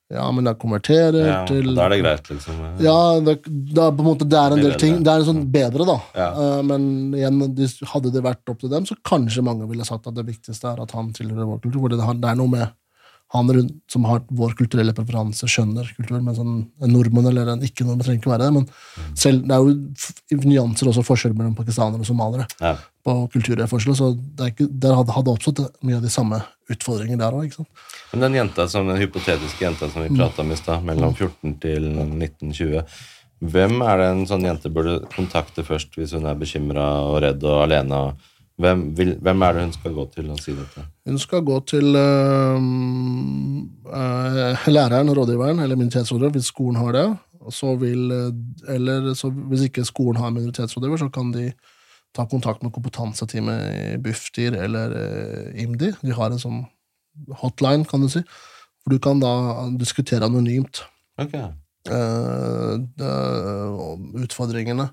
ja, men jeg konverterer ja, til Da er det greit, liksom? Ja, det, da, på en måte, det er en del ting. Det er en sånn bedre, da. Ja. Uh, men igjen, hadde det vært opp til dem, så kanskje mange ville sagt at det viktigste er at han tilhører vår kultur. det, det er noe med han som har vår kulturelle preferanse, skjønner kulturen. Mens en, en nordmann eller en ikke-nordmann trenger ikke være det. Men selv, det er jo nyanser også forskjell mellom pakistanere og somaliere ja. på kulturforskjell. Så det, ikke, der hadde, hadde oppstått mye av de samme utfordringer der òg. Men den jenta som, den hypotetiske jenta som vi prata om i stad, mellom 14 til 1920 hvem er det en sånn jente burde kontakte først hvis hun er bekymra og redd og alene? og hvem, vil, hvem, er det hun skal gå til og si dette? Hun skal gå til øh, øh, læreren, rådgiveren, eller minoritetsrådgiver, hvis skolen har det. Så vil, eller så hvis ikke skolen har minoritetsrådgiver, så kan de ta kontakt med kompetanseteamet i Bufdir eller øh, IMDi. De har en sånn hotline, kan du si, hvor du kan da diskutere anonymt okay. utfordringene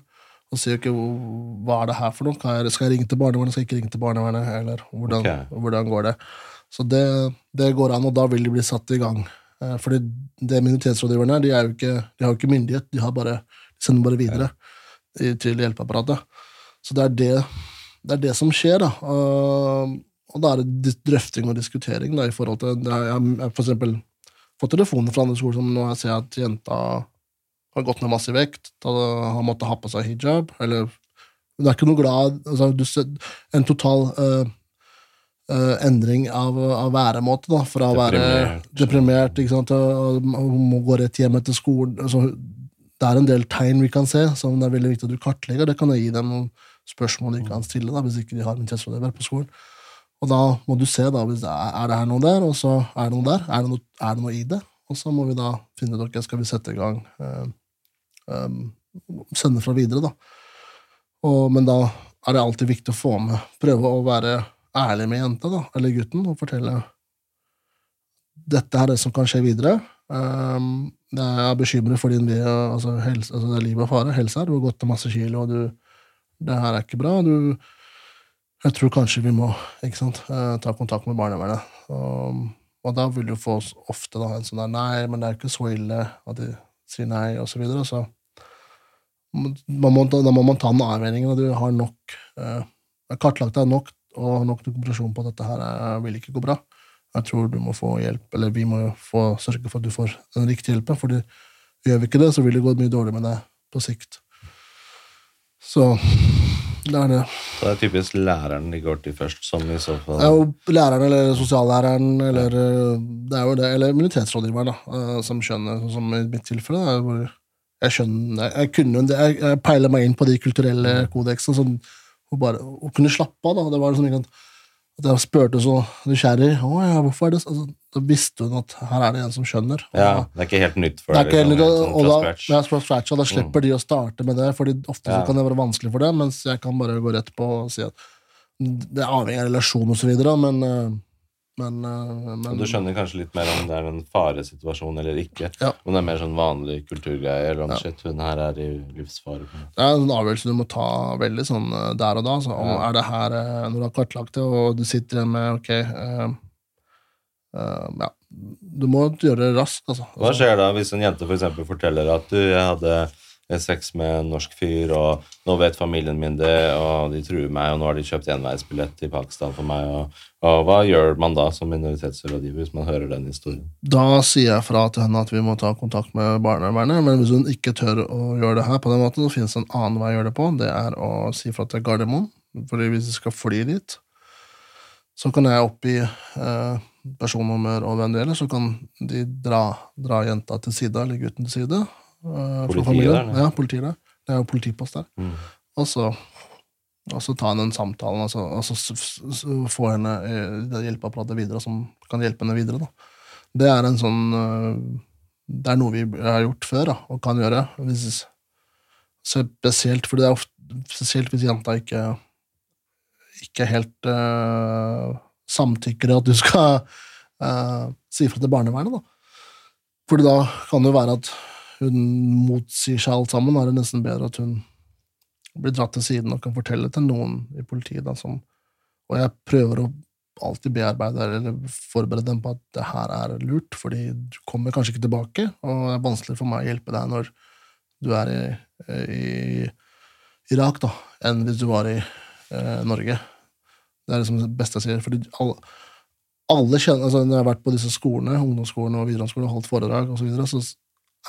og sier ikke hva er det her for noe. Skal jeg ringe til barnevernet, skal jeg ikke ringe til barnevernet? Eller hvordan, okay. hvordan går det? Så det, det, går an, og da vil de bli satt i gang. Eh, fordi det minoritetsrådgiverne de, er jo de har jo ikke myndighet, de, bare, de sender bare videre ja. til hjelpeapparatet. Så det er det, det er det, som skjer, da. Og, og da er det drøfting og diskutering da, i forhold til Jeg har for eksempel fått telefoner fra andre skoler som nå jeg ser at jenta har gått ned masse vekt, har måttet ha på seg hijab, eller Hun er ikke noe glad altså, En total uh, uh, endring av, av, væremåte, da, fra å være deprimert ikke sant, og, må gå rett hjem etter skolen. Altså, det er en del tegn vi kan se, som det er veldig viktig at du kartlegger. Det kan jeg gi dem noen spørsmål de kan stille da, hvis ikke de har minoritetsrådgiver på skolen. Og da må du se da, hvis det er, er det her noe der, og så er det noe der. Er det noe, er det noe i det? Og så må vi da finne ut ok, skal vi sette i gang eh, eh, Sende fra videre, da. Og, men da er det alltid viktig å få med Prøve å være ærlig med jenta, da, eller gutten, og fortelle dette er det som kan skje videre. Um, jeg er bekymret for din altså, helse, altså det er liv og fare. Helse her. Du har gått til masse kilo, og du Det her er ikke bra. Du Jeg tror kanskje vi må sant, uh, ta kontakt med barnevernet. Um, og da vil du få ofte da, en sånn der Nei, men det er ikke så ille at de sier nei, og så videre. Så man må, da må man ta den avveiningen, og du har nok eh, kartlagt deg nok og har nok dokumentasjon på at dette her er, vil ikke gå bra. Jeg tror du må få hjelp, eller vi må få, sørge for at du får den riktige hjelpen. for gjør vi ikke det, så vil det gå mye dårligere med deg på sikt. Så det er det. Så det er typisk læreren de går til først, som i så fall jo læreren eller sosiallæreren eller det er jo det, eller minoritetsrådgiveren, da, eh, som skjønner, som i mitt tilfelle. Da, hvor jeg skjønner Jeg, kunne, jeg, jeg peiler meg inn på de kulturelle kodeksene. Sånn, og bare kunne slappe av. da, det var liksom ikke at jeg spurte så nysgjerrig å ja, hvorfor er det altså, Da visste hun at her er det en som skjønner. Og, ja, Det er ikke helt nytt for deg? Liksom, sånn, og, da, ja, fra scratch, og da slipper mm. de å starte med det, fordi ofte ja. kan det være vanskelig for dem, mens jeg kan bare gå rett på og si at det er avhengig av relasjon osv., men uh, men, uh, men, Du skjønner kanskje litt mer om det er en faresituasjon eller ikke? Ja. Om det er mer sånn vanlig kulturgreie, eller om ja. shit, hun her er i livsfare? Det er en avgjørelse du må ta veldig sånn uh, der og da. Så, om, ja. er det her, uh, Når du har kartlagt det, og du sitter igjen med ok Ja, du må gjøre det raskt, altså. Hva skjer da hvis en jente for forteller at du, jeg hadde sex med en norsk fyr, og nå vet familien min det, og de truer meg, og nå har de kjøpt enveisbillett til Pakistan for meg, og, og, hva gjør man da som minoritetsrådgiver hvis man hører den historien? Da sier jeg fra til henne at vi må ta kontakt med barnevernet, men hvis hun ikke tør å gjøre det her på den måten, så finnes det en annen vei å gjøre det på, det er å si fra til Gardermoen, fordi hvis de skal fly dit, så kan jeg oppgi eh, personnummer og hvem det gjelder, så kan de dra, dra jenta til side, eller gutten til side, Uh, politiet der? Ja, politiet der. Det er jo politipost der. Mm. Og så og så ta den samtalen og så, og så få henne det hjelpeapparatet videre som kan hjelpe henne videre. Da. Det er en sånn eh, Det er noe vi har gjort før da, og kan gjøre. Hvis, spesielt fordi det er ofte, spesielt hvis jenta ikke ikke helt uh, samtykker i at du skal uh, si fra til barnevernet. da. Fordi da kan det jo være at hun motsier seg alt sammen, er det nesten bedre at hun blir dratt til siden og kan fortelle til noen i politiet. Da, som, og jeg prøver å alltid bearbeide eller forberede dem på at det her er lurt, fordi du kommer kanskje ikke tilbake, og det er vanskelig for meg å hjelpe deg når du er i, i Irak, da, enn hvis du var i eh, Norge. Det er liksom det beste jeg sier. fordi alle, alle kjenner, altså Når jeg har vært på disse skolene, ungdomsskolene og videregående og holdt foredrag, og så, videre, så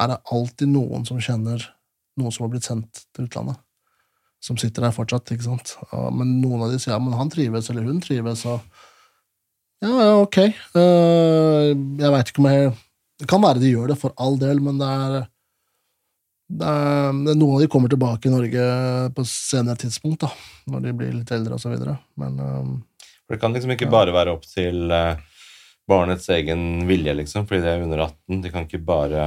er det alltid noen som kjenner noen som har blitt sendt til utlandet. Som sitter der fortsatt, ikke sant. Men noen av de sier ja, men han trives, eller hun trives, og Ja, ja, ok. Uh, jeg veit ikke om jeg Det kan være de gjør det, for all del, men det er, det er Noen av de kommer tilbake i Norge på senere tidspunkt, da, når de blir litt eldre, videre. Men uh, For det kan liksom ikke ja. bare være opp til uh, barnets egen vilje, liksom, fordi det er under 18. De kan ikke bare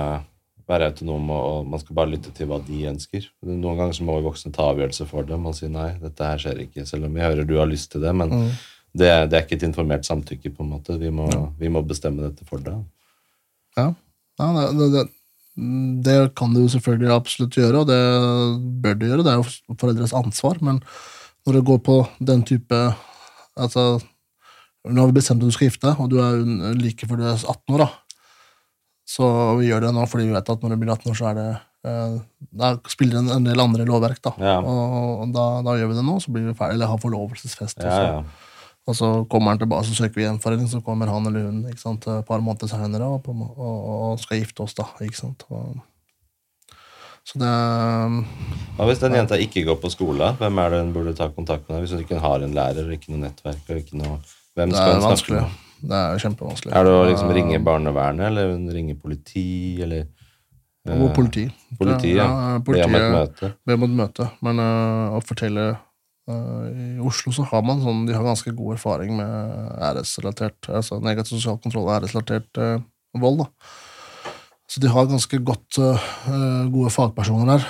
være autonome, og man skal bare lytte til hva de ønsker. Noen ganger så må vi voksne ta avgjørelse for dem og si nei, dette her skjer ikke, selv om vi hører du har lyst til det, men mm. det, det, er ikke et informert samtykke, på en måte. Vi må, ja. vi må bestemme dette for deg. Ja, ja det, det, det, kan du selvfølgelig absolutt gjøre, og det bør du gjøre. Det er jo foreldres ansvar, men når det går på den type Altså, nå har vi bestemt at du skal gifte deg, og du er like før du er 18 år, da så vi gjør det nå fordi vi vet at når det blir 18 år, så er det eh, Da spiller det en, del andre lovverk, da. Ja. Og, og da, da, gjør vi det nå, så blir vi ferdig, eller har forlovelsesfest. Ja, ja. Og så kommer han tilbake, så søker vi gjenforening, så kommer han eller hun ikke sant, et par måneder senere og, og, og, skal gifte oss, da. ikke sant? Og, så det Hva hvis den jenta ikke går på skole? Hvem er det hun burde ta kontakt med? Hvis hun ikke har en lærer, ikke noe nettverk, og ikke noe Hvem skal hun snakke med? Det er kjempevanskelig. Er det å liksom ringe barnevernet, eller ringe politi, eller uh, politi. Politi, ja. ja Be om et møte. Be om et møte. Men uh, å fortelle uh, I Oslo så har man sånn De har ganske god erfaring med æresrelatert Altså negativ sosial kontroll og æresrelatert vold, da. Så de har ganske godt, gode fagpersoner der,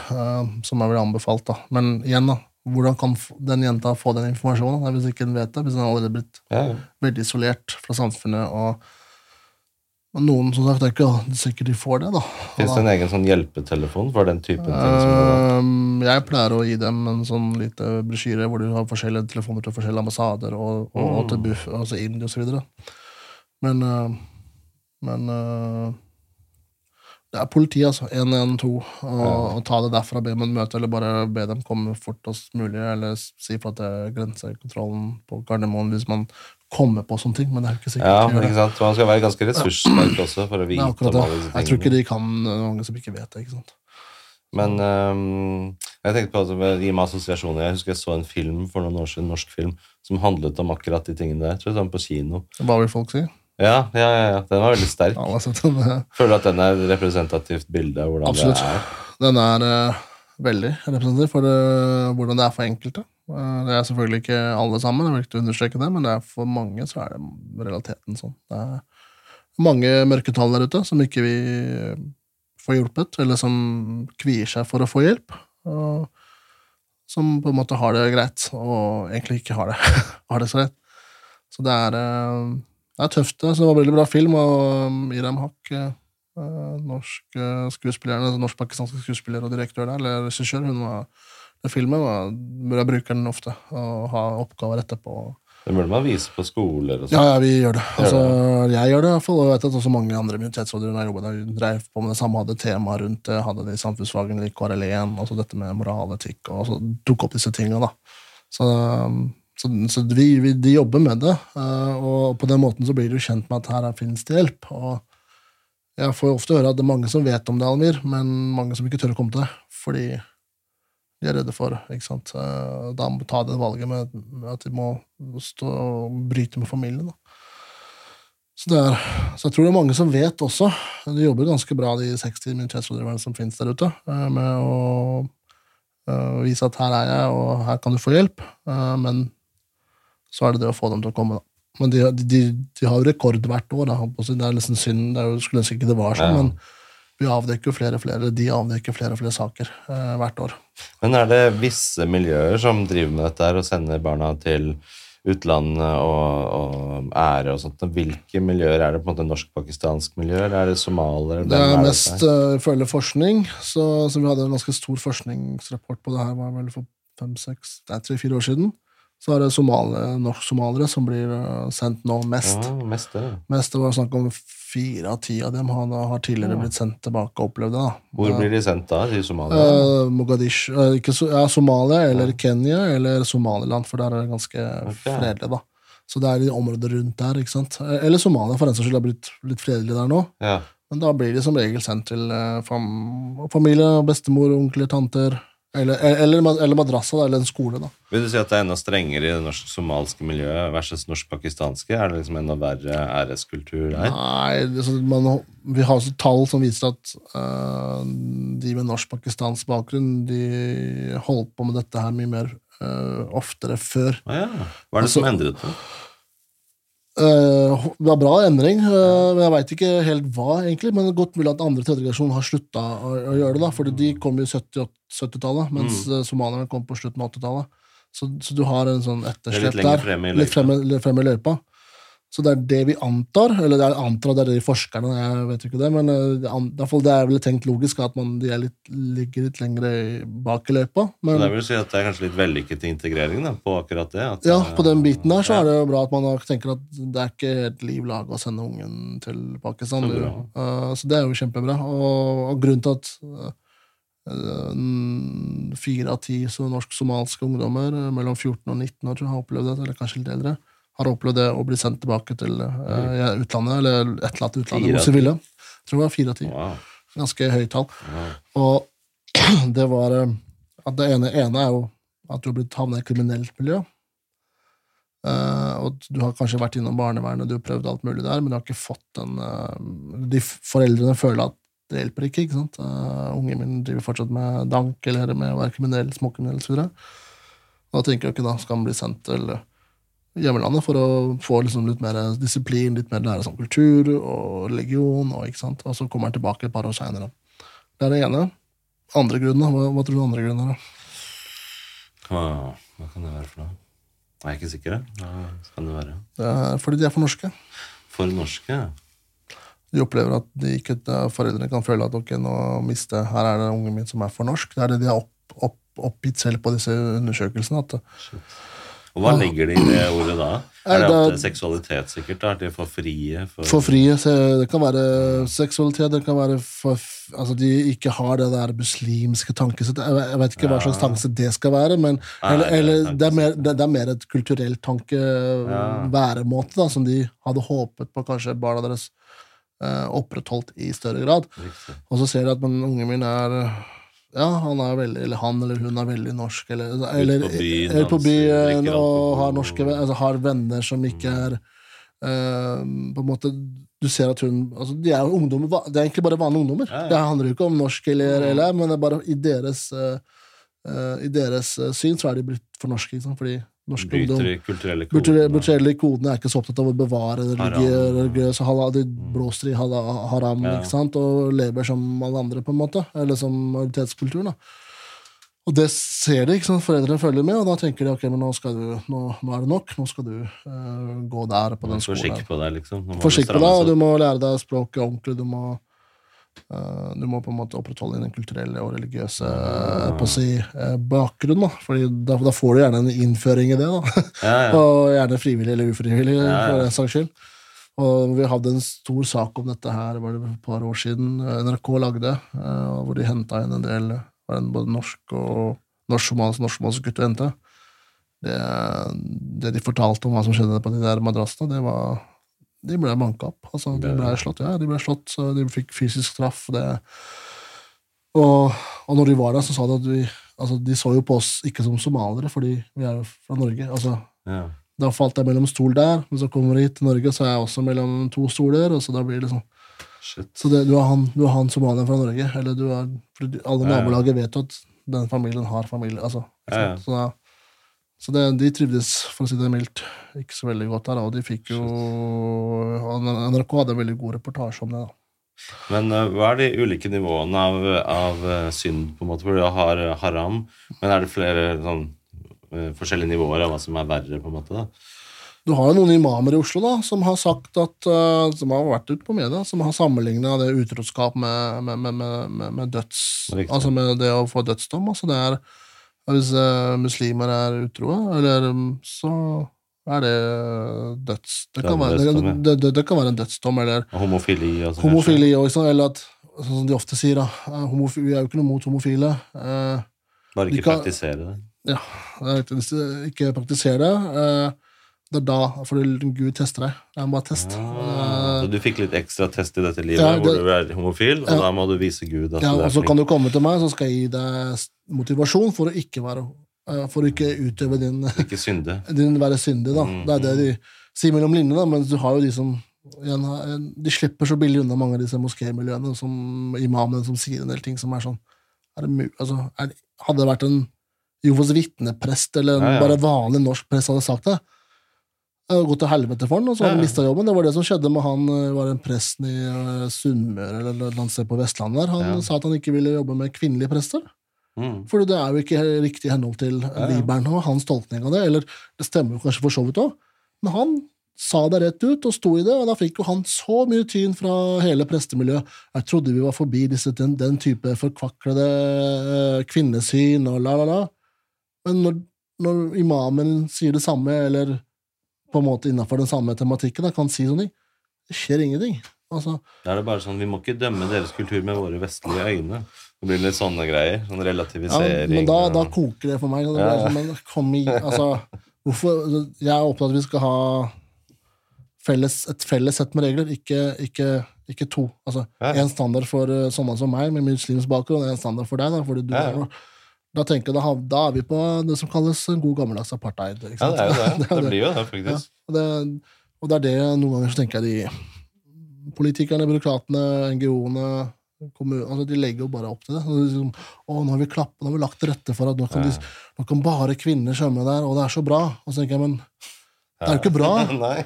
som jeg ville anbefalt. da. Men igjen, da, hvordan kan den jenta få den informasjonen hvis ikke den vet det? Hvis den har allerede blitt Ja, ja. veldig isolert fra samfunnet. og, og noen som sagt, det er ikke sikkert de får det. da. Fins det en egen sånn hjelpetelefon for den typen ting? Ehm, jeg pleier å gi dem en sånn lite brosjyre hvor du har forskjellige telefoner til forskjellige ambassader og, og, og til buff, altså India videre. Men, men det er politi, altså. 112. Og, og ta det derfra, be om et møte, eller bare be dem komme fortest mulig, eller si fra til grensekontrollen på Gardermoen hvis man kommer på sånne ting. Men det er jo ikke sikkert. Ja, men ikke sant? Man skal være ganske ressurssterk også for å vite om alle disse Jeg tror ikke de kan det er mange som ikke vet det. ikke sant? Men um, jeg tenkte på at det gir meg assosiasjoner. Jeg husker jeg så en film for noen år siden, en norsk film, som handlet om akkurat de tingene der. Jeg tror jeg så den på kino. Hva vil folk si? Ja, ja, ja, ja. Den var veldig sterk. Den. eh, Føler du at den er et representativt bilde av hvordan Absolutt. det er? Den er uh, veldig representativ for uh, hvordan det er for enkelte. Uh, det er selvfølgelig ikke alle sammen, jeg vil ikke understreke det, men det er for mange så er det realiteten sånn. Det er mange mørketall der ute som ikke vi får hjulpet, eller som kvier seg for å få hjelp. Og som på en måte har det greit, og egentlig ikke har det, [laughs] har det så rett. Så det er, det er tøft. det. Så det var veldig bra film, og um, Iram Haq eh, eh, norsk eh, skuespiller, altså norsk-pakistansk skuespiller og direktør der, eller regissør, hun var den filmen var, jeg bruker den ofte, og ha oppgaver etterpå. Det burde man vise på skoler og Ja, sånn. ja, vi gjør det. Altså, jeg gjør det i hvert fall, og jeg vet at også mange andre minoritetsrådgivere jeg jobbet der, drev på med det samme, hadde tema rundt det, hadde det i samfunnsfagene i KRL1, altså dette med moral, etikk, og så tok opp disse tingene, da. Så, så, så vi, de jobber med det, eh, og på den måten så blir du kjent med at her er- finnes det hjelp, og jeg får jo ofte høre at det er mange som vet om det, Almir, men mange som ikke tør å komme til det, fordi de er redde for, ikke sant. Eh, Da må ta det valget med at de må stå og bryte med familien. Så, så jeg tror det er mange som vet også. De jobber ganske bra, de 60 minoritetsrådgiverne som finnes der ute, eh, med å vise at her er jeg, og her kan du få hjelp. Men så er det det å få dem til å komme, da. Men de, de, de har jo rekord hvert år. Da. Det er nesten synd. Det er jo, skulle ønske ikke det var sånn, Ja. men vi avdekker jo flere og flere, de avdekker flere og flere saker eh, hvert år. Men er det visse miljøer som driver med dette her og sender barna til utlandet og, og ære og sånt? Hvilke miljøer er det? på en måte Norsk-pakistansk miljø, eller er det somalier? Det er mest uh, ifølge forskning, så, så vi hadde en ganske stor forskningsrapport på det her var vel for fem, seks, tre-fire år siden. Så er det somale, norsk-somaliere som blir uh, sendt nå mest. Ja, mest det. Mest det var snakk om fire av ti av dem har, har tidligere blitt sendt tilbake og opplevd det. da. Hvor blir de sendt da? Til Somalia? Eh, Mogadishu eh, ikke ja, Somalia eller Kenya eller Somaliland, for der er det ganske okay. fredelig. da. Så det er de områder rundt der. ikke sant? Eh, Eller Somalia, for den saks skyld, har blitt litt fredelig der nå. Ja. Men da blir de som regel sendt til eh, fam familie, bestemor, onkler, tanter. Eller, eller, eller madrassa, eller en skole. da. Vil du si at det er enda strengere i det norsk-somalske miljøet versus norsk-pakistanske? Er det liksom enda verre æreskultur der? Nei, det, så man, Vi har også tall som viser at eh, de med norsk-pakistansk bakgrunn de holdt på med dette her mye mer eh, oftere før. Ah, ja. Hva er det Altså- som endret det? Eh, det var bra endring, eh, men jeg veit ikke helt hva, egentlig. Men det er godt mulig at andre tredje generasjon har slutta å, å gjøre det. da, fordi de kom i 70 70-tallet, mens Mm. eh, somalierne kom på slutten av 80-tallet. Så, så du har en sånn er etterslep der. frem litt frem, litt frem i løypa. Så det er det vi antar, eller det er antar at det er de forskerne, jeg vet ikke det, men eh, det, det er vel tenkt logisk at man, de er litt, ligger litt lenger bak i løypa. Så det vil si at det er kanskje litt vellykket integrering da, på akkurat det? At, ja, eh, på den biten der så ja. er det jo bra at man tenker at det er ikke helt liv laga å sende ungen til Pakistan. Så Det, uh, så det er jo kjempebra. Og, og grunnen til at uh, fire av ti norsk-somalske ungdommer mellom 14 og 19 år tror jeg, har opplevd det, eller kanskje litt eldre, har opplevd det å bli sendt tilbake til uh, utlandet, eller et eller annet utlandet mot de ville. Jeg tror det var fire av ti. Wow. Ganske høyt tall. wow. Og [clears throat] det var eh, at Det ene, ene er jo at du har blitt havnet i et kriminelt miljø. Uh, og du har kanskje vært innom barnevernet, du har prøvd alt mulig der, men du har ikke fått den uh, De foreldrene føler at det hjelper ikke. ikke sant? Uh, ungen min driver fortsatt med dank eller med å være kriminell, småkriminell osv. Da tenker jeg ikke da skal han bli sendt til hjemlandet for å få liksom litt mer disiplin, litt mer lære om kultur og religion, og, ikke sant? og så kommer han tilbake et par år seinere. Det er det ene. Andre grunnen, hva, hva tror du andre grunnen er? Hva, hva kan det være for noe? Jeg er ikke sikker. Hva kan det være? Det er fordi de er for norske. For norske? De opplever at de ikke, foreldrene kan føle at ok, nå miste, her er det ungen min som er for norsk. Det er det de har opp, opp, oppgitt selv på disse undersøkelsene. at Og hva legger de i det ordet da? Er det det er- seksualitet, sikkert? da? Er det for frie? For, For frie, så det kan være seksualitet, det kan være for, altså de ikke har det der muslimske tankesettet. Jeg, vet- jeg vet ikke hva slags tankesett det skal være, men Nei, eller, er eller det, er mer, det, det er mer et kulturelt tanke, væremåte, da, som de hadde håpet på kanskje barna deres eh, opprettholdt i større grad. Riktig. Og så ser de at men, ungen min er ja, han er veldig, eller han eller hun er veldig norsk, eller, eller, på byen, eller på byen og har, norske, altså, har venner som ikke er uh, På en måte Du ser at hun altså, De er jo ungdommer, det er egentlig bare vanlige ungdommer. Ja, ja. Det handler jo ikke om norsk eller, eller men det er bare i deres uh, uh, I deres eh, syn så er de blitt for norske. liksom. Fordi norsk ungdom kulturelle kodene. Kulturelle kodene er ikke så opptatt av å bevare religiøse halal, De blåser i haram Ja. ikke sant? og lever som alle andre, på en måte. Eller som majoritetskulturen. da. Og det ser de, ikke sant? foreldrene følger med, og da tenker de ok, men nå, du, nå, nå er det nok. Nå skal du uh, gå der på den skolen. Forsikre på deg, liksom. På deg, og du må lære deg språket ordentlig. Du må, du må på en måte opprettholde den kulturelle og religiøse eh, på si, bakgrunnen. Da. Fordi da, da får du gjerne en innføring i det. da. Ja, ja. [laughs] Og gjerne frivillig eller ufrivillig, Ja, for den saks skyld. Og vi hadde en stor sak om dette her var det et par år siden eh, NRK lagde, eh, hvor de henta inn en del var det både norsk og norsk-somalisk norsk gutter og jenter. Det, det de fortalte om hva som skjedde på de der madrassene, det var De ble banka opp. Altså, de ble slått, ja, de ble slått, så de fikk fysisk straff. Det, og, og når de var der, så sa de at vi altså, De så jo på oss ikke som somaliere, fordi vi er jo fra Norge. altså ja. da falt jeg mellom stol der, men så kommer jeg hit til Norge, så er jeg også mellom to stoler. og så da blir det sånn. Shit. Så det, du er han, du er han somalieren fra Norge, eller du er, alle nabolaget vet jo at den familien har familie. altså. Ja, ja. Så, da, så det, de trivdes, for å si det mildt, ikke så veldig godt der, og de fikk jo NRK hadde en veldig god reportasje om det. da. Men uh, hva er de ulike nivåene av, av uh, synd, på en måte? For du har eh, haram, men er det flere sånn, forskjellige nivåer av hva som er verre, på en måte? da? Du har jo noen imamer i Oslo da, som har sagt at, som har vært ute på media, som har sammenligna det utroskap med, med, med, med, med, med døds... Riktig. Altså med det å få dødsdom. Altså det er, hvis eh, muslimer er utro, eller mm, så er det døds... Det kan, være, det, det, det, kan være en dødsdom, eller Og homofili og sånn? homofili også, eller at Sånn som de ofte sier, da. eh, vi er jo ikke noe mot homofile. eh? Bare de ikke kan- praktisere det? ja. Hvis ikke praktisere det, eh, det er da fordi Gud tester deg. Det er bare test. Ah, så du fikk litt ekstra test i dette livet, Ja, det- hvor du er homofil, og Ja. da må du vise Gud at Ja, du og så kan du komme til meg, så skal jeg gi deg motivasjon for å ikke være eh, For å ikke utøve din, [laughs] Ikke synde. [laughs] din være syndig, da. Mm, Det er det de sier mellom linjene, da, mens du har jo de som igjen, De slipper så billig unna mange av disse moskémiljøene, som imamene som sier en del ting som er sånn er det, altså, er Hadde det vært en Jovos vitneprest eller en bare vanlig norsk prest hadde sagt det, det hadde gått til helvete for han, og så hadde han mista jobben. Det var det som skjedde med han eh, var en presten i eh, Sunnmøre eller et sted på Vestlandet. der. Han Ja. sa at han ikke ville jobbe med kvinnelige prester. Mm. For det er jo ikke riktig i henhold til ja. Bibelen og hans tolkning av det. Eller det stemmer jo kanskje for så vidt òg, men han sa det rett ut og sto i det, og da fikk jo han så mye tyn fra hele prestemiljøet. Jeg trodde vi var forbi disse, den, den type forkvaklede eh, kvinnesyn og la, la, la. Men når, når imamen sier det samme, eller på en måte innafor den samme tematikken, da, kan si sånn ting, det skjer ingenting. Altså, Da er det bare sånn, Vi må ikke dømme deres kultur med våre vestlige øyne. Det blir litt sånne greier. Sånn Ja, relativisering. men da, da koker det for meg. Det Ja, ja. sånn, men kom i, altså, hvorfor, jeg er opptatt av at vi skal ha felles, et felles sett med regler, ikke, ikke, ikke to. Altså, Ja. En standard for uh, sånne som meg med muslimsk bakgrunn, og en standard for deg. Da, fordi du, Ja, ja. Da tenker jeg, da, da er vi på det som kalles en god gammeldags apartheid. Ja, det er jo det. [laughs] Det blir jo det, faktisk. og, det, og det er det noen ganger så tenker jeg de politikerne, byråkratene, NGO-ene kommunen, altså De legger jo bare opp til det. Og Liksom, å, nå har vi klappet, nå har vi lagt til rette for at nå kan, Ja. de, nå kan bare kvinner svømme der, og det er så bra. Og så tenker jeg, men Det er jo ikke bra.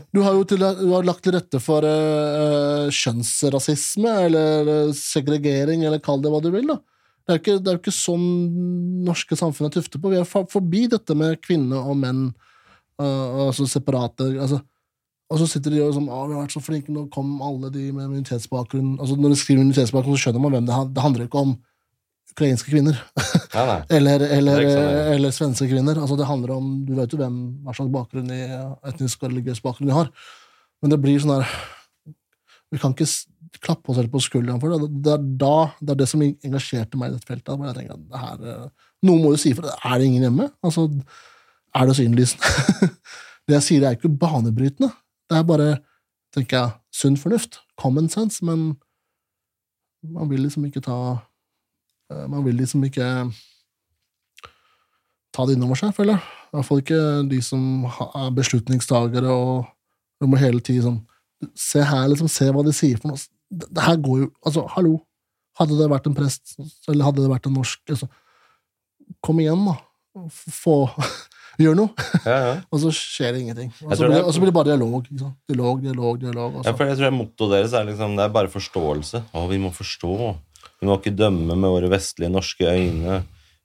[laughs] Du har jo til, du har lagt til rette for uh, kjønnsrasisme eller segregering, eller kall det hva du vil. da. Det er jo ikke, det er ikke sånn norske samfunn er tuftet på. Vi er forbi dette med kvinner og menn, uh, altså separate altså, Og så sitter de og sånn, å, vi har vært så flinke, nå kom alle de med minoritetsbakgrunn altså Når de skriver minoritetsbakgrunn, så skjønner man hvem det. Det handler ikke om ukrainske kvinner. Nei, nei. [laughs] Eller, eller, er sånn, eller svenske kvinner. Altså, det handler om, Du vet jo hvem, hva slags bakgrunn i, etnisk og religiøs bakgrunn de har. Men det blir sånn her Vi kan ikke klappe oss selv på skulderen for det. Det er da, det er det som engasjerte meg i dette feltet. Hvor jeg tenker det her, eh, Noen må jo si det. Er det ingen hjemme? Altså, er det så innlysende? [laughs] det jeg sier, er ikke banebrytende. Det er bare, tenker jeg, sunn fornuft. Common sense. Men man vil liksom ikke ta eh, Man vil liksom ikke ta det innover seg, føler jeg. I hvert fall ikke de som er beslutningstagere og du må hele tiden sånn Se her, liksom. Se hva de sier for noe. Det, her går jo Altså, hallo. Hadde det vært en prest, eller hadde det vært en norsk altså, Kom igjen, da. Få [laughs] Gjør noe. Ja, ja. [laughs] Og så skjer det ingenting. Og så blir, det og så blir det bare dialog. Dialog, dialog, dialog. Og Ja, for jeg tror Mottoet deres er liksom, det er bare forståelse. Å, vi må forstå. Vi må ikke dømme med våre vestlige, norske øyne.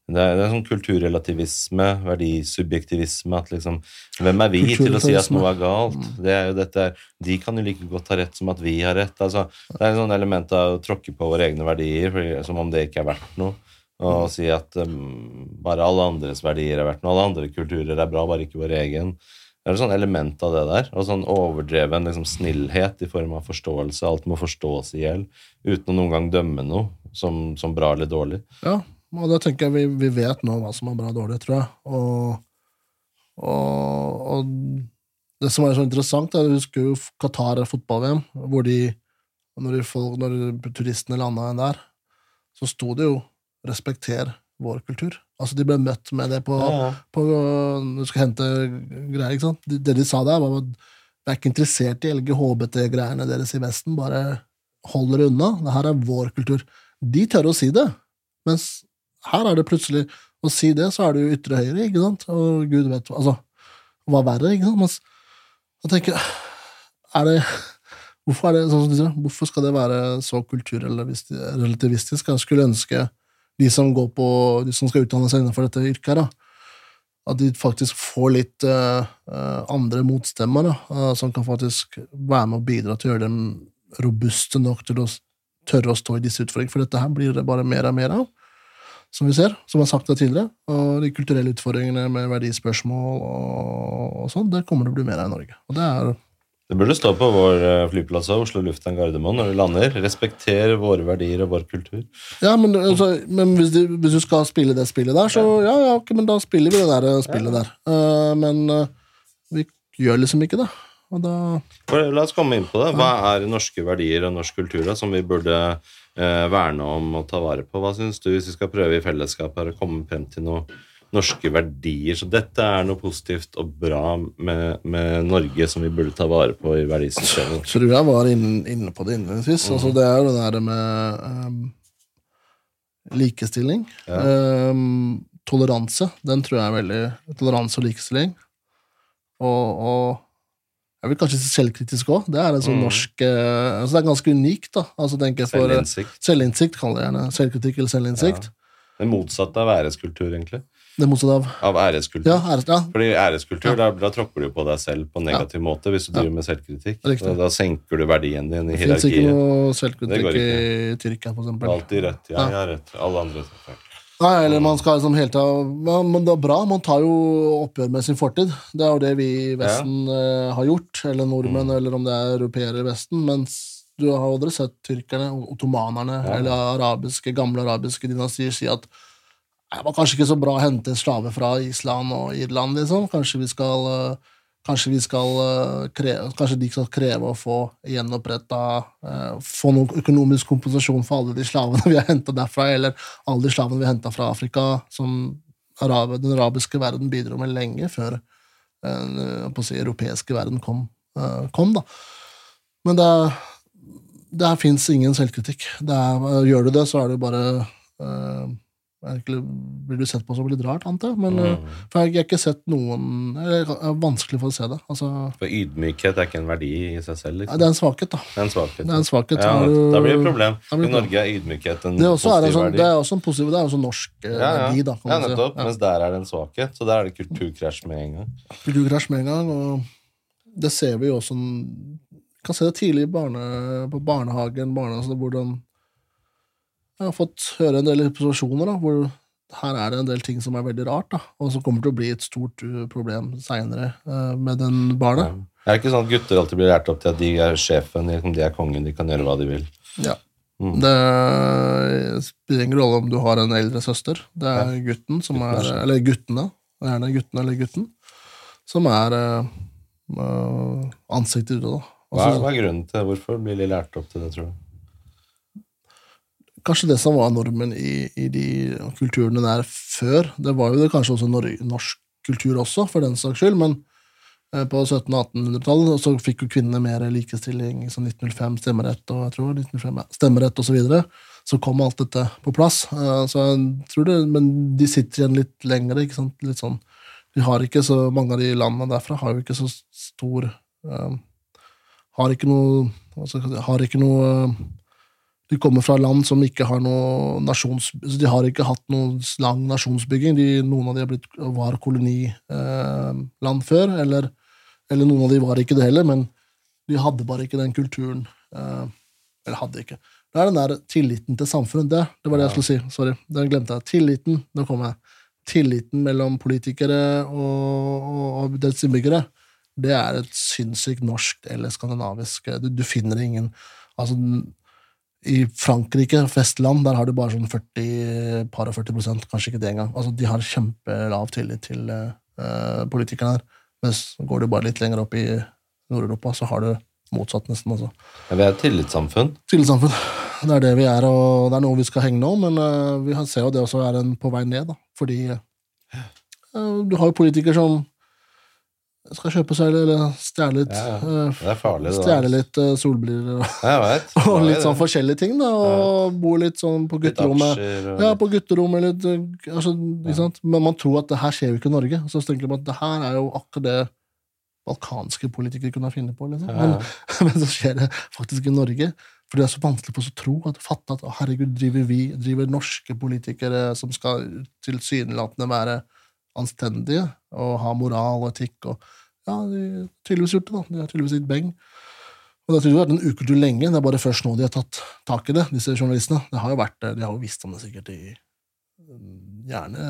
Det er, det er sånn kulturrelativisme, verdisubjektivisme. at liksom, Hvem er vi til å si at noe er galt? Det er jo dette, her, de kan jo like godt ha rett som at vi har rett. altså, Det er et sånn element av å tråkke på våre egne verdier, som om det ikke er verdt noe. Og si at um, bare alle andres verdier er verdt noe. Alle andre kulturer er bra, bare ikke vår egen. Det er et sånn element av det der. Og sånn overdreven liksom, snillhet i form av forståelse. Alt må forstås i hjel, uten å noen gang dømme noe som, som bra eller dårlig. Ja, og da tenker jeg vi, vi vet nå hva som er bra og dårlig, tror jeg. Og, og, og det som er så interessant, er jeg husker jo Qatar fotball-VM, hvor de når, de folk, når turistene landa der, så sto det jo 'respekter vår kultur'. Altså, de ble møtt med det på, Ja, ja. på du skal hente greier, ikke sant? Det de sa der, var at vi er ikke interessert i LGHBT-greiene deres i Vesten, bare hold dere unna. Det her er vår kultur. De tør å si det, mens her er det plutselig Å si det, så er det jo ytre høyre, ikke sant? Og gud vet Altså, hva verre, ikke sant? Mens jeg tenker Er det Hvorfor er det sånn du sier, hvorfor skal det være så kulturrelativistisk? Jeg skulle ønske de som går på, de som skal utdanne seg innenfor dette yrket, da, at de faktisk får litt eh, andre motstemmer, da, uh, som kan faktisk være med og bidra til å gjøre dem robuste nok til å tørre å stå i disse utfordringene, for dette her blir det bare mer og mer av, som vi ser, som har sagt det tidligere, og de kulturelle utfordringene med verdispørsmål og, og sånn, det kommer det å bli mer av i Norge. Og det er Det burde stå på vår eh, flyplass av Oslo lufthavn Gardermoen når du lander. Respekter våre verdier og vår kultur. Ja, men, altså, men hvis, du, hvis du skal spille det spillet der, så ja, ja, ok, men da spiller vi det der spillet spillet der. Uh, men uh, vi gjør liksom ikke det. Og da la oss komme inn på det. Hva er norske verdier og norsk kultur da, som vi burde eh, verne om og ta vare på? Hva syns du, hvis vi skal prøve i fellesskap her å komme frem til noen norske verdier? Så dette er noe positivt og bra med, med Norge som vi burde ta vare på i verdisystemet. tror jeg var inne, inne på det innledningsvis. Altså, det er jo det der med um, likestilling. Ja. Um, toleranse. Den tror jeg er veldig Toleranse og likestilling. Og, og jeg vil kanskje si selvkritisk òg. Det er en sånn Mm. norsk eh, altså Det er ganske unikt. da altså tenker jeg for Selvinnsikt. Selvinnsikt, kaller jeg gjerne. Selvkritikk eller selvinnsikt. Det motsatte av æreskultur, egentlig. Det motsatte av Av æreskultur. Ja, æres, ja, Fordi æreskultur, da, da tråkker du på deg selv på en negativ måte hvis du driver med selvkritikk. Da, da senker du verdien din i det fins ikke noe selvkritikk i Tyrkia, for eksempel. Alltid rett. Ja, jeg har rett. Alle andre tar feil. Nei, eller man skal liksom helt av men, det er bra, man tar jo oppgjør med sin fortid. Det er jo det vi i Vesten eh, har gjort, eller nordmenn, eller om det er europeere i Vesten. Mens du har aldri sett tyrkerne, ottomanerne Ja. eller arabiske, gamle arabiske dynastier si at det var kanskje ikke så bra å hente slaver fra Island og Irland, liksom. Kanskje vi skal eh, Kanskje, eh, kreve, kanskje de skal kreve å få gjenoppretta eh, Få noe økonomisk kompensasjon for alle de slavene [laughs] vi har henta derfra, eller alle de slavene vi har henta fra Afrika, som den arabiske verden bidro med lenge før eh, si, europeiske verden kom, eh, kom. Men det, er- der fins ingen selvkritikk. Er, gjør du det, så er det jo bare egentlig blir du sett på som litt rart, antar jeg. Men Mm. eh, for jeg, jeg har ikke sett noen Det er vanskelig for å se det. Altså, For ydmykhet er ikke en verdi i seg selv. Liksom. det er en svakhet, da. Det er en svakhet. Er en svakhet. Ja, du- da blir det et problem. blir I Norge er ydmykhet en Det er en positiv sånn, verdi. det er også en positiv, det er også en norsk eh, ja, ja. verdi, da. Kan ja, man si. Mens der er det en svakhet. Så der er det kulturkrasj med en gang. kulturkrasj med en gang. Og det ser vi jo også Vi kan se det tidlig i barne, på barnehagen, barne, altså hvordan Jeg har fått høre en del observasjoner da, hvor her er det en del ting som er veldig rart, da, og som kommer til å bli et stort uh, problem seinere med den barnet. Det er ikke sånn at gutter alltid blir lært opp til at de er sjefen, liksom, de er kongen, de kan gjøre hva de vil. Ja. Mm. Det spiller ingen rolle om du har en eldre søster. Det er gutten som Gutten er er. Eller guttene. Gjerne gutten eller gutten. Som er uh, eh, ansiktet ute, da. Hva er, Altså, hva er grunnen til? Hvorfor blir de lært opp til det, tror du? Kanskje det som var normen i, i de kulturene der før. Det var jo det kanskje også nor norsk kultur også, for den saks skyld, men eh, på 1700- og 1800-tallet så fikk jo kvinnene mer likestilling, som 1905, stemmerett og jeg tror 1905, ja, stemmerett osv. så videre. Så kom alt dette på plass. Eh, Så jeg tror det, Men de sitter igjen litt lengre. ikke sant? Litt sånn, de har ikke så Mange av de landene derfra har jo ikke så stor eh, Har ikke noe si, Har ikke noe de kommer fra land som ikke har noe nasjons... altså De har ikke hatt noen lang nasjonsbygging. De, noen av de blitt, var koloniland eh, før, eller, eller noen av de var ikke det heller, men de hadde bare ikke den kulturen. Eh, eller hadde ikke. Det er den der tilliten til samfunnet. Det, det var det jeg skulle si. Sorry, den glemte jeg. Tilliten, nå kom jeg. Tilliten mellom politikere og, og, og dets innbyggere, det er et sinnssykt norsk eller skandinavisk Du, du finner ingen altså i Frankrike, Vestland, der har du bare sånn 40, par og 40 prosent, kanskje ikke det engang. Altså, de har kjempelav tillit til uh, politikerne her. Mens går du bare litt lenger opp i Nord-Europa, så har du motsatt, nesten. altså. Ja, Vi er et tillitssamfunn. Tillitssamfunn. Det er det vi er, og det er noe vi skal hegne om, men uh, vi ser jo det også er en på vei ned, da. Fordi uh, du har jo politikere som skal kjøpe seg eller stjele litt, Ja, ja. eh, Det er farlig, stjele litt eh, solbriller [laughs] vet. [laughs] og litt sånn forskjellige ting, da, og bo litt sånn på gutterommet. Ja, på gutterommet litt, eh, altså, sant? Men man tror at det her skjer jo ikke i Norge. Så tenker man at det her er jo akkurat det balkanske politikere kunne finne på. Liksom. Ja, Men, [laughs] men så skjer det faktisk i Norge. For det er så vanskelig for oss å tro at fatte at herregud, driver vi, driver norske politikere som skal tilsynelatende være anstendige og ha moral og etikk og Ja, de har tydeligvis gjort det, da. De har tydeligvis gitt beng. Og det har tydeligvis vært en ukultur lenge. Det er bare først nå de har tatt tak i det, disse journalistene. Det har jo vært, det, De har jo visst om det sikkert i Gjerne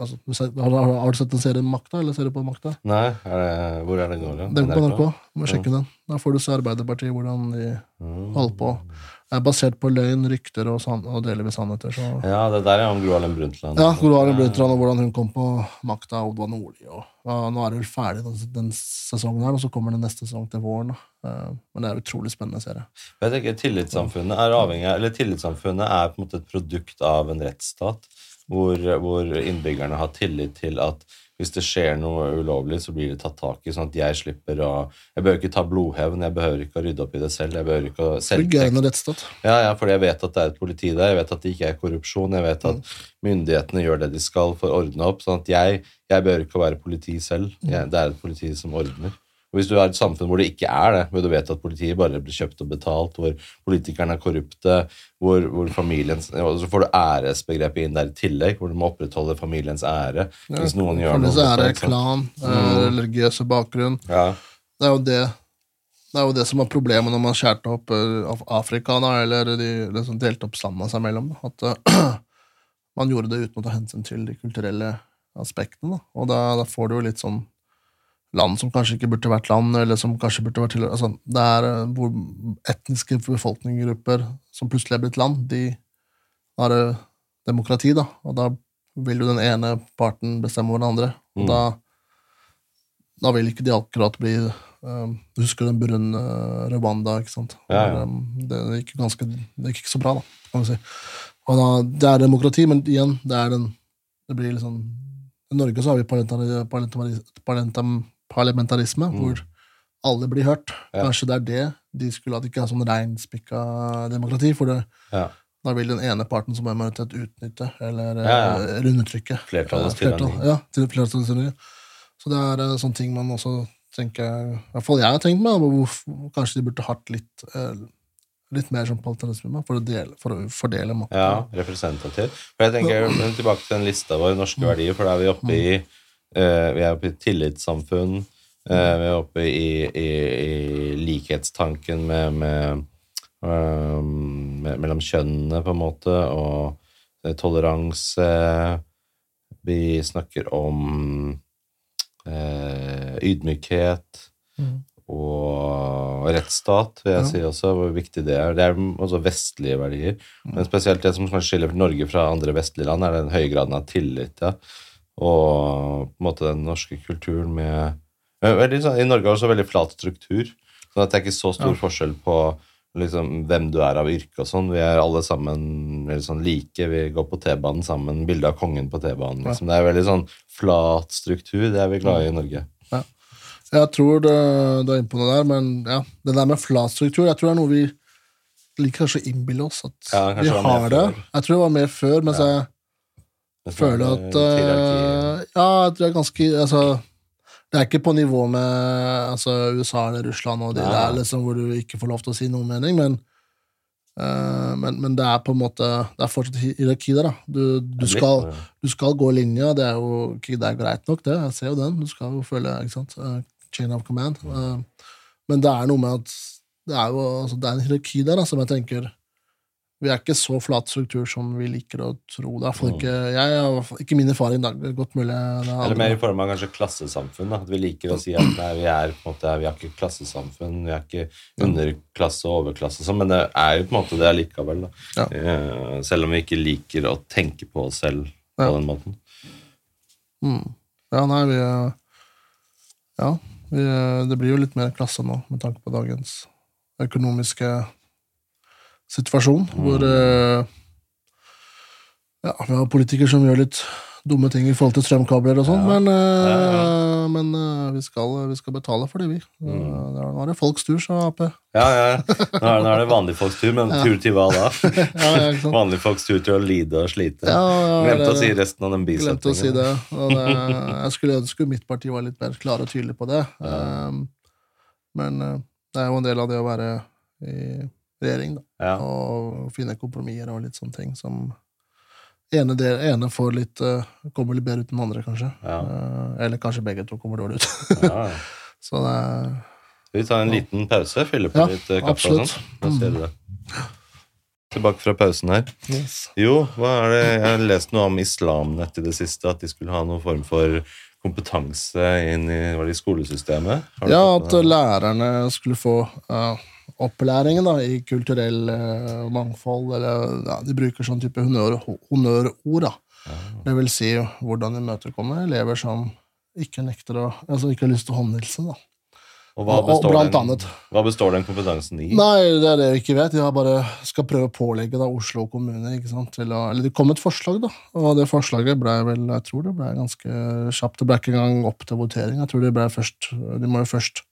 altså, har, har, har du sett en serie Makta, eller ser du på Makta? Nei, er det, hvor er det går? Den på NRK. Du må sjekke den. Da får du se Arbeiderpartiet, hvordan de Mm. holder på. Er basert på løgn, rykter og, san og delvis sannheter. Så. Ja, det der er om Gro Harlem Brundtland. Ja, Gro Harlem Brundtland og hvordan hun kom på makta, og Oddvar Nordli. Og, ja, nå er det vel ferdig den, den sesongen her, og så kommer det neste sesong til våren. Da. Eh, Men det er en utrolig spennende serie. Jeg tenker Tillitssamfunnet er avhengig eller tillitssamfunnet er på en måte et produkt av en rettsstat, hvor, hvor innbyggerne har tillit til at hvis det skjer noe ulovlig, så blir det tatt tak i, sånn at jeg slipper å Jeg behøver ikke ta blodhevn, jeg behøver ikke å rydde opp i det selv. Jeg behøver ikke å rettsstat. Ja, ja, fordi jeg vet at det er et politi der, jeg vet at det ikke er korrupsjon, jeg vet at myndighetene gjør det de skal for å ordne opp. sånn at jeg, jeg behøver ikke å være politi selv. Jeg, det er et politi som ordner. Og Hvis du har et samfunn hvor det ikke er det, hvor du vet at politiet bare blir kjøpt og betalt, hvor politikerne er korrupte, hvor, hvor familien så får du æresbegrepet inn der i tillegg, hvor du må opprettholde familiens ære. hvis noen gjør noe ære, så det ikke sant? klan, mm. religiøse bakgrunn. Ja, Det er jo det det er jo det som er problemet når man skjærte opp eh, Afrika, da, eller de liksom delte opp landene seg mellom. da, At uh, [clears throat] man gjorde det uten å ta hensyn til de kulturelle aspektene. Da. Og da, da får du jo litt sånn land som kanskje ikke burde vært land, eller som kanskje burde vært til altså, Det er eh, hvor etniske befolkningsgrupper som plutselig er blitt land, de har eh, demokrati, da, og da vil jo den ene parten bestemme over den andre. Og Mm. da, da vil ikke de akkurat bli um, Du husker den Burundi, Rwanda, ikke sant? Ja, ja. Um, Det, gikk ganske, det gikk ikke så bra, da, kan vi si. Og da, det er demokrati, men igjen, det er den Det blir liksom I Norge så har vi parlamentari, parlamentari, mm. hvor alle blir hørt. Ja. Kanskje det er det de skulle hatt, ikke ha sånn reinspikka demokrati, for det, ja. Da vil den ene parten som er majoritet, utnytte eller Ja, ja. eh, undertrykke. Flertallets flertall. Ja, til flertallets. Så det er eh, sånne ting man også tenker I hvert fall jeg har tenkt meg, hvor kanskje de burde hatt litt eh, Litt mer som parlamentarisme for å, dele, for å fordele makten. Ja, representativ. For jeg tenker Tilbake til den lista vår, norske verdier, for da er vi oppe i eh, Vi er oppe i tillitssamfunn. eh, vi er oppe i, i, i likhetstanken med, med, eh, mellom kjønnene, på en måte, og eh, toleranse. Vi snakker om eh, ydmykhet Mm. og rettsstat, vil jeg Ja. si også, hvor viktig det er. Det er også vestlige verdier. Men spesielt det som skiller Norge fra andre vestlige land, er den høye graden av tillit. Ja. Og på en måte den norske kulturen med Eh, sånn, I Norge har vi også veldig flat struktur, sånn at det er ikke så stor Ja. forskjell på liksom, hvem du er av yrke og sånn. Vi er alle sammen veldig sånn like. Vi går på T-banen sammen. Bilde av kongen på T-banen. Liksom. Det er veldig sånn flat struktur. Det er vi glad i i Norge. Jeg tror du er inne på noe der, men ja, det der med flat struktur, jeg tror det er noe vi liker kanskje å innbille oss at Ja, vi har det. Jeg tror det var mer før, mens jeg Er føler at eh, Ja, jeg tror det er ganske altså, Det er ikke på nivå med altså, USA eller Russland og de Nei. der liksom, hvor du ikke får lov til å si noen mening, men uh, men, men det er på en måte Det er fortsatt hierarki der. da. Du, du, skal, du skal gå linja, det er jo det er greit nok, det. Jeg ser jo den. Du skal jo følge ikke sant? Eh, chain of command. Uh, men det er noe med at det er jo altså, det er en hierarki der da, som jeg tenker Vi er ikke så flat struktur som vi liker å tro. Det er for ikke, jeg, ikke min erfaring. Det er Godt mulig det er Eller mer i form av kanskje klassesamfunn. Da. At vi liker å si at nei, vi er på en måte, vi har ikke klassesamfunn, vi er ikke underklasse og overklasse, og sånn, men det er jo på en måte det allikevel. Ja. Eh, selv om vi ikke liker å tenke på oss selv på Ja. den måten. Mm. Ja, nei, vi eh, Ja, vi, eh, det blir jo litt mer klasse nå, med tanke på dagens økonomiske situasjon, hvor eh, Ja, vi har politikere som gjør litt dumme ting i forhold til strømkabler og sånn, Ja. men, eh, Ja, men eh, vi, skal, vi skal betale for det, vi. Mm. Nå er det folks tur, sa Ap. Ja, Ja. Nå er, nå er det vanlige folks tur, men [laughs] tur til hva da? [laughs] Vanlige folks tur til å lide og slite. Glemte å si resten av den Glemte å si det. Det jeg skulle ønske mitt parti var litt mer klar og tydelig på det. Men det er jo en del av det å være i regjering, da. Ja. Og finne kompromisser og litt sånne ting som ene, del, ene får litt uh, kommer litt bedre ut enn andre, kanskje. Ja. Uh, eller kanskje begge to kommer dårlig ut. Ja. [laughs] Så det er Skal vi ta en liten pause? Fylle på litt eh, kaffe og sånn? Da ser du det. Tilbake fra pausen her. yes. Jo, hva er det? jeg har lest noe om Islamnett i det siste. At de skulle ha noen form for kompetanse inn i, var det i skolesystemet. Ja, at lærerne skulle få uh, opplæringen da, i kulturell uh, mangfold, eller ja, de bruker sånn type honnør, honnørord. da. Det vil si hvordan imøtekomme elever som ikke nekter å, altså ikke har lyst til å håndhilse. da. og hva og- og blant den, hva består den kompetansen i? Nei, det er det vi ikke vet. Har bare skal prøve å pålegge da, Oslo kommune ikke sant, til å Eller det kom et forslag, da. Og det forslaget ble vel Jeg tror det ble ganske kjapt. Det ble ikke engang opp til votering. Jeg tror det ble først De må jo først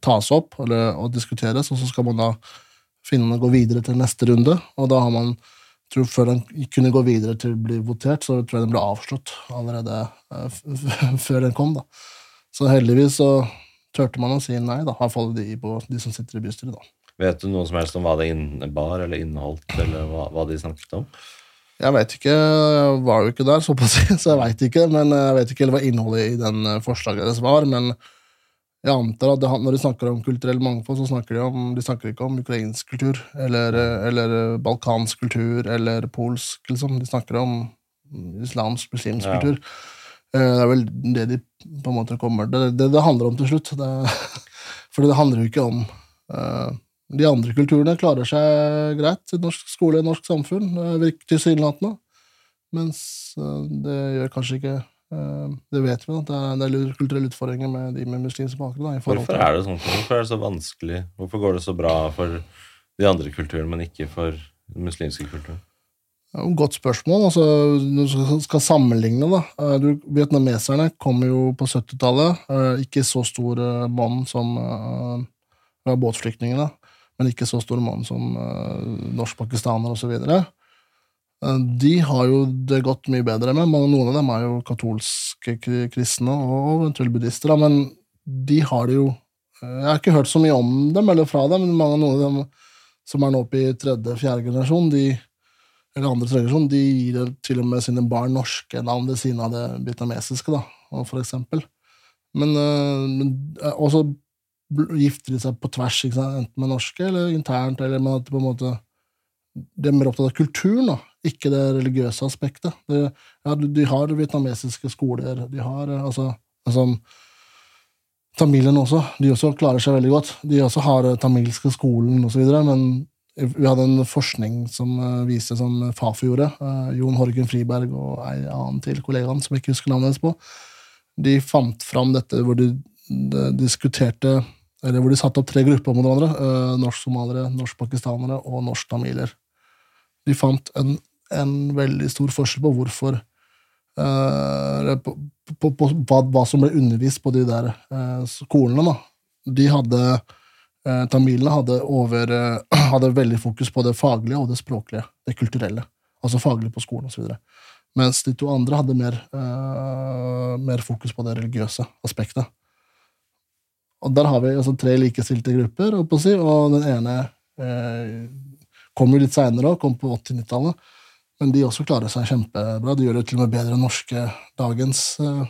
tas opp eller, og diskuteres, og så skal man da finne gå videre til neste runde. Og da har man tror Før den kunne gå videre til å bli votert, så tror jeg den ble avslått allerede eh, [laughs] før den kom. da. Så heldigvis så turte man å si nei, da, i hvert fall de, på, de som sitter i bystyret. da. Vet du noe som helst om hva det innebar, eller inneholdt, eller hva, hva de snakket om? Jeg vet ikke, jeg var jo ikke der, såpass, så jeg veit ikke. Men jeg vet ikke hva innholdet i den eh, forslaget deres var. Men jeg antar at det, når de snakker om kulturell mangfold, så snakker de om De snakker ikke om ukrainsk kultur eller, eh, eller balkansk kultur eller polsk, liksom. De snakker om islamsk, muslimsk Ja. kultur. Eh, Det er vel det de på en måte kommer Det det, det handler om til slutt. Det, [laughs] for det handler jo ikke om eh, De andre kulturene klarer seg greit i norsk skole i norsk samfunn, eh, virker tilsynelatende. Mens eh, det gjør kanskje ikke eh, Det vet vi, at det er del kulturelle utfordringer med de med muslimsk bakgrunn. Hvorfor er det sånn? Hvorfor er det så vanskelig? Hvorfor går det så bra for de andre kulturene, men ikke for den muslimske kulturen? Er godt spørsmål. altså du skal- sammenligne, da. eh, Du, vietnameserne kom jo på 70-tallet. eh, Ikke så stor bånd som eh, båtflyktningene. men ikke så store bånd som norsk-pakistanere osv. Uh, de har jo det gått mye bedre med. Noen av dem er jo katolske kristne og eventuelt buddhister, men de har det jo uh, Jeg har ikke hørt så mye om dem eller fra dem, men mange, noen av dem som er nå oppe i tredje-fjerde generasjon, de, eller andre tredje generasjon, de gir til og med sine barn norske navn ved siden av det vietnamesiske, da, for eksempel. Men, men også gifter de seg på tvers, enten med norske eller internt, eller med at på en måte de er mer opptatt av kulturen, da, ikke det religiøse aspektet. Det, ja, de har vietnamesiske skoler, de har altså, altså Tamilene også, de også klarer seg veldig godt. De også har tamilske skolen osv., men vi hadde en forskning som viste, som Fafo gjorde, Jon Horgen Friberg og en annen til kollegaen som jeg ikke husker navnet hennes på, de fant fram dette hvor de, de diskuterte eller hvor de satte opp tre grupper mot hverandre. Uh, Norsk-somaliere, norsk-pakistanere og norsk-tamiler. De fant en, en, veldig stor forskjell på hvorfor uh, på, på, på, på, hva som ble undervist på de der uh, skolene. Da. De hadde uh, Tamilene hadde, over, [clears throat] hadde veldig fokus på det faglige og det språklige, det kulturelle. Altså faglig på skolen osv. Mens de to andre hadde mer, mer fokus på det religiøse aspektet. Og der har vi altså tre likestilte grupper, og, den ene eh, kom jo litt seinere, kom på 80-90-tallet. Men de også klarer seg kjempebra. De gjør det til og med bedre enn norske dagens, eh,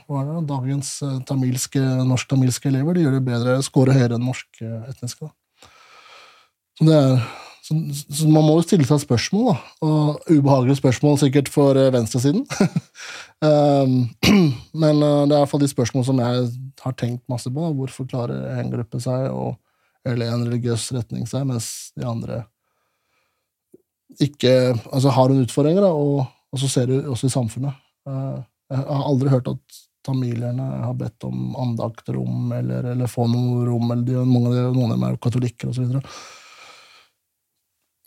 dagens eh, tamilske, norsk-tamilske elever. De gjør det bedre, scorer høyere enn norske etniske. Så er så, så, man må jo stille seg spørsmål, da. Og ubehagelige spørsmål sikkert for uh, venstresiden. um, [laughs] [clears throat] men det er iallfall de spørsmål som jeg har tenkt masse på. Da. Hvorfor klarer en gruppe seg, og, eller en religiøs retning seg, mens de andre ikke altså har hun utfordringer, da, og, og, så ser du også i samfunnet. Uh, jeg har aldri hørt at tamilerne har bedt om andaktrom eller, eller få noe rom, eller de, noen av dem er jo katolikker osv.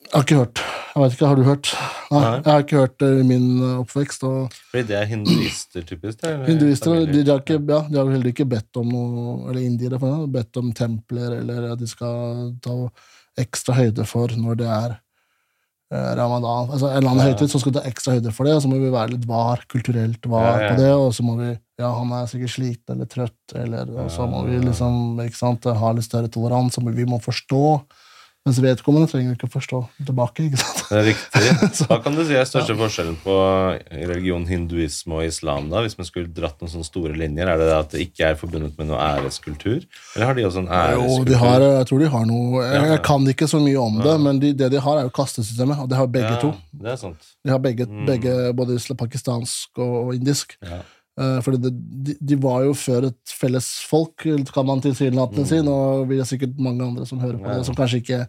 Jeg har ikke hørt. Jeg vet ikke, Har du hørt? Nei, Nei. Jeg har ikke hørt det i min eh, oppvekst. Og... Fordi det er hinduister, typisk? Det, hinduister, de, de, har ikke, ja, de har heller ikke bedt om noe Eller indiere, bedt om templer, eller at de skal ta ekstra høyde for når det er eh, ramadan. Altså En eller annen høytid så skal du ta ekstra høyde for det, og så må vi være litt var, kulturelt var på det, og så må vi Ja, han er sikkert sliten eller trøtt, eller, og så må vi liksom ikke sant, ha litt større toleranse, vi må forstå. Mens vedkommende trenger ikke å forstå tilbake. ikke sant? Det er riktig. [laughs] Hva kan du si er største forskjellen på religion, hinduisme og islam? da? Hvis man skulle dratt noen sånne store linjer, Er det at det ikke er forbundet med noe æreskultur? Eller har de også en æreskultur? Jo, de har, jeg tror de har noe Jeg, jeg kan ikke så mye om det, men de, det de har, er jo kastesystemet. Og det har begge ja, to. Det er sant. De har begge, mm. begge både pakistansk og indisk. Ja. Uh, fordi det, de, de, var jo før et felles folk, kan man tilsynelatende mm. si. Nå vil det sikkert mange andre som hører på det, som kanskje ikke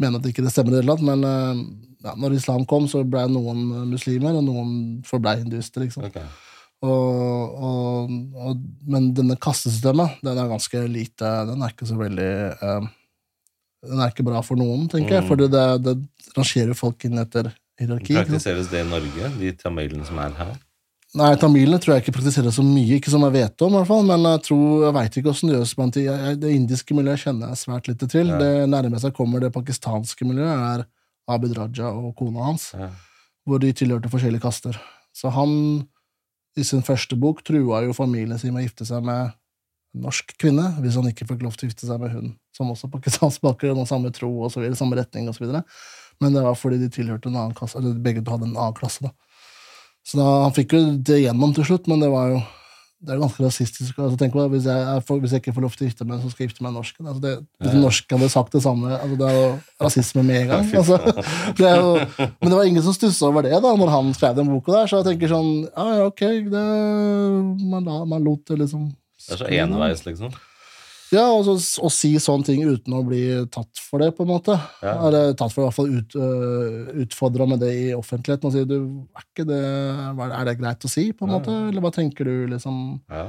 mener at det ikke stemmer i det hele. Men uh, ja, når islam kom, så ble noen muslimer, og noen forblei hinduister. Liksom. Okay. Og, og, og, men denne kastesystemet, den er ganske lite Den er ikke så veldig eh, Den er ikke bra for noen, tenker mm. jeg. For det, det rangerer folk inn etter hierarki. Praktiseres det i Norge, de tamilene som er her? Nei, tamilene tror jeg ikke praktiserer så mye, ikke som jeg vet om, i hvert fall, men jeg tror, jeg veit ikke åssen det gjøres blant de. Det indiske miljøet kjenner jeg svært lite til. Ja. Det nærmeste jeg kommer det pakistanske miljøet, er Abid Raja og kona hans, ja. hvor de tilhørte forskjellige kaster. Så han, i sin første bok, trua jo familien sin med å gifte seg med en norsk kvinne, hvis han ikke fikk lov til å gifte seg med hun som også pakistansk bakgrunn og samme tro og så videre, samme retning og så videre. Men det var fordi de tilhørte en annen klasse, eller begge hadde en annen klasse. da. Så da, Han fikk jo det gjennom til slutt, men det var jo det er ganske rasistisk. Altså, tenk på hvis jeg, hvis, jeg, ikke får lov til å gifte meg, så skal jeg gifte meg med norsken. Altså, det, hvis ja. norsk hadde sagt det samme altså, Det er jo rasisme med en gang. Altså, det jo, men det var ingen som stussa over det da når han skrev den boka der. Så jeg tenker sånn Ja, ja, ok, det, man, man lot det liksom Det er så enveis, liksom? Ja, og så, å si sånne ting uten å bli tatt for det, på en måte. Ja. Eller tatt for det, i hvert fall ut, uh, utfordra med det i offentligheten. Og si du, er, ikke det, er det greit å si, på en ja. måte? Eller hva tenker du, liksom? Ja.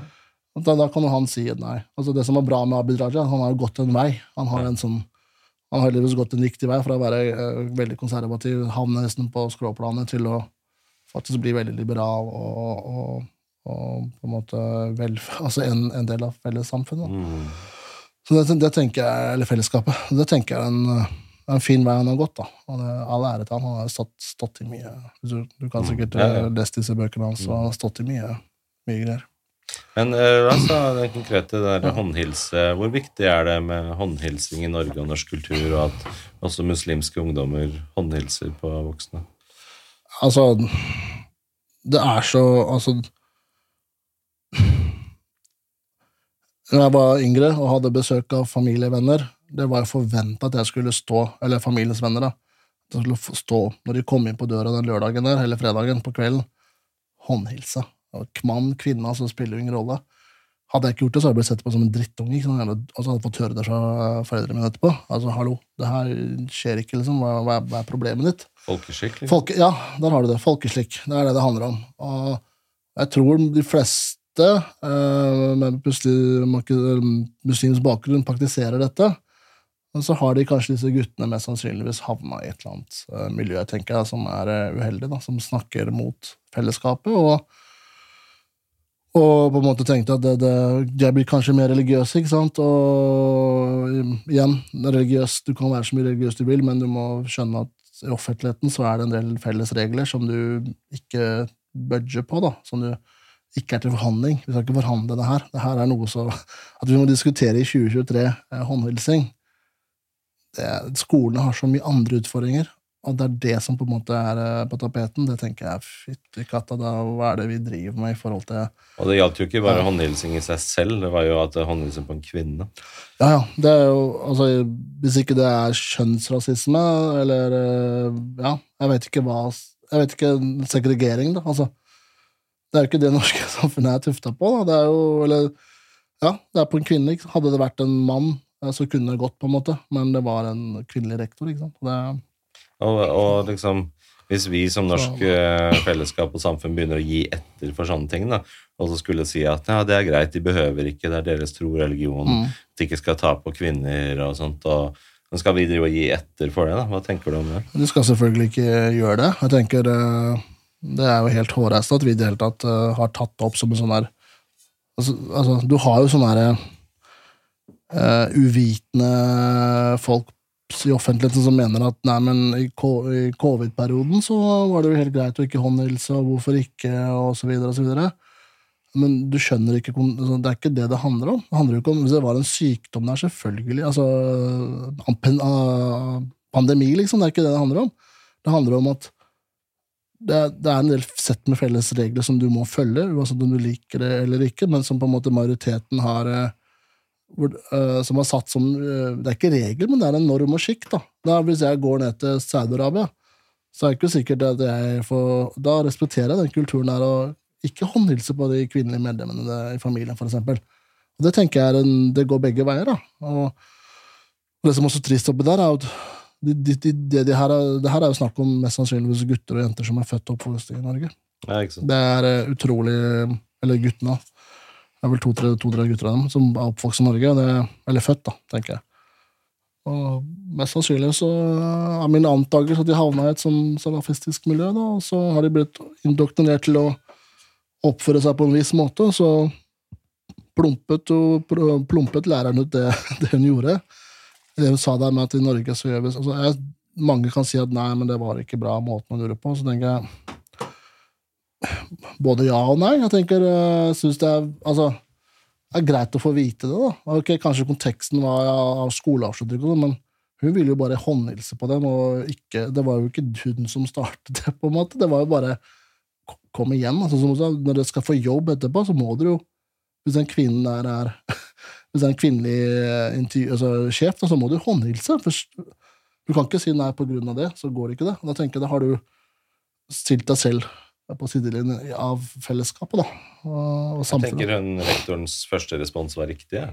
Da, da, kan jo han si nei. Altså Det som er bra med Abid Raja, han har jo gått en vei. Han har en sånn han har heldigvis gått en riktig vei fra å være uh, veldig konservativ, havne nesten på skråplanet, til å faktisk bli veldig liberal og, og, og på en måte vel, [laughs] altså en, en del av fellessamfunnet. Mm. Så det, det, tenker jeg, Eller fellesskapet. Det tenker jeg er en, er en fin vei han har gått. da. Og det, All ære til han. Han har stått, stått i mye. Du, du kan sikkert Mm. Ja, ja. eh, lest disse bøkene hans, og han har stått i mye, mye greier. Men eh, altså, den konkrete der håndhilse Hvor viktig er det med håndhilsing i Norge og norsk kultur, og at også muslimske ungdommer håndhilser på voksne? Altså Det er så Altså Da jeg var yngre og hadde besøk av familievenner, det var jo forventa at jeg skulle stå, eller familiens venner, da, jeg skulle stå når de kom inn på døra den lørdagen der, eller fredagen på kvelden, håndhilse. Og Mann, kvinne, altså spiller jo ingen rolle. Hadde jeg ikke gjort det, så hadde jeg blitt sett på som en drittunge. ikke sant? Altså, hadde fått høre det fra foreldrene mine etterpå. Altså, hallo, det her skjer ikke, liksom. Hva, hva, er- hva er problemet ditt? Folkeskikk? liksom? Folke, ja, der har du det. Folkeslikk. Det er det det handler om. Og jeg tror de fleste eh, med muslim, muslimsk bakgrunn praktiserer dette. Så har de kanskje disse guttene mest sannsynligvis havna i et eller annet eh, miljø tenker jeg, som er eh, uheldig, da, som snakker mot fellesskapet. og og på en måte tenkte at det, det, jeg blir kanskje mer religiøs, ikke sant? Og igjen, religiøs, du kan være så mye religiøs du vil, men du må skjønne at i offentligheten så er det en del felles regler som du ikke budger på, da. Som du ikke er til forhandling. Vi skal ikke forhandle det her. Det her er noe så At vi må diskutere i 2023 eh, håndhilsing det, Skolene har så mye andre utfordringer, og det er det som på en måte er eh, på tapeten. Det tenker jeg, fytti katta, da, hva er det vi driver med i forhold til Og det gjaldt jo ikke bare håndhilsing i seg selv, det var jo at håndhilsing på en kvinne. Ja, ja. Det er jo, altså, hvis ikke det er kjønnsrasisme, eller eh, Ja, jeg vet ikke hva Jeg vet ikke segregering, da. Altså, det er jo ikke det norske [laughs] samfunnet er tufta på. Da. Det er jo Eller Ja, det er på en kvinne. Hadde det vært en mann, eh, så kunne det gått, på en måte, men det var en kvinnelig rektor. ikke sant? Det, Og, og liksom hvis vi som norsk eh, fellesskap og samfunn begynner å gi etter for sånne ting, da, og så skulle si at ja, det er greit, de behøver ikke, det er deres tro og religion, Mm. at de ikke skal ta på kvinner og sånt, og men skal vi drive og gi etter for det, da? Hva tenker du om det? Du skal selvfølgelig ikke gjøre det. Jeg tenker eh, Det er jo helt hårreisende at vi i det hele tatt uh, har tatt det opp som en sånn der altså, altså, Du har jo sånne der, uh, uvitende folk i offentligheten som mener at nei, men i i covid-perioden så var det jo helt greit å ikke håndhilse, og hvorfor ikke, og så videre og så videre. Men du skjønner ikke altså, Det er ikke det det handler om. Det handler jo ikke om Hvis det var en sykdom der, selvfølgelig altså, ah, Pandemi, liksom. Det er ikke det det handler om. Det handler om at det er, det er en del sett med felles regler som du må følge, uansett om du liker det eller ikke, men som på en måte majoriteten har eh, eh, som har satt som eh, Det er ikke regel, men det er en norm og skikk. Da. Da Hvis jeg går ned til Saudi-Arabia, så er det ikke sikkert at jeg får Da respekterer jeg den kulturen der og ikke håndhilse på de kvinnelige medlemmene i familien, for. Og det tenker jeg er en, det går begge veier. da. Og det som er så trist oppi der, er at de, de, de, de, de her er, det her er jo snakk om mest sannsynligvis gutter og jenter som er født og oppvokst i Norge. Ja? Det er eh, utrolig Eller guttene. Det er vel to-tre to, gutter av dem som er oppvokst i Norge. Det, eller født, da, tenker jeg. Og mest sannsynlig så er min antakelse at de havna i et sånn salafistisk miljø, da, og så har de blitt indoktrinert til å oppføre seg på en viss måte, og så plumpet, og, plumpet læreren ut det, [laughs] det hun gjorde. Det hun sa der med at i Norge så gjør vi altså, jeg, Mange kan si at nei, men det var ikke bra måten man gjorde på. Så tenker jeg både ja og nei. Jeg tenker, jeg synes det er altså, det er greit å få vite det. da. Ok, Kanskje konteksten var av skoleavslutning, sånn, men hun ville jo bare håndhilse på dem. og ikke, Det var jo ikke hun som startet det. på en måte. Det var jo bare kom igjen. altså som Når dere skal få jobb etterpå, så må dere jo Hvis den kvinnen der er hvis det er en kvinnelig eh, altså, sjef, så må du håndhilse. Først, du kan ikke si nei på grunn av det, så går det ikke det. Da tenker jeg, da har du stilt deg selv på sidelinjen av fellesskapet da, og, og Jeg tenker hun rektorens første respons var riktig. Ja.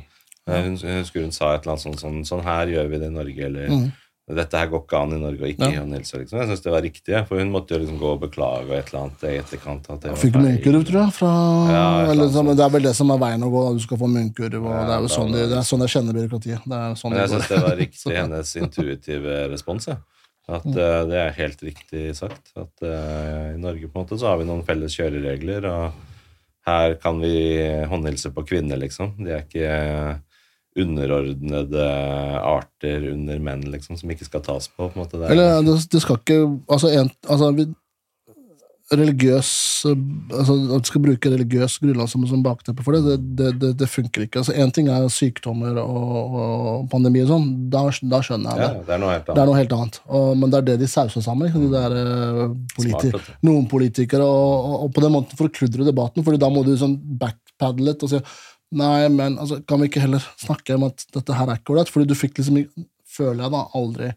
Hun, jeg husker hun sa et eller annet sånt sånn Sånn her gjør vi det i Norge, eller Mm. Dette her går ikke an i Norge, og ikke Ja. i håndhilse. Liksom. Jeg syns det var riktig, for hun måtte jo liksom gå og beklage og et eller annet i etterkant. At det Fikk munnkurv, tror jeg. Fra, Ja, eller sånn, det er vel det som er veien å gå. da. Du skal få munnkurv. og Ja, det, er jo da- sånn, de, det er sånn jeg kjenner byråkratiet. Det er sånn Men jeg det syns det var [laughs] riktig hennes intuitive respons. Ja. At Mm. eh, Det er helt riktig sagt. At uh, i Norge på en måte så har vi noen felles kjøreregler, og her kan vi håndhilse på kvinner, liksom. De er ikke underordnede arter under menn, liksom, som ikke skal tas på. på en måte. Det er- Eller det, det skal ikke Altså, en, altså vi, religiøs altså At du skal bruke religiøs grunnlag som, som bakteppe for det, det, det, det, det funker ikke. Altså Én ting er sykdommer og, og pandemi og sånn, da, da skjønner jeg ja, det. det er noe helt Det er annet. noe helt annet. Og, men det er det de sauser sammen. Ikke? De der, eh, politi Smart, noen politikere, og, og, på den måten forkludre debatten, Fordi da må du sånn backpadle litt og si Nei, men altså, kan vi ikke heller snakke om at dette her er ikke ålreit? Fordi du fikk liksom, føler jeg da, aldri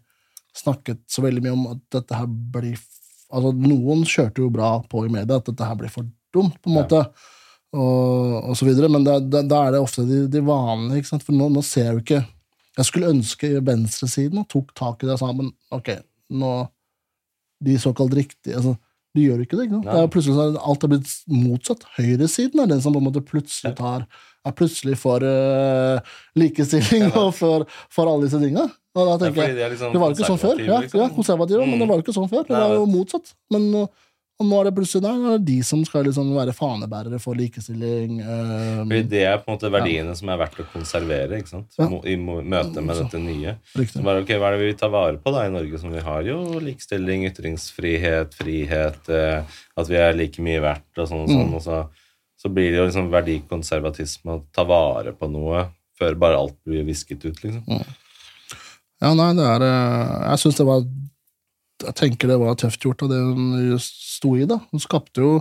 snakket så veldig mye om at dette her blir Altså, noen kjørte jo bra på i media at dette her blir for dumt, på en Ja. måte, og, og så videre, men da, da, da er det ofte de, de vanlige, ikke sant? For nå, nå ser jeg jo ikke Jeg skulle ønske venstresiden tok tak i det og sa men ok, nå De såkalt riktige altså, De gjør ikke det. ikke sant? Det er plutselig så alt er blitt motsatt. Høyresiden er den som på en måte plutselig tar er plutselig for uh, likestilling og for, for alle disse tinga. Og da Ja, tenker jeg sånn det var jo ikke sånn før. Ja, liksom. ja konservative, men det Mm. var jo ikke sånn før. Det var jo motsatt. Men nå- og nå er det plutselig der, er det de som skal liksom være fanebærere for likestilling. Um, det er på en måte verdiene som er verdt å konservere ikke sant? Ja. I møte med dette nye. bare, okay, Hva er det vi tar vare på da i Norge? som Vi har jo likestilling, ytringsfrihet, frihet, eh, at vi er like mye verdt og sånn og sånn. Mm. Og så, så blir det jo liksom verdikonservatisme å ta vare på noe før bare alt blir visket ut, liksom. Ja, nei, det er eh, Jeg syns det var Jeg tenker det var tøft gjort av det hun sto i, da. Hun skapte jo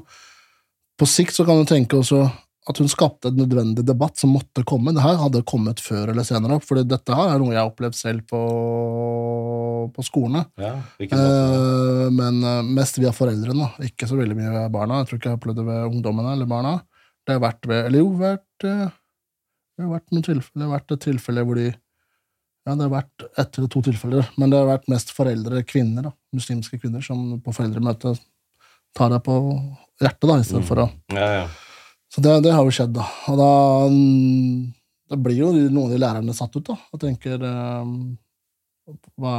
På sikt så kan du tenke også at hun skapte en nødvendig debatt som måtte komme. Det her hadde kommet før eller senere, for dette her er noe jeg har opplevd selv på, på skolene. Ja. Eh, men eh, mest via foreldrene, ikke så veldig mye ved barna. Jeg tror ikke jeg har opplevd det ved ungdommene eller barna. Det har vært ved Eller jo, vært, eh, det har vært noen tilfeller, vært et tilfelle hvor de Ja, det har vært ett eller to tilfeller, men det har vært mest foreldre, kvinner, da. Muslimske kvinner, som på foreldremøte tar deg på hjertet, da, i stedet Mm. å Ja, ja. Så det, det har jo skjedd, da. Og da da, blir jo noen av de lærerne satt ut, da, og tenker eh, hva,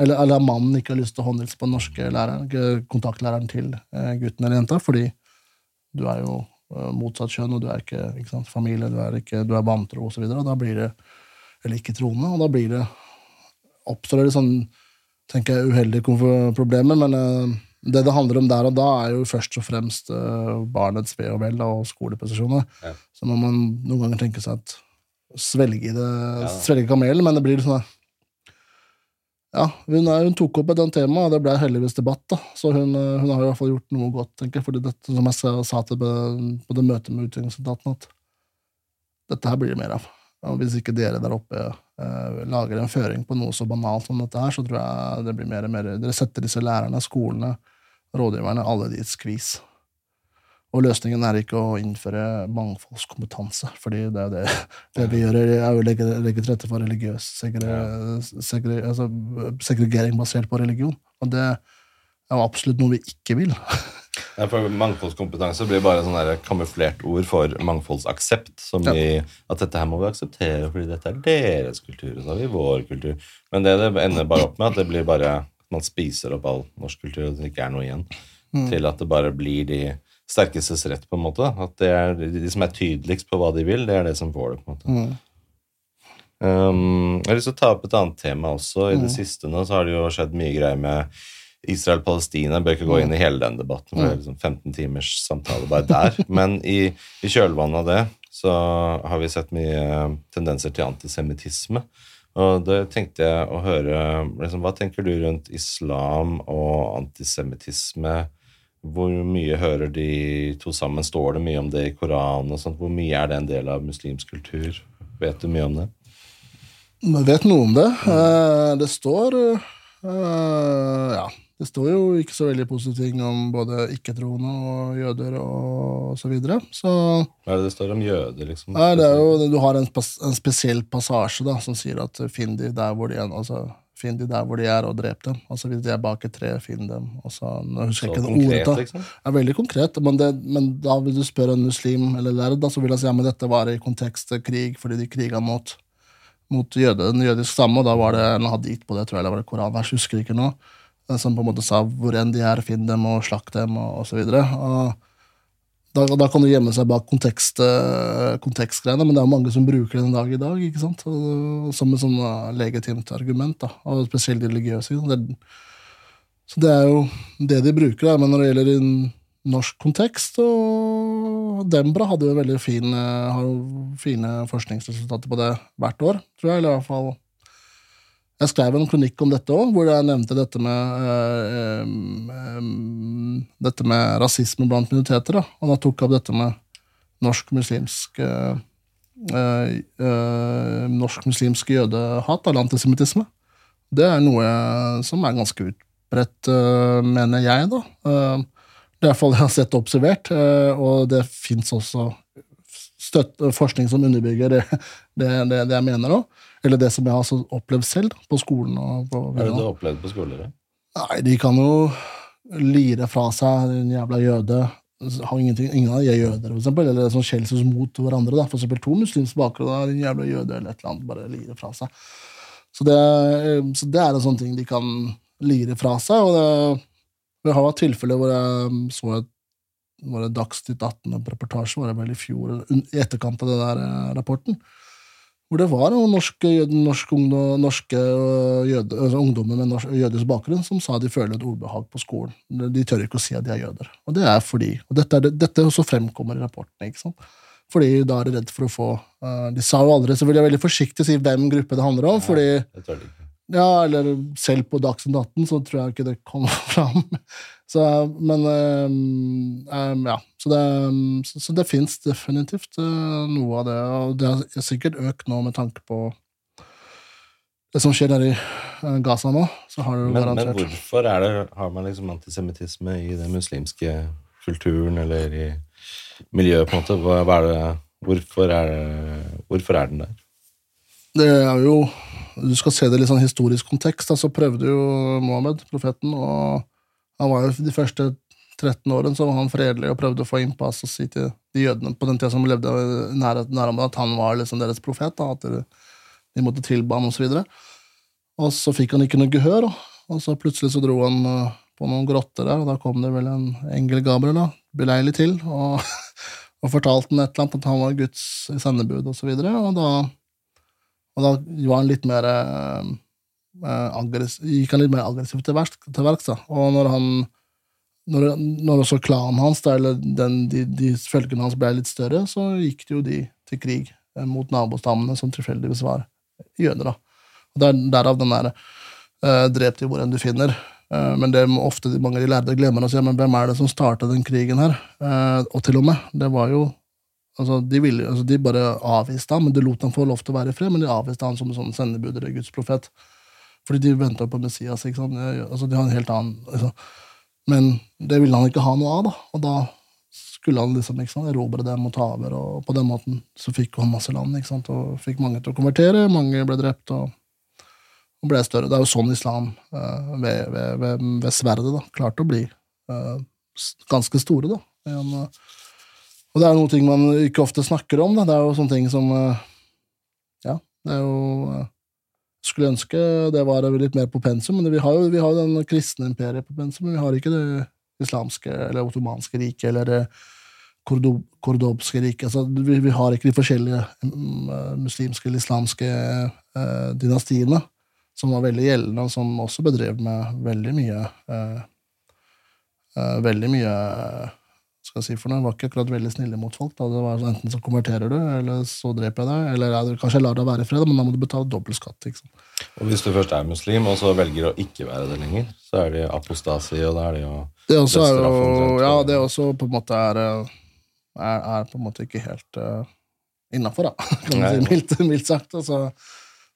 eller, eller mannen ikke har lyst til å håndhilse på den norske læreren, ikke kontaktlæreren til eh, gutten eller jenta, fordi du er jo eh, motsatt kjønn, og du er ikke, ikke sant, familie, du er, ikke, du er vantro, og da blir det Eller ikke troende, og da blir det Oppstår det sånn, tenker jeg, uheldige problemer, men eh, det det handler om der og da, er jo først og fremst eh, barnets ve og vel og skoleprestasjoner. Ja. Så må man noen ganger tenke seg at svelge det, Ja. svelge kamelen, men det blir sånn ja, hun, er, hun tok opp et annet tema, og det ble heldigvis debatt. da. Så hun, eh, hun har i hvert fall gjort noe godt, tenker jeg. fordi dette, som jeg sa, sa til på, på det møtet med utviklingsetaten, at dette her blir det mer av. Og hvis ikke dere der oppe eh, lager en føring på noe så banalt som dette her, så tror jeg det blir mer og mer Dere setter disse lærerne, skolene, rådgiverne, alle de i et skvis. Og løsningen er ikke å innføre mangfoldskompetanse, fordi det er det, det vi gjør, er å legge, legge til rette for religiøs segre, segre, altså, segregering basert på religion. Og det er jo absolutt noe vi ikke vil. [laughs] Ja, for Mangfoldskompetanse blir bare sånn der kamuflert ord for mangfoldsaksept. Som Ja. i at dette her må vi akseptere fordi dette er deres kultur, og så har vi vår kultur. Men det det ender bare opp med, at det blir bare man spiser opp all norsk kultur, og det ikke er noe igjen. Mm. Til at det bare blir de sterkestes rett, på en måte. At det er de, som er tydeligst på hva de vil, det er det som får det. på en måte. Mm. Um, jeg har lyst til å ta opp et annet tema også. I det Mm. siste nå så har det jo skjedd mye greier med Israel-Palestina. Bør ikke gå inn i hele den debatten, for det er liksom 15 timers samtale bare der. [laughs] Men i, i kjølvannet av det så har vi sett mye tendenser til antisemittisme. Og da tenkte jeg å høre liksom, Hva tenker du rundt islam og antisemittisme? Hvor mye hører de to sammen? Står det mye om det i Koranen? og sånt? Hvor mye er det en del av muslimsk kultur? Vet du mye om det? Jeg vet noe om det. Eh, Det står eh, Ja, det står jo ikke så veldig positive ting om både ikke-troende og jøder og så videre. Så Hva er det det står om jøder, liksom? nei, det er jo, du har en, en spesiell passasje da, som sier at finn de der hvor de er, altså, finn de der hvor de er, og drep dem. Altså Hvis de er bak et tre, finn dem. Altså, nå husker Så jeg ikke konkret, ordet. liksom? Det er veldig konkret, men, det, men da vil du spørre en muslim eller lærd, da, så vil han si ja, men dette var i kontekst krig, fordi de kriga mot, mot jøde, den jødiske stamme, og da var det en hadit på det, tror jeg, eller var det koranvers, husker ikke nå, som på en måte sa hvor enn de er, finn dem og slakt dem, og, osv. Da, da kan du gjemme seg bak kontekst, eh, kontekstgreiene, men det er mange som bruker det en dag i dag, ikke sant? Som et sånn eh, legitimt argument, da, og spesielt de religiøse. Det, så det er jo det de bruker, da. men når det gjelder i norsk kontekst og Dembra hadde jo veldig fin, eh, har jo fine forskningsresultater på det hvert år, tror jeg. eller i hvert fall jeg skrev en kronikk om dette òg, hvor jeg nevnte dette med, øh, øh, dette med rasisme blant minoriteter. Da. Og da tok jeg opp dette med norsk-muslimsk øh, norsk-muslimsk jødehat, eller antisemittisme. Det er noe som er ganske utbredt, mener jeg, da. Det er iallfall jeg har sett og observert, og det fins også støtt, forskning som underbygger det, [laughs] det, det, det jeg mener òg. Eller det som jeg har opplevd selv på skolen. På, Hva er det du har opplevd på skolen? Nei, De kan jo lire fra seg en jævla jøde. Har ingenting, ingen av de er jøder, for eksempel, eller sånn skjellsord mot hverandre. Da. For eksempel to muslimske bakgrunner har en jævla jøde eller et eller annet. bare lire fra seg. Så det, så det er en sånn ting de kan lire fra seg. og det, det har vært tilfeller hvor jeg så et var det Dagsnytt 18-reportasje var det vel i fjor, i etterkant av den der eh, rapporten, hvor det var noen norske, norske, norske øh, jøde, altså ungdommer med norsk, jødisk bakgrunn som sa de føler et ubehag på skolen. De tør ikke å si at de er jøder. Og det er fordi, og dette, er, dette også fremkommer i rapportene. ikke sant? Fordi da er de redd for å få uh, De sa jo aldri, så vil jeg veldig forsiktig si hvem gruppe det handler om. fordi ja, eller selv på Dagsnytt 18 så tror jeg ikke det kommer [laughs] fram. Så, men um, ja. Så det, så, så det fins definitivt uh, noe av det. Og det har sikkert økt nå med tanke på det som skjer der i Gaza nå. så har det men, garantert. Men hvorfor det, har man liksom antisemittisme i den muslimske kulturen eller i miljøet, på en måte? Hva, hva er det, hvorfor, er det, hvorfor er den der? Det er jo Du skal se det i litt sånn historisk kontekst. så så prøvde jo Mohammed, profeten, og han var jo de første 13 årene så var han fredelig og prøvde å få innpass og si til de jødene på den tida som levde i nærområdet, at han var liksom deres profet. Da, at de måtte tilbe ham osv. Og, så og så fikk han ikke noe gehør, og så plutselig så dro han uh, på noen grotter der, og da kom det vel en engel Gabriel da, beleilig til og, [laughs] og fortalte han et eller annet at han var Guds sendebud osv. Og, så videre, og, da, og da var han litt mer aggressiv, gikk han litt mer aggressivt til verks. Til verks og når han når, når også klanen hans, eller den, de, de følgene hans, ble litt større, så gikk det jo de til krig eh, mot nabostammene, som tilfeldigvis var jøder. da. Og der, Derav den derre eh, 'drep de hvor enn du finner'. Eh, men det ofte mange de lærde glemmer å si, men hvem er det som starta den krigen her? Eh, og til og med, det var jo altså De, ville, altså de bare avviste ham, men de lot ham få lov til å være i fred, men de avviste ham som en sånn sendebud eller Guds profet. Fordi de venta på Messias. ikke sant? Altså, de har en helt annen altså. Men det ville han ikke ha noe av, da. Og da skulle han liksom ikke sant, erobre dem og ta over, og på den måten så fikk han masse land, ikke sant, og fikk mange til å konvertere, mange ble drept, og, og ble større. Det er jo sånn islam uh, ved, ved, ved, ved, sverdet da, klarte å bli uh, ganske store, da. En, uh, og det er noe ting man ikke ofte snakker om, da. Det er jo sånne ting som Ja, det er jo skulle ønske det var litt mer på pensum, men vi har jo, vi har jo den kristne imperiet på pensum, men vi har ikke det islamske eller ottomanske riket eller det kordobske riket. Altså, vi, vi, har ikke de forskjellige um, muslimske eller islamske eh, dynastiene som var veldig gjeldende, og som også bedrev med veldig mye eh, eh, Veldig mye skal jeg si for noe, var ikke akkurat veldig snille mot folk. Da. Det var sånn, Enten så konverterer du, eller så dreper jeg deg. Eller ja, kanskje jeg lar deg være i fred, men da må du betale dobbel skatt. Og Hvis du først er muslim, og så velger å ikke være det lenger, så er det apostasi, og da er det jo det også er jo, Ja, det også på en måte er, eh, er, er på en måte ikke helt uh, innafor, da, [laughs] kan man si, mildt, mildt sagt. Altså,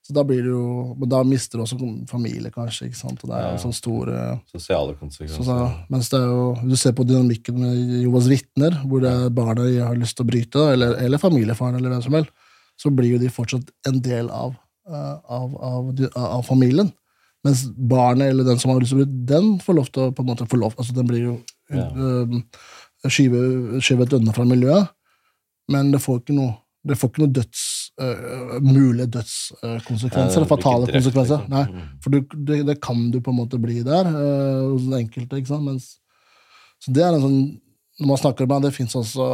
så da blir det jo Men da mister du også familie, kanskje. ikke sant? Og det er jo sånn store Sosiale konsekvenser. Så da, mens det er jo, du ser på dynamikken med Jovas vitner, hvor det er barna har lyst til å bryte, eller, eller familiefaren, eller hvem som helst, så blir jo de fortsatt en del av, uh, av, av, av, familien. Mens barnet, eller den som har lyst til å bryte, den får lov til å på en måte få lov, altså Den blir jo ja. øh, skyvet unna fra miljøet, men det får ikke noe, det får ikke noe døds uh, mulige dødskonsekvenser. ja, fatale konsekvenser. Liksom. Nei, mm. for du, det, det, kan du på en måte bli der uh, hos den enkelte. ikke sant? Mens, så det er en sånn når man snakker med Det fins også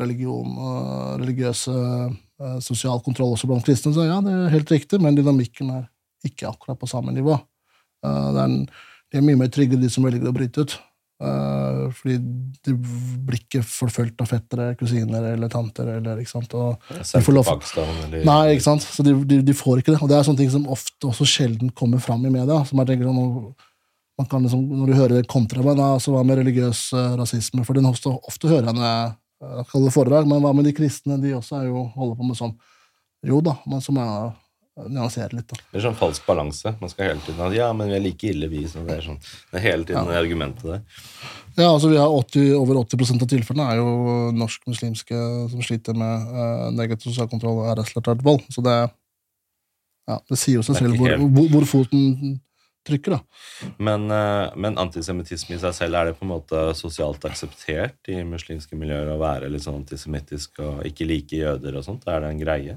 religion og religiøse uh, sosial kontroll også blant kristne. Så ja, det er helt riktig, men dynamikken er ikke akkurat på samme nivå. Uh, det er en, de er mye mer trygge, de som velger å bryte ut. Eh, fordi de blir ikke forfulgt av fettere, kusiner eller tanter. Eller, ikke sant? Og de får lov- Nei, ikke sant? Så de, de, de får ikke det. Og det er sånne ting som ofte også sjelden kommer fram i media. som jeg tenker sånn, man kan liksom, Når du hører det kontra meg, da, så hva med religiøs uh, rasisme? For den ofte, ofte hører jeg når jeg eh, kaller foredrag, men hva med de kristne? De også er jo, holder på med sånn. Jo da, men jeg eh, nyansere litt. da. Det er sånn falsk balanse. Man skal hele tiden ha Ja, men vi er like ille, vi. Så det er sånn Det er hele tiden det argumentet der. Ja, altså vi har 80, Over 80% av tilfellene er jo norsk-muslimske som sliter med uh, negativ sosial kontroll og æresrelatert vold. Så det, ja, det sier jo seg selv hvor, hvor, hvor foten trykker. da. Men, uh, men antisemittisme i seg selv, er det på en måte sosialt akseptert i muslimske miljøer å være litt sånn antisemittisk og ikke like jøder og sånt? Er det en greie?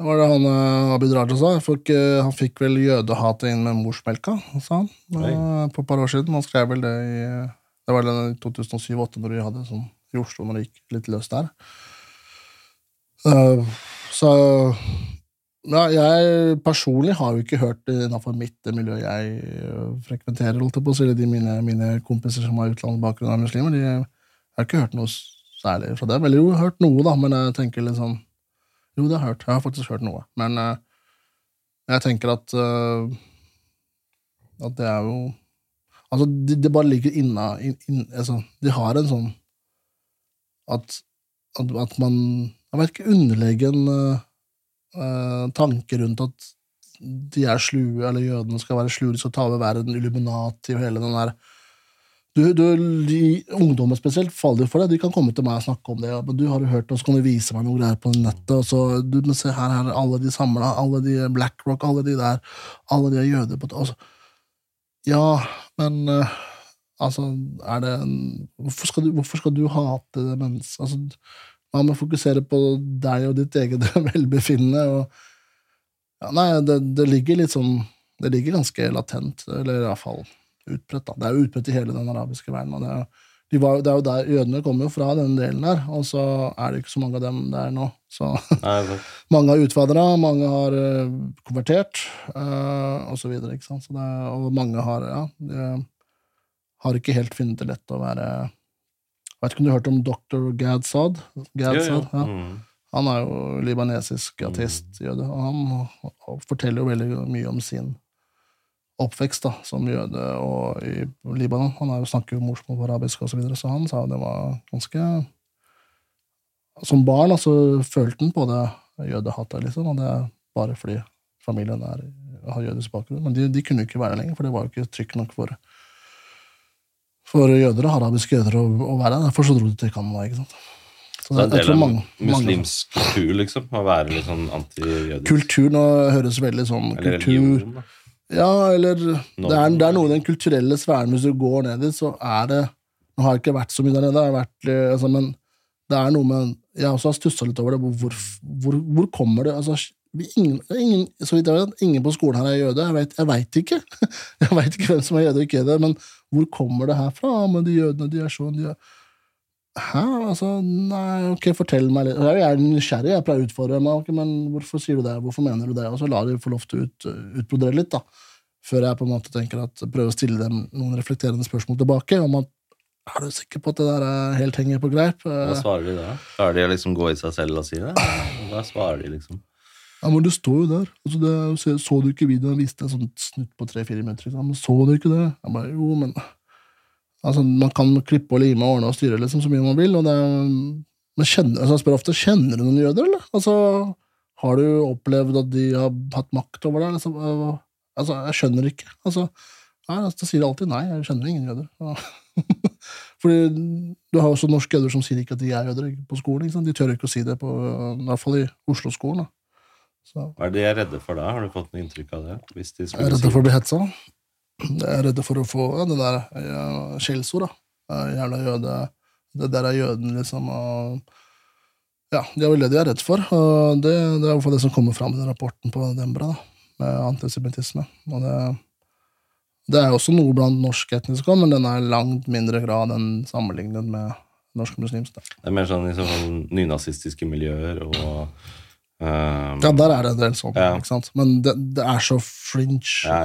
Det var det han eh, Abid Raja sa. Jeg han fikk vel jødehatet inn med morsmelka, sa han. eh, på et par år siden. Han skrev vel det i det var i 2007-2008, når vi hadde sånn i Oslo, når det gikk litt løst der. Eh, så ja, jeg personlig har jo ikke hørt det innenfor mitt miljø jeg eh, frekventerer, holdt jeg på å si, de mine, mine kompiser som har utenlandsbakgrunn av muslimer. De, jeg har ikke hørt noe særlig fra dem. Eller jo, hørt noe, da, men jeg tenker litt sånn Jo, det har jeg hørt. Jeg har faktisk hørt noe. Men eh, jeg tenker at eh, At det er jo Altså, det, de bare ligger inna inn, inn, altså, De har en sånn at, at, at man Jeg vet ikke, underlegger en eh, eh, tanke rundt at de er slue, eller jødene skal være slue, de skal ta over verden, Illuminati og hele den der du, du, Ungdommer spesielt faller for det. De kan komme til meg og snakke om det. Men du har jo hørt oss, kan du vise meg noe greier på nettet. Og så, du, men se her, her er alle de samla, alle de BlackRock, alle de der, alle de er jøder på altså, Ja, men eh, altså, er det en, hvorfor, skal du, hvorfor skal du hate det mennesket? Altså, man må fokusere på deg og ditt eget [laughs] velbefinnende. Og, ja, nei, det, det ligger litt sånn Det ligger ganske latent, eller iallfall utbredt. da. Det er jo utbredt i hele den arabiske verden. og det er, de var, det er jo der, Jødene kommer jo fra den delen der, og så er det ikke så mange av dem der nå. Så [laughs] mange har utvandra, mange har eh, konvertert, uh, og så videre. Ikke sant? Det, og mange har ja, de har ikke helt funnet det lett å være Jeg vet ikke om du har hørt om dr. Gadsad? Gadsad Gad jo, jo. Ja. Mm. Han er jo libanesisk ateist, jøde, og han forteller jo veldig mye om sin oppvekst da, som jøde og i Libanon. Han jo snakker jo morsmål på arabisk og så videre, så han sa det var ganske Som barn altså, følte han på det jødehatet, liksom, og det er bare fordi familien er, har jødisk bakgrunn. Men de, de kunne ikke være der lenger, for det var jo ikke trykk nok for for jøder, arabiske jøder, å, å være der. Derfor så dro de til Canada. ikke sant? Så det er en del av muslimsk kultur, liksom? Å være litt sånn anti-jødisk? Kultur nå høres veldig sånn Eller kultur religion. Ja, eller det er, det er noe i den kulturelle sfæren. Hvis du går ned dit, så er det Nå har jeg ikke vært så mye der nede, jeg har vært, eh, altså, men det er noe med Jeg også har stussa litt over det. Hvor, hvor, hvor kommer det altså, ingen, ingen, Så vidt jeg vet, ingen på skolen her er jøde. Jeg vet, ikke. [laughs] Jeg vet ikke hvem som er jøde og ikke jøde, men hvor kommer det her fra? Men de jødene, de er sånn, de er Hæ? Altså, nei, ok, fortell meg litt. Jeg er nysgjerrig, jeg pleier å utfordre meg, Okay, men hvorfor sier du det, hvorfor mener du det? Og så lar de få lov til å ut, utbrodere litt, da. Før jeg på en måte tenker at prøver å stille dem noen reflekterende spørsmål tilbake, om at er du sikker på at det der er helt henger på greip? Hva Eh, svarer de da? Klarer de å liksom gå i seg selv og si det? Hva svarer de, liksom? Ja, men det står jo der. Altså, det, så, så du ikke videoen? Jeg viste en sånn snutt på tre-fire minutter. Liksom. Men så du ikke det? Jeg bare, jo, men altså, Man kan klippe og lime og ordne og styre liksom, så mye man vil. Og det, men kjenner, altså, jeg spør ofte kjenner du noen jøder, eller? Altså, har du opplevd at de har hatt makt over deg? Liksom? Altså, jeg skjønner ikke. Altså, nei, altså, da sier de alltid nei, jeg skjønner ingen jøder. [laughs] Fordi du har også norske jøder som sier ikke at de er jøder på skolen. Sant? De tør ikke å si det, på, i hvert fall i Oslo-skolen. Hva er det de er redde for da? Har du fått noe inntrykk av det? Jeg er redde for å bli hetsa. Jeg er redd for å få ja, det der ja, skjellsord. Jævla jøde. Det der er jøden, liksom. Og, ja, det er vel det de er redd for. Og det, det er fall det som kommer fram i den rapporten på Dembra, da, med antisemittisme. Og det, Det er også noe blant norsk etnisk men den er langt mindre grad enn sammenlignet med norsk muslimsk. da. Det er mer sånn i nynazistiske miljøer og um, Ja, der er det en del sånn, Ja. ikke sant? men det, det er så fringe Ja,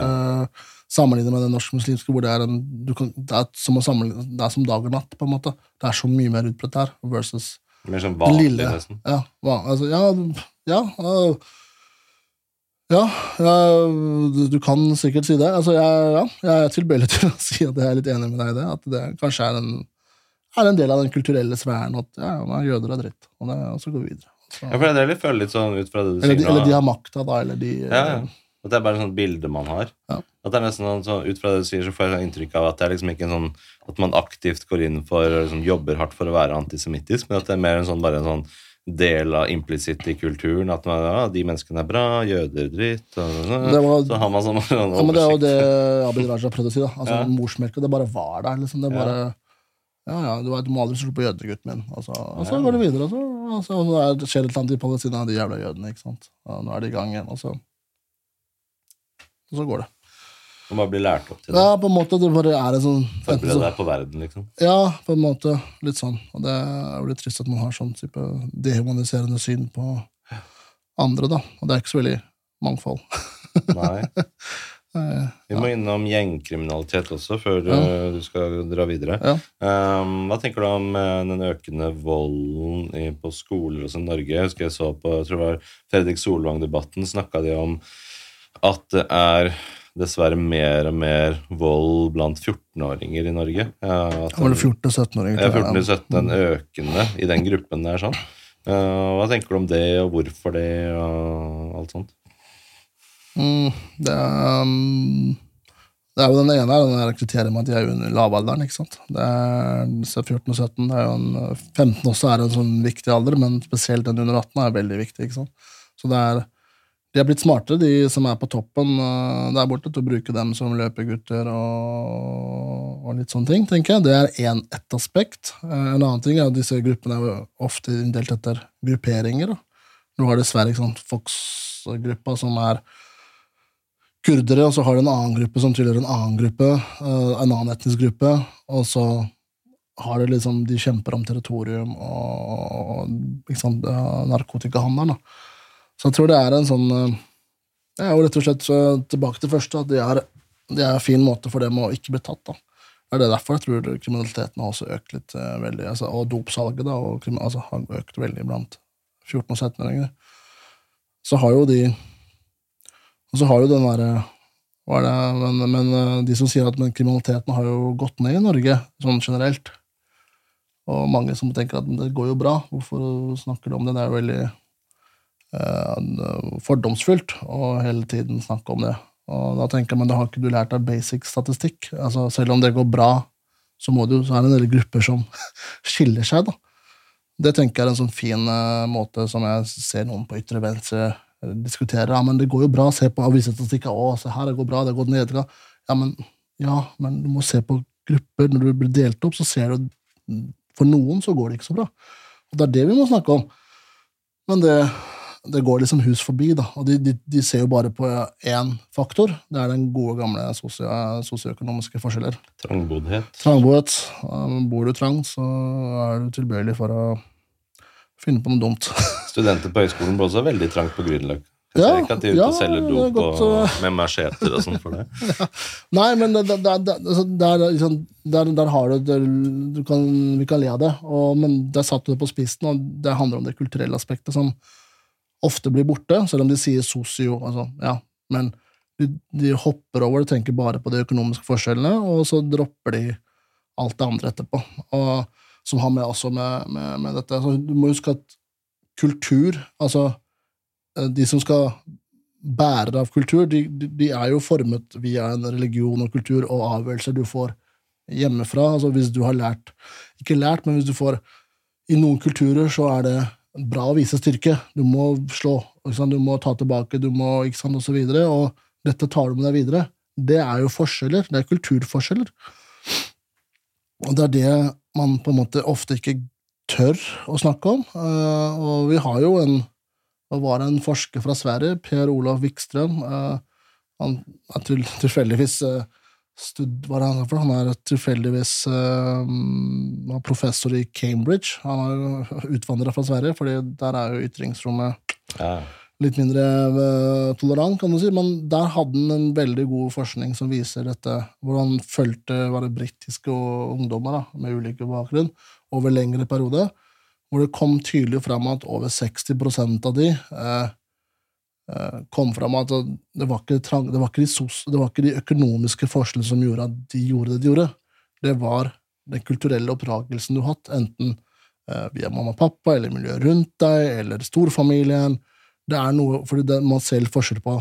eh, sammenlignet med den norsk-muslimske, hvor det er, en, du kan, det, er som sammenligne, det er som dag og natt, på en måte. Det er så mye mer utbredt her, versus Mer sånn vanlig, lille. nesten. Ja, altså, ja, ja, ja, ja, du, du kan sikkert si det. Altså, jeg, ja, jeg er tilbøyelig [laughs] til å si at jeg er litt enig med deg i det. At det kanskje er en, er en del av den kulturelle sfæren at ja, jøder er dritt, og, det, og så går vi videre. Så, Ja, for det er føler litt sånn ut fra det du eller, de, sier eller de har makta, da, eller de Ja, ja. At det er bare et sånt bilde man har. Ja. At det er nesten sånn, så Ut fra det du sier, så får jeg inntrykk av at det er liksom ikke en sånn at man aktivt går inn for og liksom jobber hardt for å være antisemittisk, men at det er mer en sånn, bare en sånn del av implisitt i kulturen. At man, ja, de menneskene er bra, jøder dritt og. Var- Så har man sånn, [laughs] sånn Ja, men Det er jo det Abid Raja prøvde å si. da Altså Ja. Morsmelka, det bare var der. liksom Det bare Ja, ja, du, du må aldri slå på jødene, gutten min. Altså, og så går det videre, Altså, så, og så er det skjer et eller annet i Palestina, de jævla jødene. ikke sant Og Nå er de i gang igjen, og så Og så går det. Man bare blir lært opp til det. Ja, på en måte. Det bare er en sånn Forbered deg på verden, liksom. Ja, på en måte. Litt sånn. Og det er jo litt trist at man har sånn type dehumaniserende syn på andre, da. Og det er ikke så veldig mangfold. [laughs] Nei. Eh, Vi må innom gjengkriminalitet også, før Ja. uh, du skal dra videre. Ja. Um, hva tenker du om uh, den økende volden på skoler også i Norge? Jeg husker jeg så på jeg tror det var Fredrik Solvang-debatten, snakka de om at det er dessverre mer og mer vold blant 14-åringer i Norge. Ja, at det 14-17-åringer. ja, 14-17 en økende i den gruppen der. sånn. Uh, hva tenker du om det, og hvorfor det, og alt sånt? Mm, det, er, um, det er jo den ene er den der kriteriet med at de er under lavalderen. ikke sant? Det er, så 14 og 17, det er jo en, 15 også er en sånn viktig alder, men spesielt den under 18 er veldig viktig. ikke sant? Så det er, de er blitt smartere, de som er på toppen uh, der borte, til å bruke dem som løpegutter og, og litt sånne ting. tenker jeg. Det er én ett aspekt. Eh, en annen ting er at disse gruppene er ofte inndelt etter grupperinger. da. Nå har dessverre ikke Fox-gruppa som er kurdere, og så har du en annen gruppe som tilhører en annen gruppe, eh, en annen etnisk gruppe, og så har du liksom, de kjemper om territorium og, og eh, narkotikahandelen. da. Så jeg tror det er en sånn eh, Det er jo rett og slett eh, tilbake til første, at det er, en fin måte for dem å ikke bli tatt. da. Det er derfor jeg tror kriminaliteten har også økt litt eh, veldig, altså, og dopsalget da, og, altså, har økt veldig blant 14- og 17-åringer. Så har jo de og så har jo den derre hva er det, men, men eh, de som sier at kriminaliteten har jo gått ned i Norge, sånn generelt. Og mange som tenker at det går jo bra, hvorfor snakker du om det? Det er jo veldig eh, fordomsfullt å hele tiden snakke om det. Og da tenker jeg, men da har ikke du lært av basic statistikk. Altså, selv om det går bra, så, må du, så er det en del grupper som [laughs] skiller seg, da. Det tenker jeg er en sånn fin eh, måte som jeg ser noen på ytre venstre eh, diskutere. Ja, men det går jo bra, se på avisstatistikker. Å, se her, det går bra, det har gått nedgang. Ja, men, ja, men du må se på grupper. Når du blir delt opp, så ser du For noen så går det ikke så bra. Og det er det vi må snakke om. Men det, det går liksom hus forbi, da. Og de, de, de ser jo bare på én faktor. Det er den gode, gamle sosio sosioøkonomiske forskjeller. Trangboddhet. Trangboddhet. Um, Bor du trang, så er du tilbøyelig for å finne på noe dumt. [laughs] Studenter på høyskolen blir også veldig trangt på Grünerløkka. Jeg Ja, ser ikke at de er ute ja, og selger er dop godt, og, uh, med macheter og sånn for det. [laughs] Nei, men der, der, der, der har du du kan, Vi kan le av det, og, men der satt du det på spissen, og det handler om det kulturelle aspektet som ofte blir borte, selv om de sier sosio. Altså, ja, men de, de hopper over og tenker bare på de økonomiske forskjellene, og så dropper de alt det andre etterpå. Og, som har med, også med, med, med dette. Så du må huske at kultur, altså eh, de som skal bærere av kultur, de, de, de er jo formet via en religion og kultur og avgjørelser du får hjemmefra. Altså hvis du har lært Ikke lært, men hvis du får I noen kulturer så er det bra å vise styrke. Du må slå, du må ta tilbake, du må ikke sant, og så videre. Og dette tar du med deg videre. Det er jo forskjeller. Det er kulturforskjeller. Og det er det man på en måte ofte ikke tør å snakke om. Eh, og vi har jo en det var en forsker fra Sverige, Per Olav Wikström. eh, han er til, tilfeldigvis eh, stud, hva er han, for? han er tilfeldigvis uh, professor i Cambridge. Han er [laughs] utvandra fra Sverige, fordi der er jo ytringsrommet Ja. litt mindre uh, tolerant, kan du si. Men der hadde han en veldig god forskning som viser dette, hvor han fulgte var det britiske ungdommer da, med ulike bakgrunn over lengre periode, hvor det kom tydelig fram at over 60% av de uh, kom fram at det var, trang, det, var de sos, det var ikke de økonomiske forskjellene som gjorde at de gjorde det de gjorde. Det var den kulturelle oppdragelsen du hatt, enten eh, via mamma og pappa, eller miljøet rundt deg, eller storfamilien. Det er noe, fordi det, Man ser forskjell på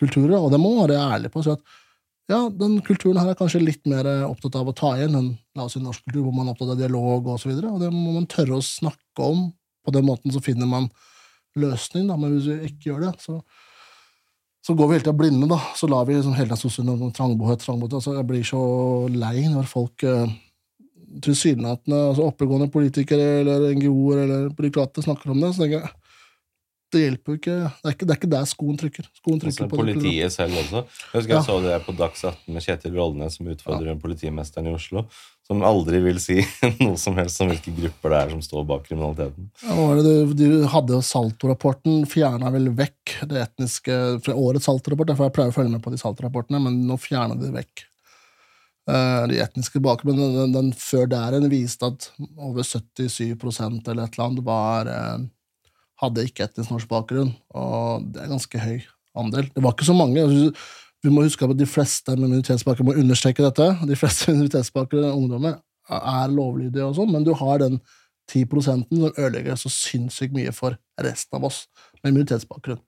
kulturer, og det må man være ærlig på. så at ja, den kulturen her er kanskje litt mer opptatt av å ta igjen enn la oss si norsk kultur, hvor man er opptatt av dialog og og det må man tørre å snakke om. På den måten så finner man løsning, da, men hvis vi ikke gjør det, så, så går vi hele tida blinde, da. Så lar vi liksom hele tida sosial trangbohet, trangboddhet. Altså, jeg blir så lei når folk uh, tilsynelatende altså oppegående politikere eller NGO-er eller byråkrater snakker om det. så tenker jeg det hjelper jo ikke Det er ikke, det er ikke der skoen trykker. Skoen trykker Altså, på det politiet selv også. Jeg husker Ja. jeg så det på Dags 18 med Kjetil Rollnes som utfordrer politimesteren i Oslo, som aldri vil si [laughs] noe som helst om hvilke grupper det er som står bak kriminaliteten. Ja, det de, de hadde jo Salto-rapporten, fjerna vel vekk det etniske fra årets Salto-rapport, derfor jeg pleier å følge med på de Salto-rapportene, men nå fjerna de vekk eh, de etniske bakgrunnen, Den, den, den før der igjen viste at over 77% eller et eller annet var eh, hadde ikke etnisk norsk bakgrunn, og det er ganske høy andel. Det var ikke så mange. altså, Vi må huske at de fleste med minoritetsbakgrunn må understreke dette. De fleste [laughs] minoritetsbakgrunn ungdommer er lovlydige, og sånn, men du har den 10 som ødelegger så sinnssykt mye for resten av oss med minoritetsbakgrunn.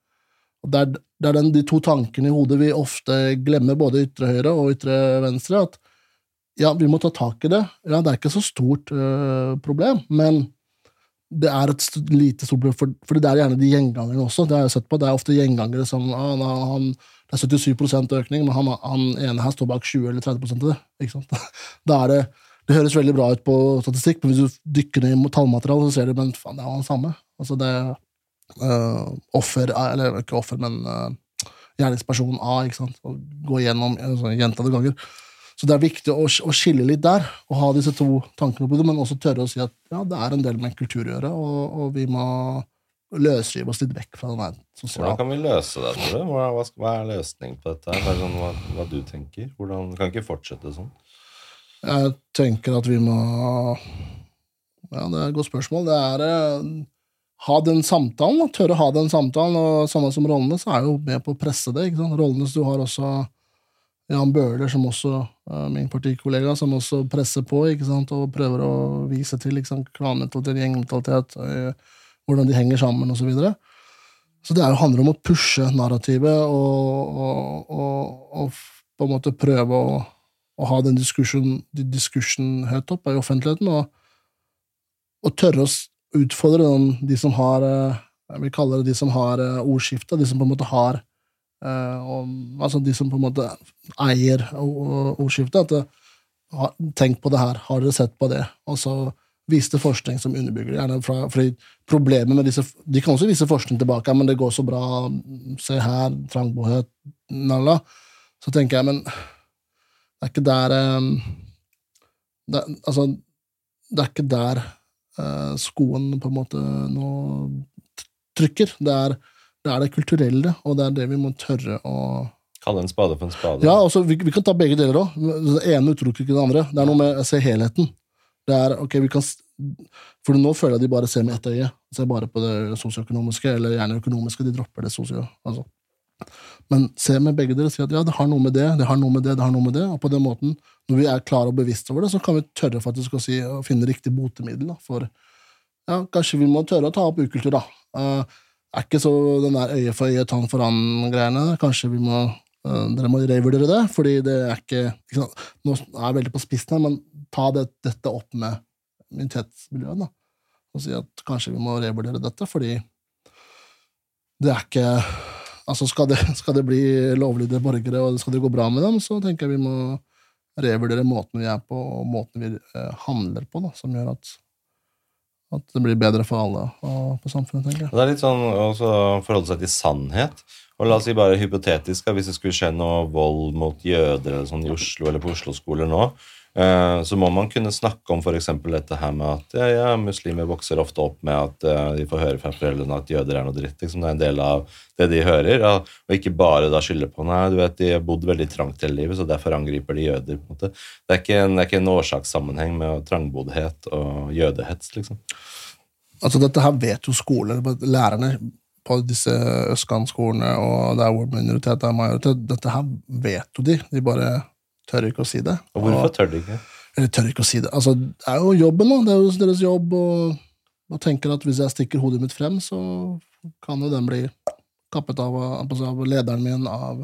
Og Det er, det er den, de to tankene i hodet vi ofte glemmer, både ytre høyre og ytre venstre. At ja, vi må ta tak i det. Ja, det er ikke så stort øh, problem, men det er et lite stort problem, for, for det er gjerne de gjengangerne også. Det har jeg sett på. Det er ofte gjengangere som ah, han, han, Det er 77 økning, men han, han ene her står bak 20 eller 30 av det. Ikke sant? [laughs] Da er det det høres veldig bra ut på statistikk, men hvis du dykker ned i tallmaterialet, så ser du men faen, det er han samme. Altså det øh, offer, eller ikke offer, men uh, gjerningsperson A, ikke sant? og gå gjennom altså, gjentatte ganger. Så det er viktig å, å skille litt der, og ha disse to tankene på det, men også tørre å si at ja, det er en del med kultur å gjøre, og, og vi må løsrive oss litt vekk fra den verden. Hvordan kan vi løse det? tror du? Hva, hva, er løsningen på dette? Hva, sånn, hva, hva du tenker? Hvordan kan ikke fortsette sånn? Jeg tenker at vi må Ja, det er et godt spørsmål. Det er eh, ha den samtalen, tørre å ha den samtalen. Og samme som Rollnes er jo med på å presse det. ikke sant? Rollenes du har også Jan Bøhler, som også min partikollega, som også presser på sant? og prøver å vise til liksom, sant? klanmentalitet, gjengmentalitet, eh, hvordan de henger sammen, osv. Så, videre. så det jo, handler om å pushe narrativet og, og, og, og på en måte prøve å, å ha den diskusjonen, de diskursen høyt opp i offentligheten, og, tørre å utfordre den, de som har eh, Jeg vil kalle det de som har eh, ordskiftet, de som på en måte har eh, og, altså de som på en måte eier ordskiftet. at det, Tenk på det her, har dere sett på det? Og så viste forskning som underbygger det. Fra, fordi problemet med disse, De kan også vise forskning tilbake, men det går så bra, se her, trangbohet, nalla. Så tenker jeg, men det er ikke der eh, det, Altså, det er ikke der eh, skoen på en måte nå trykker. Det er, det er det kulturelle, og det er det vi må tørre å Kalle en spade for en spade? Ja, altså, vi, vi kan ta begge deler òg. Det ene utelukker ikke det andre. Det er noe med å se helheten. Det er, ok, vi kan For nå føler jeg de bare ser med ett øye. Ser bare på det sosioøkonomiske, eller gjerne økonomiske. De dropper det sosio... Altså. Men se med begge dere og si at ja, det har noe med det, det har noe med det, det har noe med det. Og på den måten, når vi er klare og bevisste over det, så kan vi tørre faktisk å, si, å finne riktig botemiddel. Da, for ja, kanskje vi må tørre å ta opp ukultur, da. Eh, er ikke så den der øye for øye, tann for hånd-greiene. Kanskje vi må eh, dere må revurdere det, fordi det er ikke, ikke? Nå er jeg veldig på spissen her, men ta det, dette opp med minoritetsmiljøet. Og si at kanskje vi må revurdere dette, fordi det er ikke Altså, skal det, [laughs] skal det bli lovlydige borgere, og skal det gå bra med dem, så tenker jeg vi må revurdere måten vi er på, og måten vi eh, handler på, da, som gjør at At det blir bedre for alle og for samfunnet, tenker jeg. Det er litt sånn å forholde seg til sannhet. Og la oss si bare hypotetisk, hvis det skulle skje noe vold mot jøder eller sånn i Oslo eller på Oslo-skoler nå, så må man kunne snakke om f.eks. dette her med at ja, ja, muslimer vokser ofte opp med at eh, de får høre fra foreldrene at jøder er noe dritt. Liksom. Det er en del av det de hører. Og ikke bare da skylde på nei, du vet, de har bodd veldig trangt hele livet, så derfor angriper de jøder. på en måte. Det er ikke en, er ikke en årsakssammenheng med trangboddhet og jødehets, liksom. Altså, dette her vet jo skoler, lærerne på disse østkantskolene og der hvor minoritet er majoritet. Dette her vet jo de, de bare tør ikke å si det. Og hvorfor tør de ikke? Eller tør ikke å si det. Altså, det er jo jobben, da. Det er jo deres jobb. Og, og tenker at hvis jeg stikker hodet mitt frem, så kan jo den bli kappet av, av, av lederen min, av,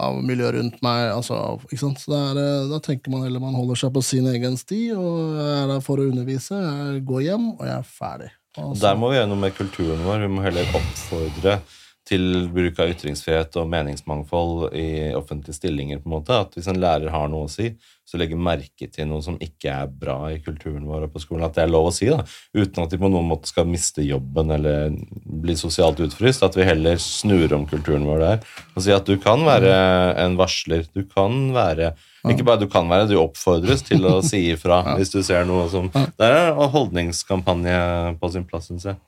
av miljøet rundt meg. Altså, ikke sant? Så det er, eh, da tenker man heller man holder seg på sin egen sti, og jeg er der for å undervise. Jeg går hjem, og jeg er ferdig. Altså. Der må vi gjøre noe med kulturen vår. Vi må heller oppfordre til bruk av ytringsfrihet og meningsmangfold i offentlige stillinger. på en måte. At hvis en lærer har noe å si, så legger merke til noe som ikke er bra i kulturen vår og på skolen. At det er lov å si, da, uten at de på noen måte skal miste jobben eller bli sosialt utfryst. At vi heller snur om kulturen vår der og sier at du kan være en varsler. Du kan være Ikke bare du kan være, du oppfordres til å si ifra hvis du ser noe som Det er en holdningskampanje på sin plass, syns jeg.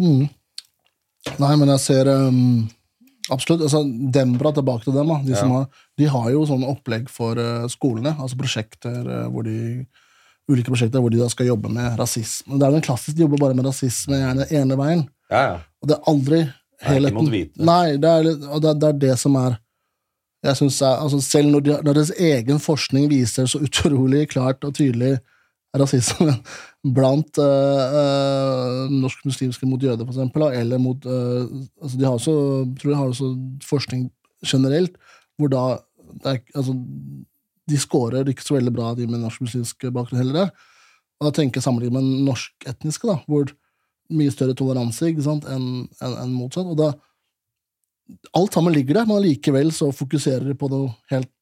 Mm. Nei, men jeg ser um, Absolutt. altså Dembra, tilbake til dem. Da. De, som har, de har jo sånne opplegg for uh, skolene. altså prosjekter uh, hvor de ulike prosjekter hvor de da skal jobbe med rasisme. Det er jo en klassisk de jobber bare med rasisme gjerne ene veien. Ja, ja. Og det er aldri helheten. Nei. Nei, det er, og det, det er det som er jeg synes er, altså Selv når, de, når deres egen forskning viser så utrolig klart og tydelig rasisme [laughs] blant uh, norsk-muslimske mot jøder, eksempel, eller mot uh, altså De har også, tror jeg har også forskning generelt, hvor da er, altså, De scorer ikke så veldig bra, de med norsk-muslimsk bakgrunn heller. Og da tenker jeg sammenlignet med norsk-etniske, da, hvor mye større toleranse enn en, en motsatt. Og da, alt sammen ligger der, men allikevel så fokuserer de på noe helt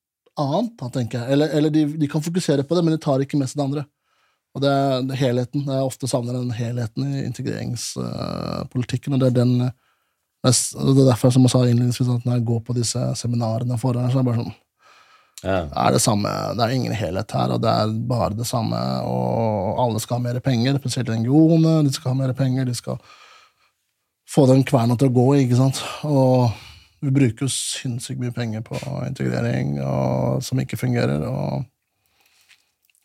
annet, da, tenker jeg. Eller, eller de, de kan fokusere på det, men de tar ikke med seg det andre. Og det er helheten. Jeg ofte savner den helheten i integreringspolitikken, og det er den det er s- det er derfor, som jeg sa innledningsvis, at når jeg går på disse seminarene foran, så er det bare sånn Ja. det er det samme, det er ingen helhet her, og det er bare det samme, og alle skal ha mer penger, spesielt NGO-ene, de skal ha mer penger, de skal få den kverna til å gå, ikke sant, og vi bruker jo sinnssykt mye penger på integrering og, som ikke fungerer, og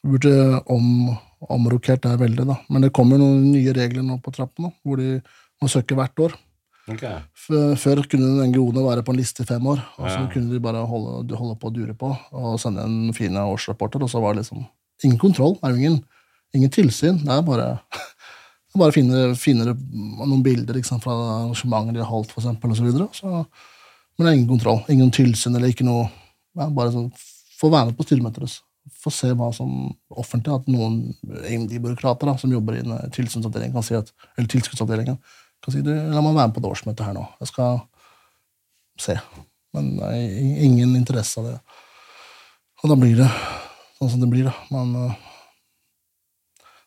vi burde om, omrokert det veldig, da. Men det kommer noen nye regler nå på trappen, da, hvor de må søke hvert år. Okay. Før kunne NGO-ene være på en liste i fem år, og så Ja. kunne de bare holde, holde på å dure på og sende en fine årsrapporter, og så var det liksom ingen kontroll. Det er jo ingen, ingen tilsyn. Det er bare, det [laughs] er bare finere, finere noen bilder liksom, fra arrangementer de har holdt, videre. Så, men det er ingen kontroll. Ingen tilsyn eller ikke noe ja, Bare sånn, få være med på styremøter deres. Få se hva som offentlig At noen de byråkrater da, som jobber i tilskuddsavdelingen kan si at, eller tilskuddsavdelingen, kan si du, la meg være med på det årsmøtet her nå. Jeg skal se. Men det er ingen interesse av det. Og da blir det sånn som det blir, da. Man, øh,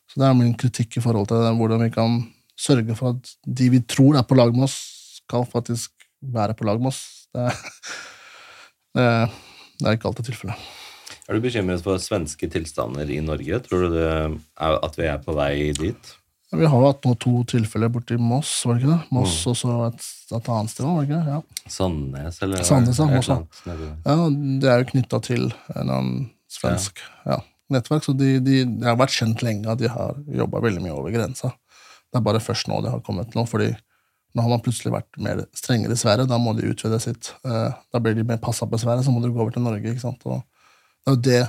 så det er min kritikk i forhold til det, hvordan vi kan sørge for at de vi tror er på lag med oss, skal faktisk være på lag med oss. Det, [laughs] det, det er ikke alltid tilfellet. Er du bekymret for svenske tilstander i Norge? Tror du det er at vi er på vei dit? Vi har jo hatt nå to tilfeller borti Moss, var det ikke det? Moss og så et, et annet sted, var det ikke det? Ja. Sandnes, eller Sandnes, ja, Moss, ja. Ja, det er jo knytta til en svensk ja. nettverk, så de, de, det har vært kjent lenge at de har jobba veldig mye over grensa. Det er bare først nå det har kommet nå, fordi nå har man plutselig vært mer strengere i Sverige, da må de utvide sitt. Eh, da blir de mer passa på Sverige, så må de gå over til Norge. ikke sant? Og det er jo det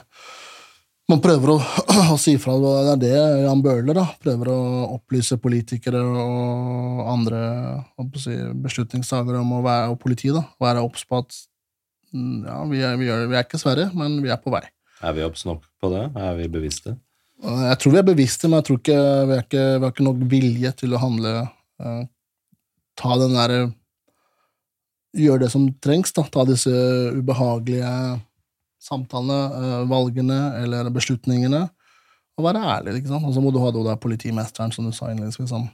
man prøver å, [clears throat] å si fra. Det er det Jan Bøhler da, prøver å opplyse politikere og andre si, beslutningstagere om å være, og politi. da, være obs på at mm, ja, vi er, vi, er, vi er ikke Sverige, men vi er på vei. Er vi obs nok på det? Er vi bevisste? Jeg tror vi er bevisste, men jeg tror ikke vi, er ikke, vi har ikke nok vilje til å handle eh, Ta den derre Gjøre det som trengs, da. Ta disse ubehagelige samtalene, eh, valgene eller beslutningene. Og være ærlig, ikke sant. Og så må du ha det der politimesteren, som du sa innledningsvis, Liksom.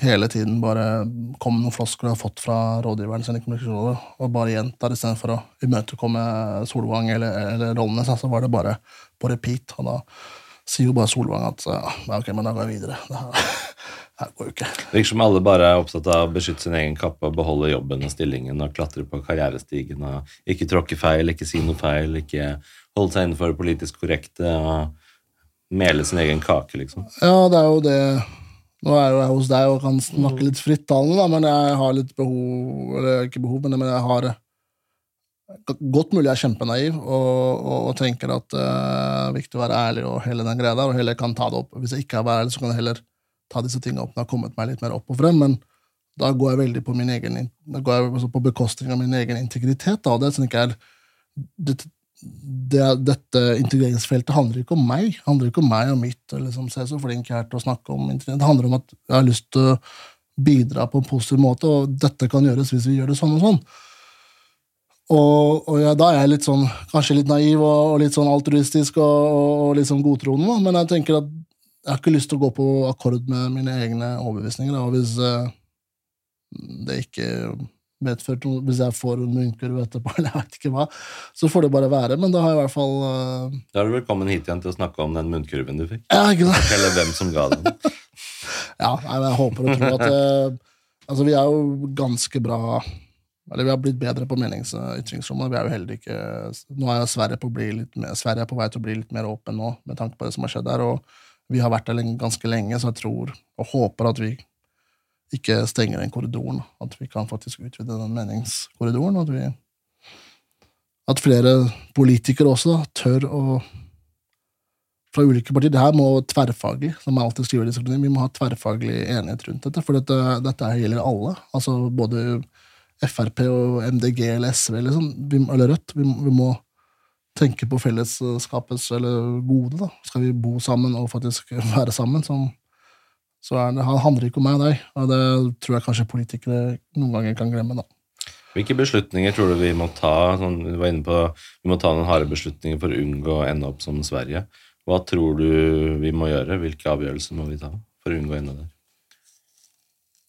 hele tiden bare kom med noen flosker du har fått fra rådgiveren sin og bare gjentar istedenfor å imøtekomme Solvang eller, eller rollene, så var det bare på repeat. Og da sier jo bare Solvang at ja, ok, men da går jeg videre. Det her, det [laughs] her går jo ikke. Det virker som alle bare er opptatt av å beskytte sin egen kappe og beholde jobben og stillingen og klatre på karrierestigen og ikke tråkke feil, ikke si noe feil, ikke holde seg innenfor det politisk korrekte og mele sin egen kake, liksom. Ja, det er jo det Nå er jo jeg hos deg og kan snakke litt frittalende, men jeg har litt behov Eller ikke behov, men jeg har Godt mulig jeg er kjempenaiv og, og, og tenker at det er viktig å være ærlig og hele den greia der, og heller kan ta det opp. Hvis jeg ikke er ærlig, så kan jeg heller ta disse tingene opp jeg har kommet meg litt mer opp og frem, men da går jeg veldig på min egen da går jeg altså på bekostning av min egen integritet. Da, det, sånn ikke er, det, det, dette integreringsfeltet handler ikke om meg. Det handler ikke om meg og mitt. og liksom, så flink jeg er til å snakke om. Det handler om at jeg har lyst til å bidra på en positiv måte, og dette kan gjøres hvis vi gjør det sånn og sånn. Og, og ja, da er jeg litt sånn, kanskje litt naiv og, og litt sånn altruistisk og, og sånn godtroende, men jeg tenker at jeg har ikke lyst til å gå på akkord med mine egne overbevisninger. Og hvis uh, det ikke medfører noe Hvis jeg får en munnkurv etterpå, [laughs] eller jeg vet ikke hva, så får det bare være. Men da har jeg i hvert fall uh, Da er du velkommen hit igjen til å snakke om den munnkurven du fikk. Ja, ikke sant? Eller hvem som ga den. [laughs] ja, nei, jeg håper og tror at uh, Altså, vi er jo ganske bra eller vi har blitt bedre på meningsytringsrommet. Vi er jo heller ikke Nå er Sverige på, mer, Sverige er på vei til å bli litt mer åpen nå, med tanke på det som har skjedd der. og vi har vært der ganske lenge, så jeg tror og håper at vi ikke stenger den korridoren. At vi kan faktisk utvide den meningskorridoren. At, vi, at flere politikere også tør å fra ulike partier. Det her må tverrfaglig, som jeg alltid skriver i disiplinen, vi må ha tverrfaglig enighet rundt dette. For dette, dette gjelder alle. Altså både Frp og MDG eller SV liksom, eller Rødt. Vi, vi må tenke på fellesskapets eller gode. da. Skal vi bo sammen og faktisk være sammen, så, så er det, han handler ikke om meg og deg. Og det tror jeg kanskje politikere noen ganger kan glemme. da. Hvilke beslutninger tror du vi må ta sånn, du var inne på, vi må ta noen harde beslutninger for å unngå å ende opp som Sverige? Hva tror du vi må gjøre? Hvilke avgjørelser må vi ta for å unngå å ende der?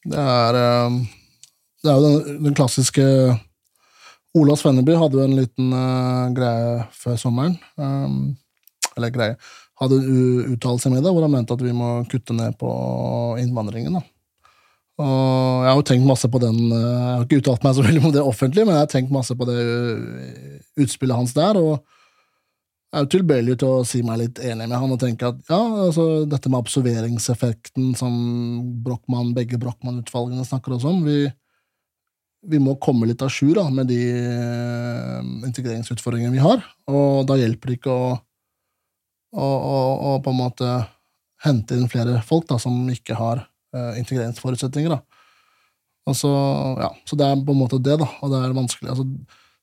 Det er, eh, det er jo den, den klassiske Ola Svenneby hadde jo en liten uh, greie før sommeren. Um, eller greie Hadde en uttalelse med det hvor han mente at vi må kutte ned på innvandringen. da. Og Jeg har jo tenkt masse på den uh, Jeg har ikke uttalt meg så [laughs] veldig om det offentlig, men jeg har tenkt masse på det uh, utspillet hans der. og jeg er jo tilbøyelig til å si meg litt enig med han og tenke at ja, altså dette med absorveringseffekten som Brochmann, begge Brochmann-utvalgene snakker også om vi, vi må komme litt à jour med de uh, integreringsutfordringene vi har. Og da hjelper det ikke å, å, å, å, på en måte hente inn flere folk da, som ikke har uh, integreringsforutsetninger. Så, ja, så det er på en måte det, da, og det er vanskelig. Altså,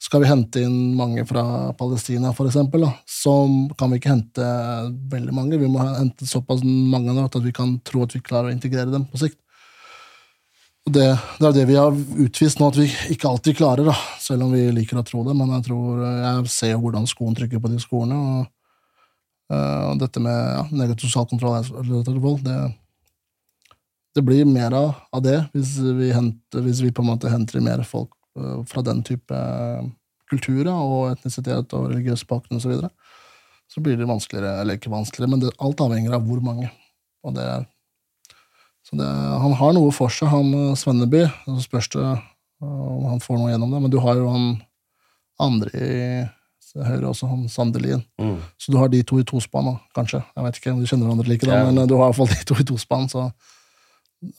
skal vi hente inn mange fra Palestina, for eksempel, da, så kan vi ikke hente veldig mange. Vi må hente såpass mange da, at vi kan tro at vi klarer å integrere dem på sikt. Og det, det, er det vi har utvist nå, at vi ikke alltid klarer, da, selv om vi liker å tro det. Men jeg tror jeg ser hvordan skoen trykker på de skoene. Og, uh, og dette med ja, negativ sosial kontroll det, det blir mer av, det hvis vi, henter, hvis vi, på en måte henter mer folk uh, fra den type kulturer og etnisitet og religiøs bakgrunn osv. Så, videre. så blir det vanskeligere, eller ikke vanskeligere, men det, alt avhenger av hvor mange. Og det er så det, han har noe for seg, han eh, Svenneby. Så spørs det eh, om han får noe gjennom det. Men du har jo han andre i Høyre også, han Sandelin. Mm. Så du har de to i tospann, kanskje. Jeg vet ikke om du kjenner hverandre like, da, ja. men eh, du har iallfall de to i tospann, så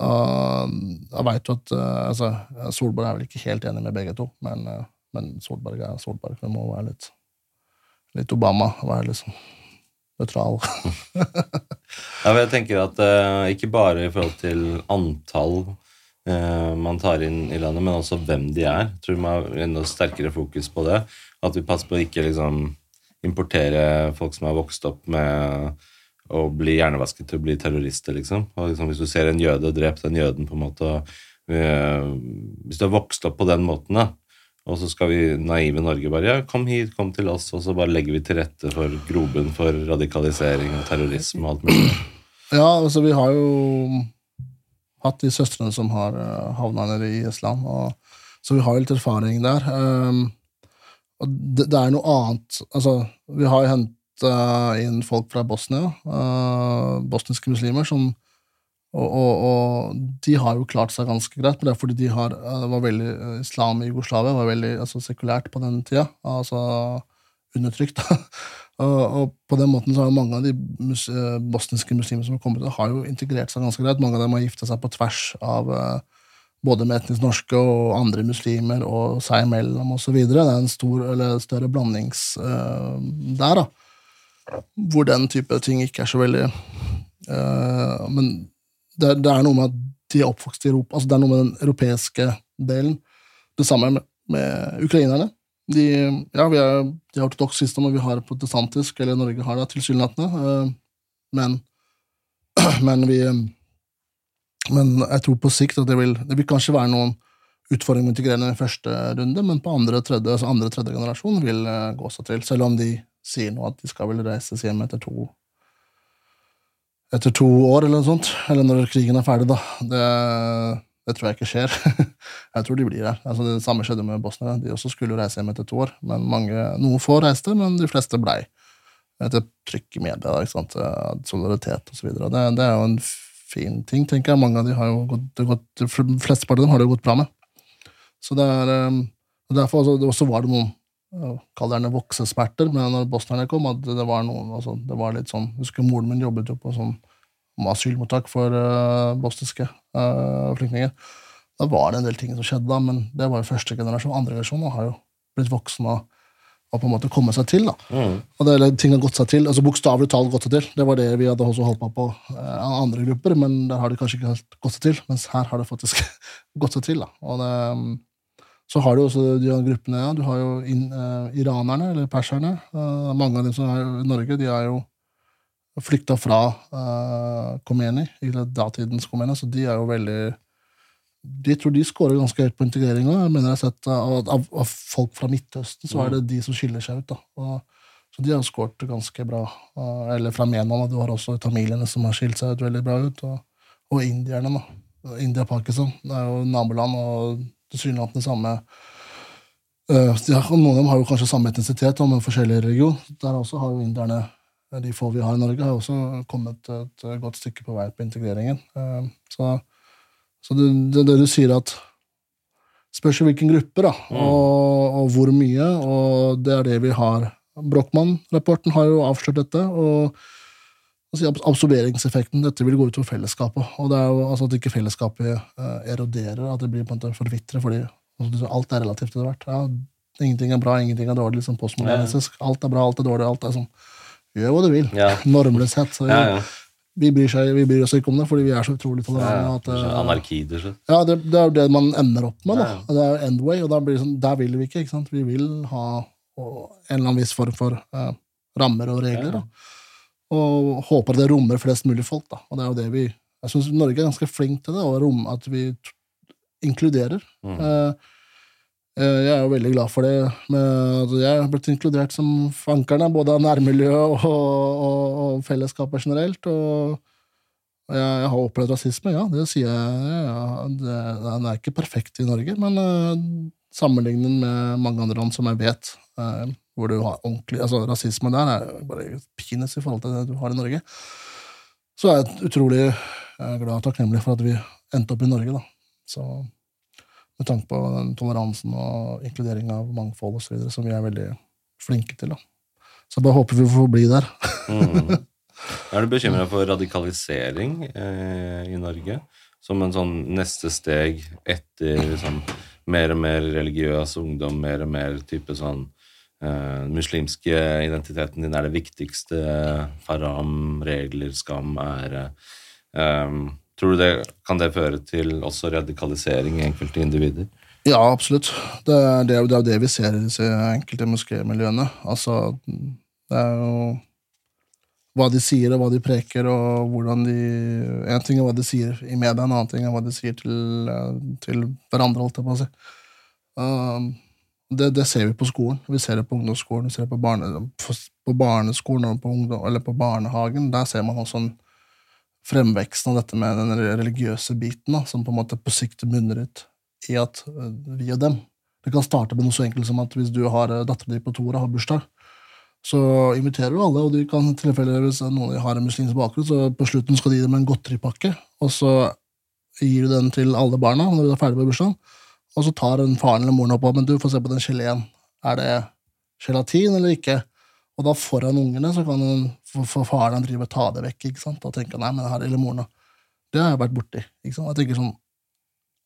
uh, jeg veit jo at uh, altså, Solberg er vel ikke helt enig med begge to, men, uh, men Solberg er Solberg. Det må være litt, litt Obama. Være liksom nøytral. [laughs] ja, jeg tenker at uh, ikke bare i forhold til antall uh, man tar inn i landet, men også hvem de er. Jeg tror man har enda sterkere fokus på det. At vi passer på å ikke liksom, importere folk som har vokst opp med å bli hjernevasket til å bli terrorister, liksom. Og liksom, Hvis du ser en jøde, drep den jøden, på en måte. Og, uh, hvis du har vokst opp på den måten, da, Og så skal vi naive Norge bare ja, kom hit, kom til oss, og så bare legger vi til rette for grobunn for radikalisering og terrorisme og alt mulig. Ja, altså vi har jo hatt de søstrene som har uh, havna nede i islam, og, så vi har jo litt erfaring der. Um, og det, det, er noe annet Altså, vi har jo henta inn folk fra Bosnia, uh, bosniske muslimer, som og, og, og, de har jo klart seg ganske greit, men det er fordi de har, uh, var veldig, islam i Jugoslavia var veldig altså, sekulært på den tida. Altså undertrykt. [laughs] Og, og, på den måten så har mange av de mus eh, bosniske muslimene som har kommet, har jo integrert seg ganske greit. Mange av dem har gifta seg på tvers av både med etnisk norske og andre muslimer og seg imellom osv. Det er en stor, eller større blandings uh, der, da. Hvor den type ting ikke er så veldig uh, Men det, det, er noe med at de er oppvokst i Europa. altså Det er noe med den europeiske delen. Det samme med, med ukrainerne. De, ja, vi er, de er ortodokse kristne, og vi har protestantisk, eller Norge har det tilsynelatende. Eh, men, [clears throat] men vi Men jeg tror på sikt at det vil, det vil kanskje være noen utfordringer med integrering i første runde, men på andre tredje, altså andre, tredje generasjon vil eh, gå seg til. Selv om de sier nå at de skal vel reises hjem etter to etter to år, eller noe sånt. Eller når krigen er ferdig, da. Det, det tror jeg ikke skjer. [laughs] jeg tror de blir her. Altså, det samme skjedde med Bosnia. De også skulle reise hjem etter to år. men mange, Noen få reiste, men de fleste blei. Etter trykk i media, ikke sant? solidaritet osv. Det, det er jo en fin ting, tenker jeg. Mange av de har jo gått, gått, de fleste av dem har det jo gått bra med. Så det er, og derfor også, også var det noen Kall det gjerne voksesmerter men når bosnierne kom. at det var noen, altså, det var litt sånn, husker moren min jobbet jo på sånn asylmottak for uh, bosniske uh, flyktninger. Da var det en del ting som skjedde, da, men det var jo første generasjon. Andre generasjon har jo blitt voksen og, og, på en måte kommet seg til. da. Mm. Og det, eller, ting har gått seg til, altså Bokstavelig talt gått seg til. Det var det vi hadde også holdt på på uh, andre grupper, men der har det kanskje ikke helt gått seg til. Mens her har det faktisk [laughs] gått seg til. da. Og det, um, så har du også de gruppene, ja. Du har jo in, iranerne, eller perserne. mange av dem som er i Norge, de er jo flykta fra uh, Khomeini, datidens Khomeini, så de er jo veldig De tror de scorer ganske høyt på integrering òg. Uh, av, av, folk fra Midtøsten, så er det de som skiller seg ut. Og, så de har scoret ganske bra. Uh, eller fra Menon. du har også tamilene som har skilt seg ut veldig bra ut. Og, og indierne, da. India og Pakistan. Det er jo naboland og tilsynelatende samme uh, har, Noen av dem har jo kanskje samme etnisitet, men forskjellig religion. Der også har jo inderne, de få vi har i Norge, har også kommet et godt stykke på vei på integreringen. Eh, så, så det, det, det, du sier at Spørs hvilken gruppe, da, mm. og, og, hvor mye, og det er det vi har. Brochmann-rapporten har jo avslørt dette. og altså, Absorberingseffekten. Dette vil gå ut over fellesskapet. Og det er jo altså, at ikke fellesskapet uh, eroderer, at det blir på en måte forvitrer, fordi altså, alt er relativt etter hvert. Ja, ingenting er bra, ingenting er dårlig. liksom postmodernistisk. Alt er bra, alt er dårlig. alt er sånn Gjør hva du vil. Ja. [laughs] Normløshet. Så, ja, ja. Vi, bryr seg, vi, bryr oss ikke om det, fordi vi er så utrolig tolerante. Ja, uh, anarki, det Ja, det, det, er jo det man ender opp med. Da. Det er jo endway, og da blir det sånn, der vil vi ikke. ikke sant? Vi vil ha en eller annen viss form for uh, rammer og regler. Da. Og håper det rommer flest mulig folk. Da. Og det er jo det vi Jeg syns Norge er ganske flink til det, og rom, at vi inkluderer. Mm. Uh, Eh, jeg er jo veldig glad for det. Altså, jeg har blitt inkludert som fankerne, både av nærmiljøet og, og, og, fellesskapet generelt. Og jeg, jeg, har opplevd rasisme, ja, det sier jeg. Ja, det, den er ikke perfekt i Norge, men uh, sammenlignet med mange andre land som jeg vet, uh, hvor du har ordentlig altså Rasisme der er bare penis i forhold til det du har i Norge. Så er jeg utrolig glad og takknemlig for at vi endte opp i Norge, da. Så med tanke på den toleransen og inkludering av mangfold osv., som vi er veldig flinke til. Da. Så jeg bare håper vi får bli der. mm. [laughs] Er du bekymra for radikalisering eh, i Norge? Som en sånn neste steg etter liksom, mer og mer religiøs ungdom, mer og mer type sånn eh, muslimske identiteten din er det viktigste, faram, regler, skam, ære Um, Tror du det kan det føre til også radikalisering i enkelte individer? Ja, absolutt. Det er det, det, vi ser i disse enkelte moskémiljøene. Altså, det er jo hva de sier, og hva de preker, og hvordan de En ting er hva de sier i media, en annen ting er hva de sier til, til hverandre, holdt jeg på å si. Um, Det, det ser vi på skolen. Vi ser det på ungdomsskolen, vi ser det på, barne, på, barneskolen og på, ungdom, på barnehagen. Der ser man også en fremveksten av dette med den religiøse biten, da, som på en måte på sikt munner ut i at eh, vi og dem. Det kan starte med noe så enkelt som at hvis du har eh, dattera di på to år og har bursdag, så inviterer du alle, og du kan hvis noen har en muslimsk bakgrunn, så på slutten skal de gi dem en godteripakke, og så gir du den til alle barna når du er ferdig med bursdagen, og så tar en faren eller moren opp og men du får se på den geleen. Er det gelatin eller ikke? Og da foran ungene så kan den, for, for faren drive og ta det vekk ikke sant? og tenke nei, men her eller moren Det har jeg vært borti. ikke sant? Jeg tenker sånn,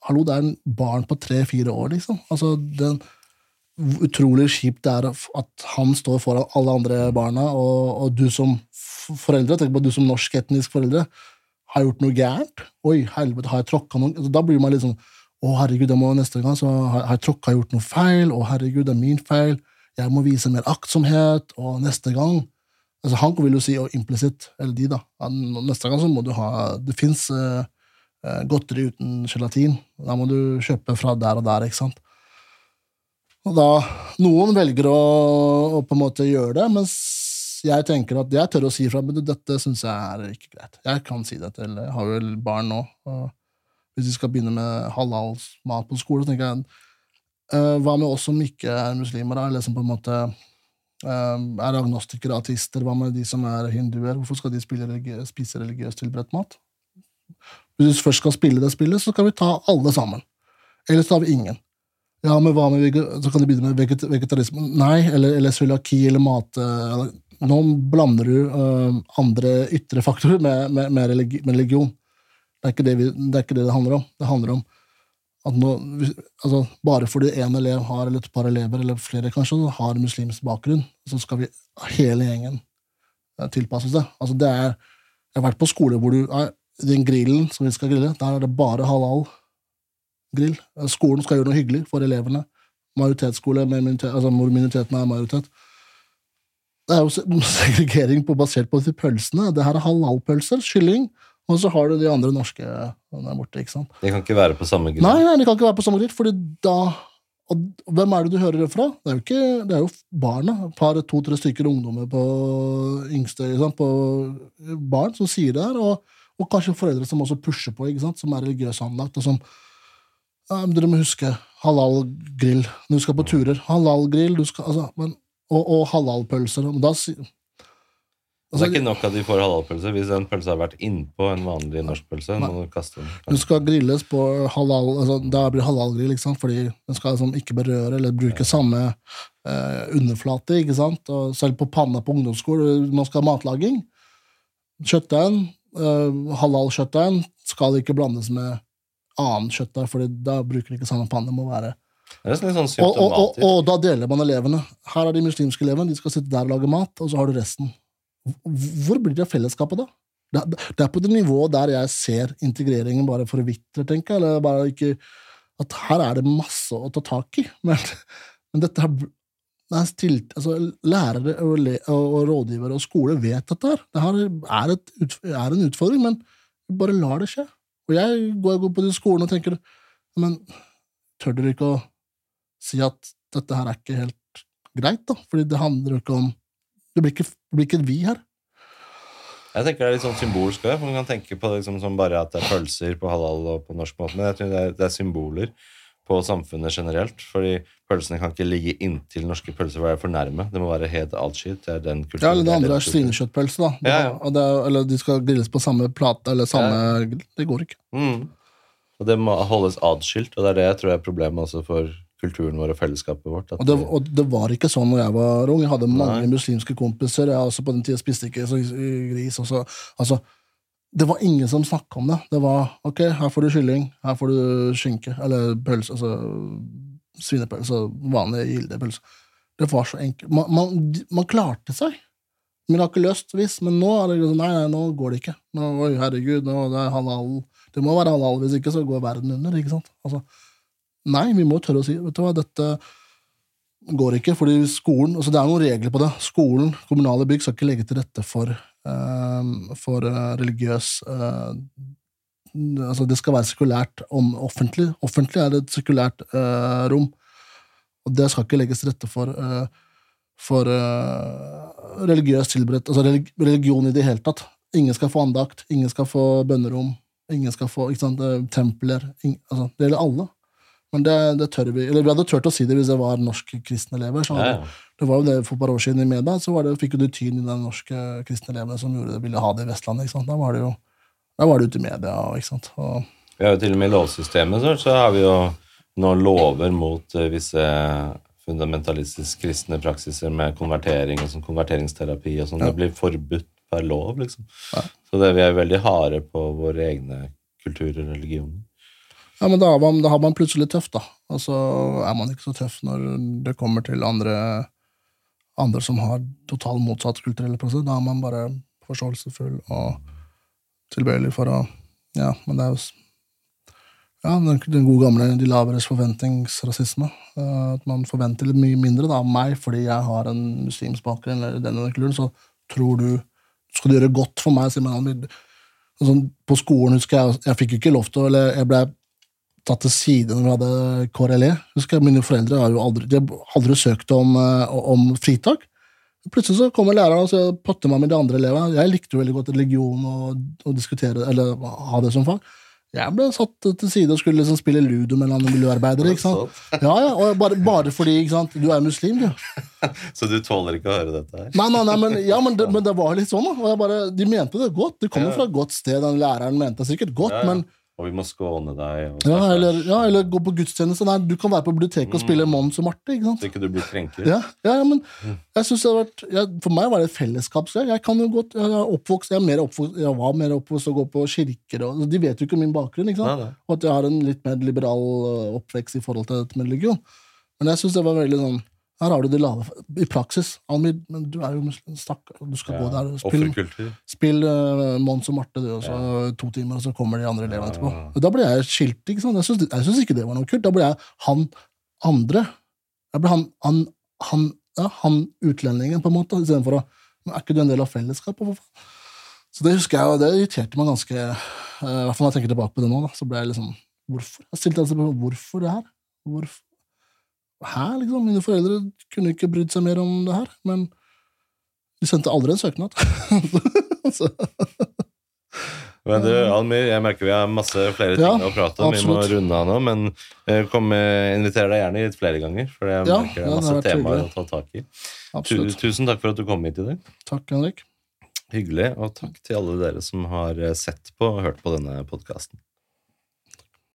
Hallo, det er en barn på tre-fire år, liksom. Altså, den, utrolig kjipt det er at han står foran alle andre barna, og, og du som foreldre, tenk på du som norsk-etnisk foreldre, har gjort noe gærent. Oi, helvete, har jeg tråkka noen altså, Da blir man litt sånn Å, herregud, jeg må neste gang så har jeg tråkka gjort noe feil. Å, herregud, det er min feil jeg må vise mer aktsomhet, og neste gang altså Han vil jo si og implisitt, eller de, da. Neste gang så må du ha Det fins eh, eh, godteri uten gelatin. Da må du kjøpe fra der og der, ikke sant. Og da Noen velger å, å på en måte gjøre det, mens jeg tenker at jeg tør å si fra, men dette syns jeg er ikke greit. Jeg kan si det til Jeg har vel barn nå. og Hvis vi skal begynne med halal mat på skole, så tenker jeg Uh, hva med oss som ikke er muslimer, da, eller som på en måte uh, er agnostikere, ateister? Hva med de som er hinduer? Hvorfor skal de religi spise religiøst tilberedt mat? Hvis vi først skal spille det spillet, så kan vi ta alle sammen. Ellers tar vi ingen. Ja, men hva med Så kan de begynne med veget vegetarisme. Nei, eller, eller cøliaki eller mat... Uh, nå blander du andre ytre faktorer med, med, med, religi med religion. Det er, det, vi, det er ikke det det handler om. Det handler om at nå, altså, bare fordi en elev har, eller et par elever, eller flere kanskje, har muslimsk bakgrunn, så skal vi hele gjengen tilpasse tilpasse det. Altså, det er, jeg har vært på skole hvor du den grillen som vi skal grille, der er det bare halal grill. Skolen skal gjøre noe hyggelig for elevene. Majoritetsskole med minoritet, altså hvor minoriteten er majoritet. Det er jo [laughs] segregering på, basert på de pølsene. Det her er halalpølser, kylling, og så har du de andre norske der borte. ikke sant? De kan ikke være på samme grill? Nei, nei, de kan ikke være på samme grill, fordi da og hvem er det du hører det fra? Det er jo, ikke, det er jo barna. Et par, to-tre stykker ungdommer på yngste liksom, på barn som sier det her, og, og, kanskje foreldre som også pusher på, ikke sant? som er religiøst anlagt. og som ja, Dere må huske halal grill når du skal på turer. Halal grill, altså, og, og halalpølser. Da, Altså, det er ikke nok at de får halalpølse. Hvis en pølse har vært innpå en vanlig norsk pølse, må du kaste den. Den skal grilles på halal, altså, da blir halalgrill, ikke sant? fordi den skal liksom ikke berøre eller bruke samme eh, underflate. ikke sant? Og selv på panna på ungdomsskolen, man skal ha matlaging. Kjøttdeigen, eh, halalkjøttdeigen, skal ikke blandes med annet kjøttdeig, for da bruker de ikke samme panne. Må være det sånn og, og, og, og, da deler man elevene. Her er de muslimske elevene, de skal sitte der og lage mat, og så har du resten. Hvor blir det av fellesskapet, da? Det er på det nivået der jeg ser integreringen bare forvitre, tenker jeg. Eller bare ikke At her er det masse å ta tak i. [laughs] Men, men dette her stilt, altså, Lærere og, og, rådgivere og skole vet dette her. Det her er, et, er, en utfordring, men bare lar det skje. Og jeg går, går på de skolene og tenker Men tør dere ikke å si at dette her er ikke helt greit, da? Fordi det handler jo ikke om det blir ikke, det blir ikke vi her. Jeg tenker det er litt sånn symbolsk òg. Man kan tenke på det liksom som bare at det er pølser på halal og på norsk måte. Men jeg tror det er, det er symboler på samfunnet generelt. Fordi pølsene kan ikke ligge inntil norske pølser være for nærme. Det må være helt atskilt. Det er den kulturen. Ja, eller det andre er svinekjøttpølse, da. Ja, ja. Det, eller de skal grilles på samme plate, eller samme ja. Det går ikke. Mm. Og det må holdes atskilt, og det er det jeg tror er problemet også for kulturen vår og fellesskapet vårt. Og det, og, det, var ikke sånn når jeg var ung. Jeg hadde mange Nei. muslimske kompiser. Jeg også På den tida spiste ikke så gris. Også. Altså, det var ingen som snakka om det. Det var ok, her får du kylling, her får du skinke, eller pølse, altså svinepølse, vanlig gildepølse. Det var så enkelt. Man, man, man, klarte seg. Lyst, visst. Men nå er det sånn, nei, nei, nå går det ikke. Nå, oi, herregud, nå, det er halal. Det må være halal, hvis ikke så går verden under. ikke sant? Altså, Nei, vi må tørre å si vet du hva, dette går ikke. fordi skolen, altså Det er noen regler på det. Skolen, kommunale bygg, skal ikke legge til rette for, uh, for uh, religiøs uh, altså Det skal være sekulært om offentlig. Offentlig er det et sekulært rom. Og det skal ikke legges til rette for, eh, for eh, religiøs tilberedt Altså religi religion i det hele tatt. Ingen skal få andakt, ingen skal få bønnerom, ingen skal få ikke sant, eh, templer. ingen, altså, det gjelder alle. Men det, det tør vi Eller vi hadde turt å si det hvis det var norske kristne elever. Så Ja, ja. Det var jo det for et par år siden i media, så var det, fikk jo du tyn i de norske kristne elevene som gjorde det, ville ha det i Vestlandet. ikke sant? Da var det jo da var det ute i media. ikke sant? Og, Vi har jo til og med i lovsystemet så, så har vi jo nå lover mot eh, visse fundamentalistisk kristne praksiser med konvertering og sånn konverteringsterapi og sånn. Det blir forbudt per lov, liksom. Ja. Så det, vi er veldig harde på våre egne kulturer og religioner. Ja, men da, man- da har man plutselig tøft, da. Og så er man ikke så tøff når det kommer til andre, andre som har total motsatt kulturelle prosess. Da er man bare forståelsesfull og tilbøyelig for å Ja, men det er jo ja, den, den gode gamle de laveres forventningsrasisme. Eh, At man forventer litt mye mindre da, av meg fordi jeg har en muslimsk bakgrunn, eller den og kulturen, så tror du skal du gjøre godt for meg. sier man. Sånn, på skolen husker jeg jeg fikk ikke lov til eller jeg ble tatt til side når vi hadde KRLE. Husker jeg, Mine foreldre har jo aldri, de har aldri søkt om, eh, om fritak. Plutselig så kommer læreren og så potter meg med de andre elevene. Jeg likte jo veldig godt religion og, og diskutere, eller ha det som fag. Jeg ble satt til side og skulle liksom spille ludo med en annen miljøarbeider. ikke sant? [laughs] Ja, ja, og bare, bare fordi ikke sant? du er muslim, du. [laughs] Så du tåler ikke å høre dette her? Nei, nei, nei, men, ja, men, det, [laughs] men det var litt sånn, da. Og jeg bare, de mente det godt. Det kom jo fra et godt sted. Den læreren mente det sikkert godt, Ja, ja. men Og vi må skåne deg. Ja, eller, ja, eller gå på gudstjeneste. Nei, du kan være på biblioteket og spille Mons og Marte. ikke sant? Så ikke du blir krenket. Ja, ja, ja, men jeg synes det har vært jeg, For meg var det et fellesskapsgreie. Jeg kan jo godt, jeg er oppvokst, jeg, er mer oppvokst, jeg var mer oppvokst og gå på kirker. Og, de vet jo ikke min bakgrunn. ikke sant? Nei, nei. Og at jeg har en litt mer liberal øh, oppvekst i forhold til dette med religion. Men jeg synes det var veldig sånn Her har du det lave I praksis. Almir, men du er jo muslim. Stakk, Du skal gå der Offerkultur. Spill uh, Mons og Marte du, og så to timer, og så kommer de andre elevene etterpå. Ja. Da ble jeg skilt. ikke sant? Jeg syns, ikke det var noe kult. Da ble jeg han andre. Jeg ble han, han, han, ja, han utlendingen, på en måte, istedenfor å Men er ikke du en del av fellesskapet? Så det husker jeg, og det irriterte meg ganske eh, I hvert fall når jeg tenker tilbake på det nå. da, så ble jeg liksom Hvorfor? Jeg stilte altså hvorfor det her. Hvorfor? Hæ, liksom? Mine foreldre kunne ikke brydd seg mer om det her, men de sendte aldri en søknad. [laughs] så, Men du, Almir, jeg merker vi har masse flere ting Ja, å prate om. Vi må runde av nå, men jeg kommer, inviterer deg gjerne hit flere ganger. For jeg Ja, merker det er masse temaer å ta tak i. Tu, tusen takk for at du kom hit i dag. Takk, Henrik. Hyggelig. Og takk til alle dere som har eh, sett på og hørt på denne podkasten.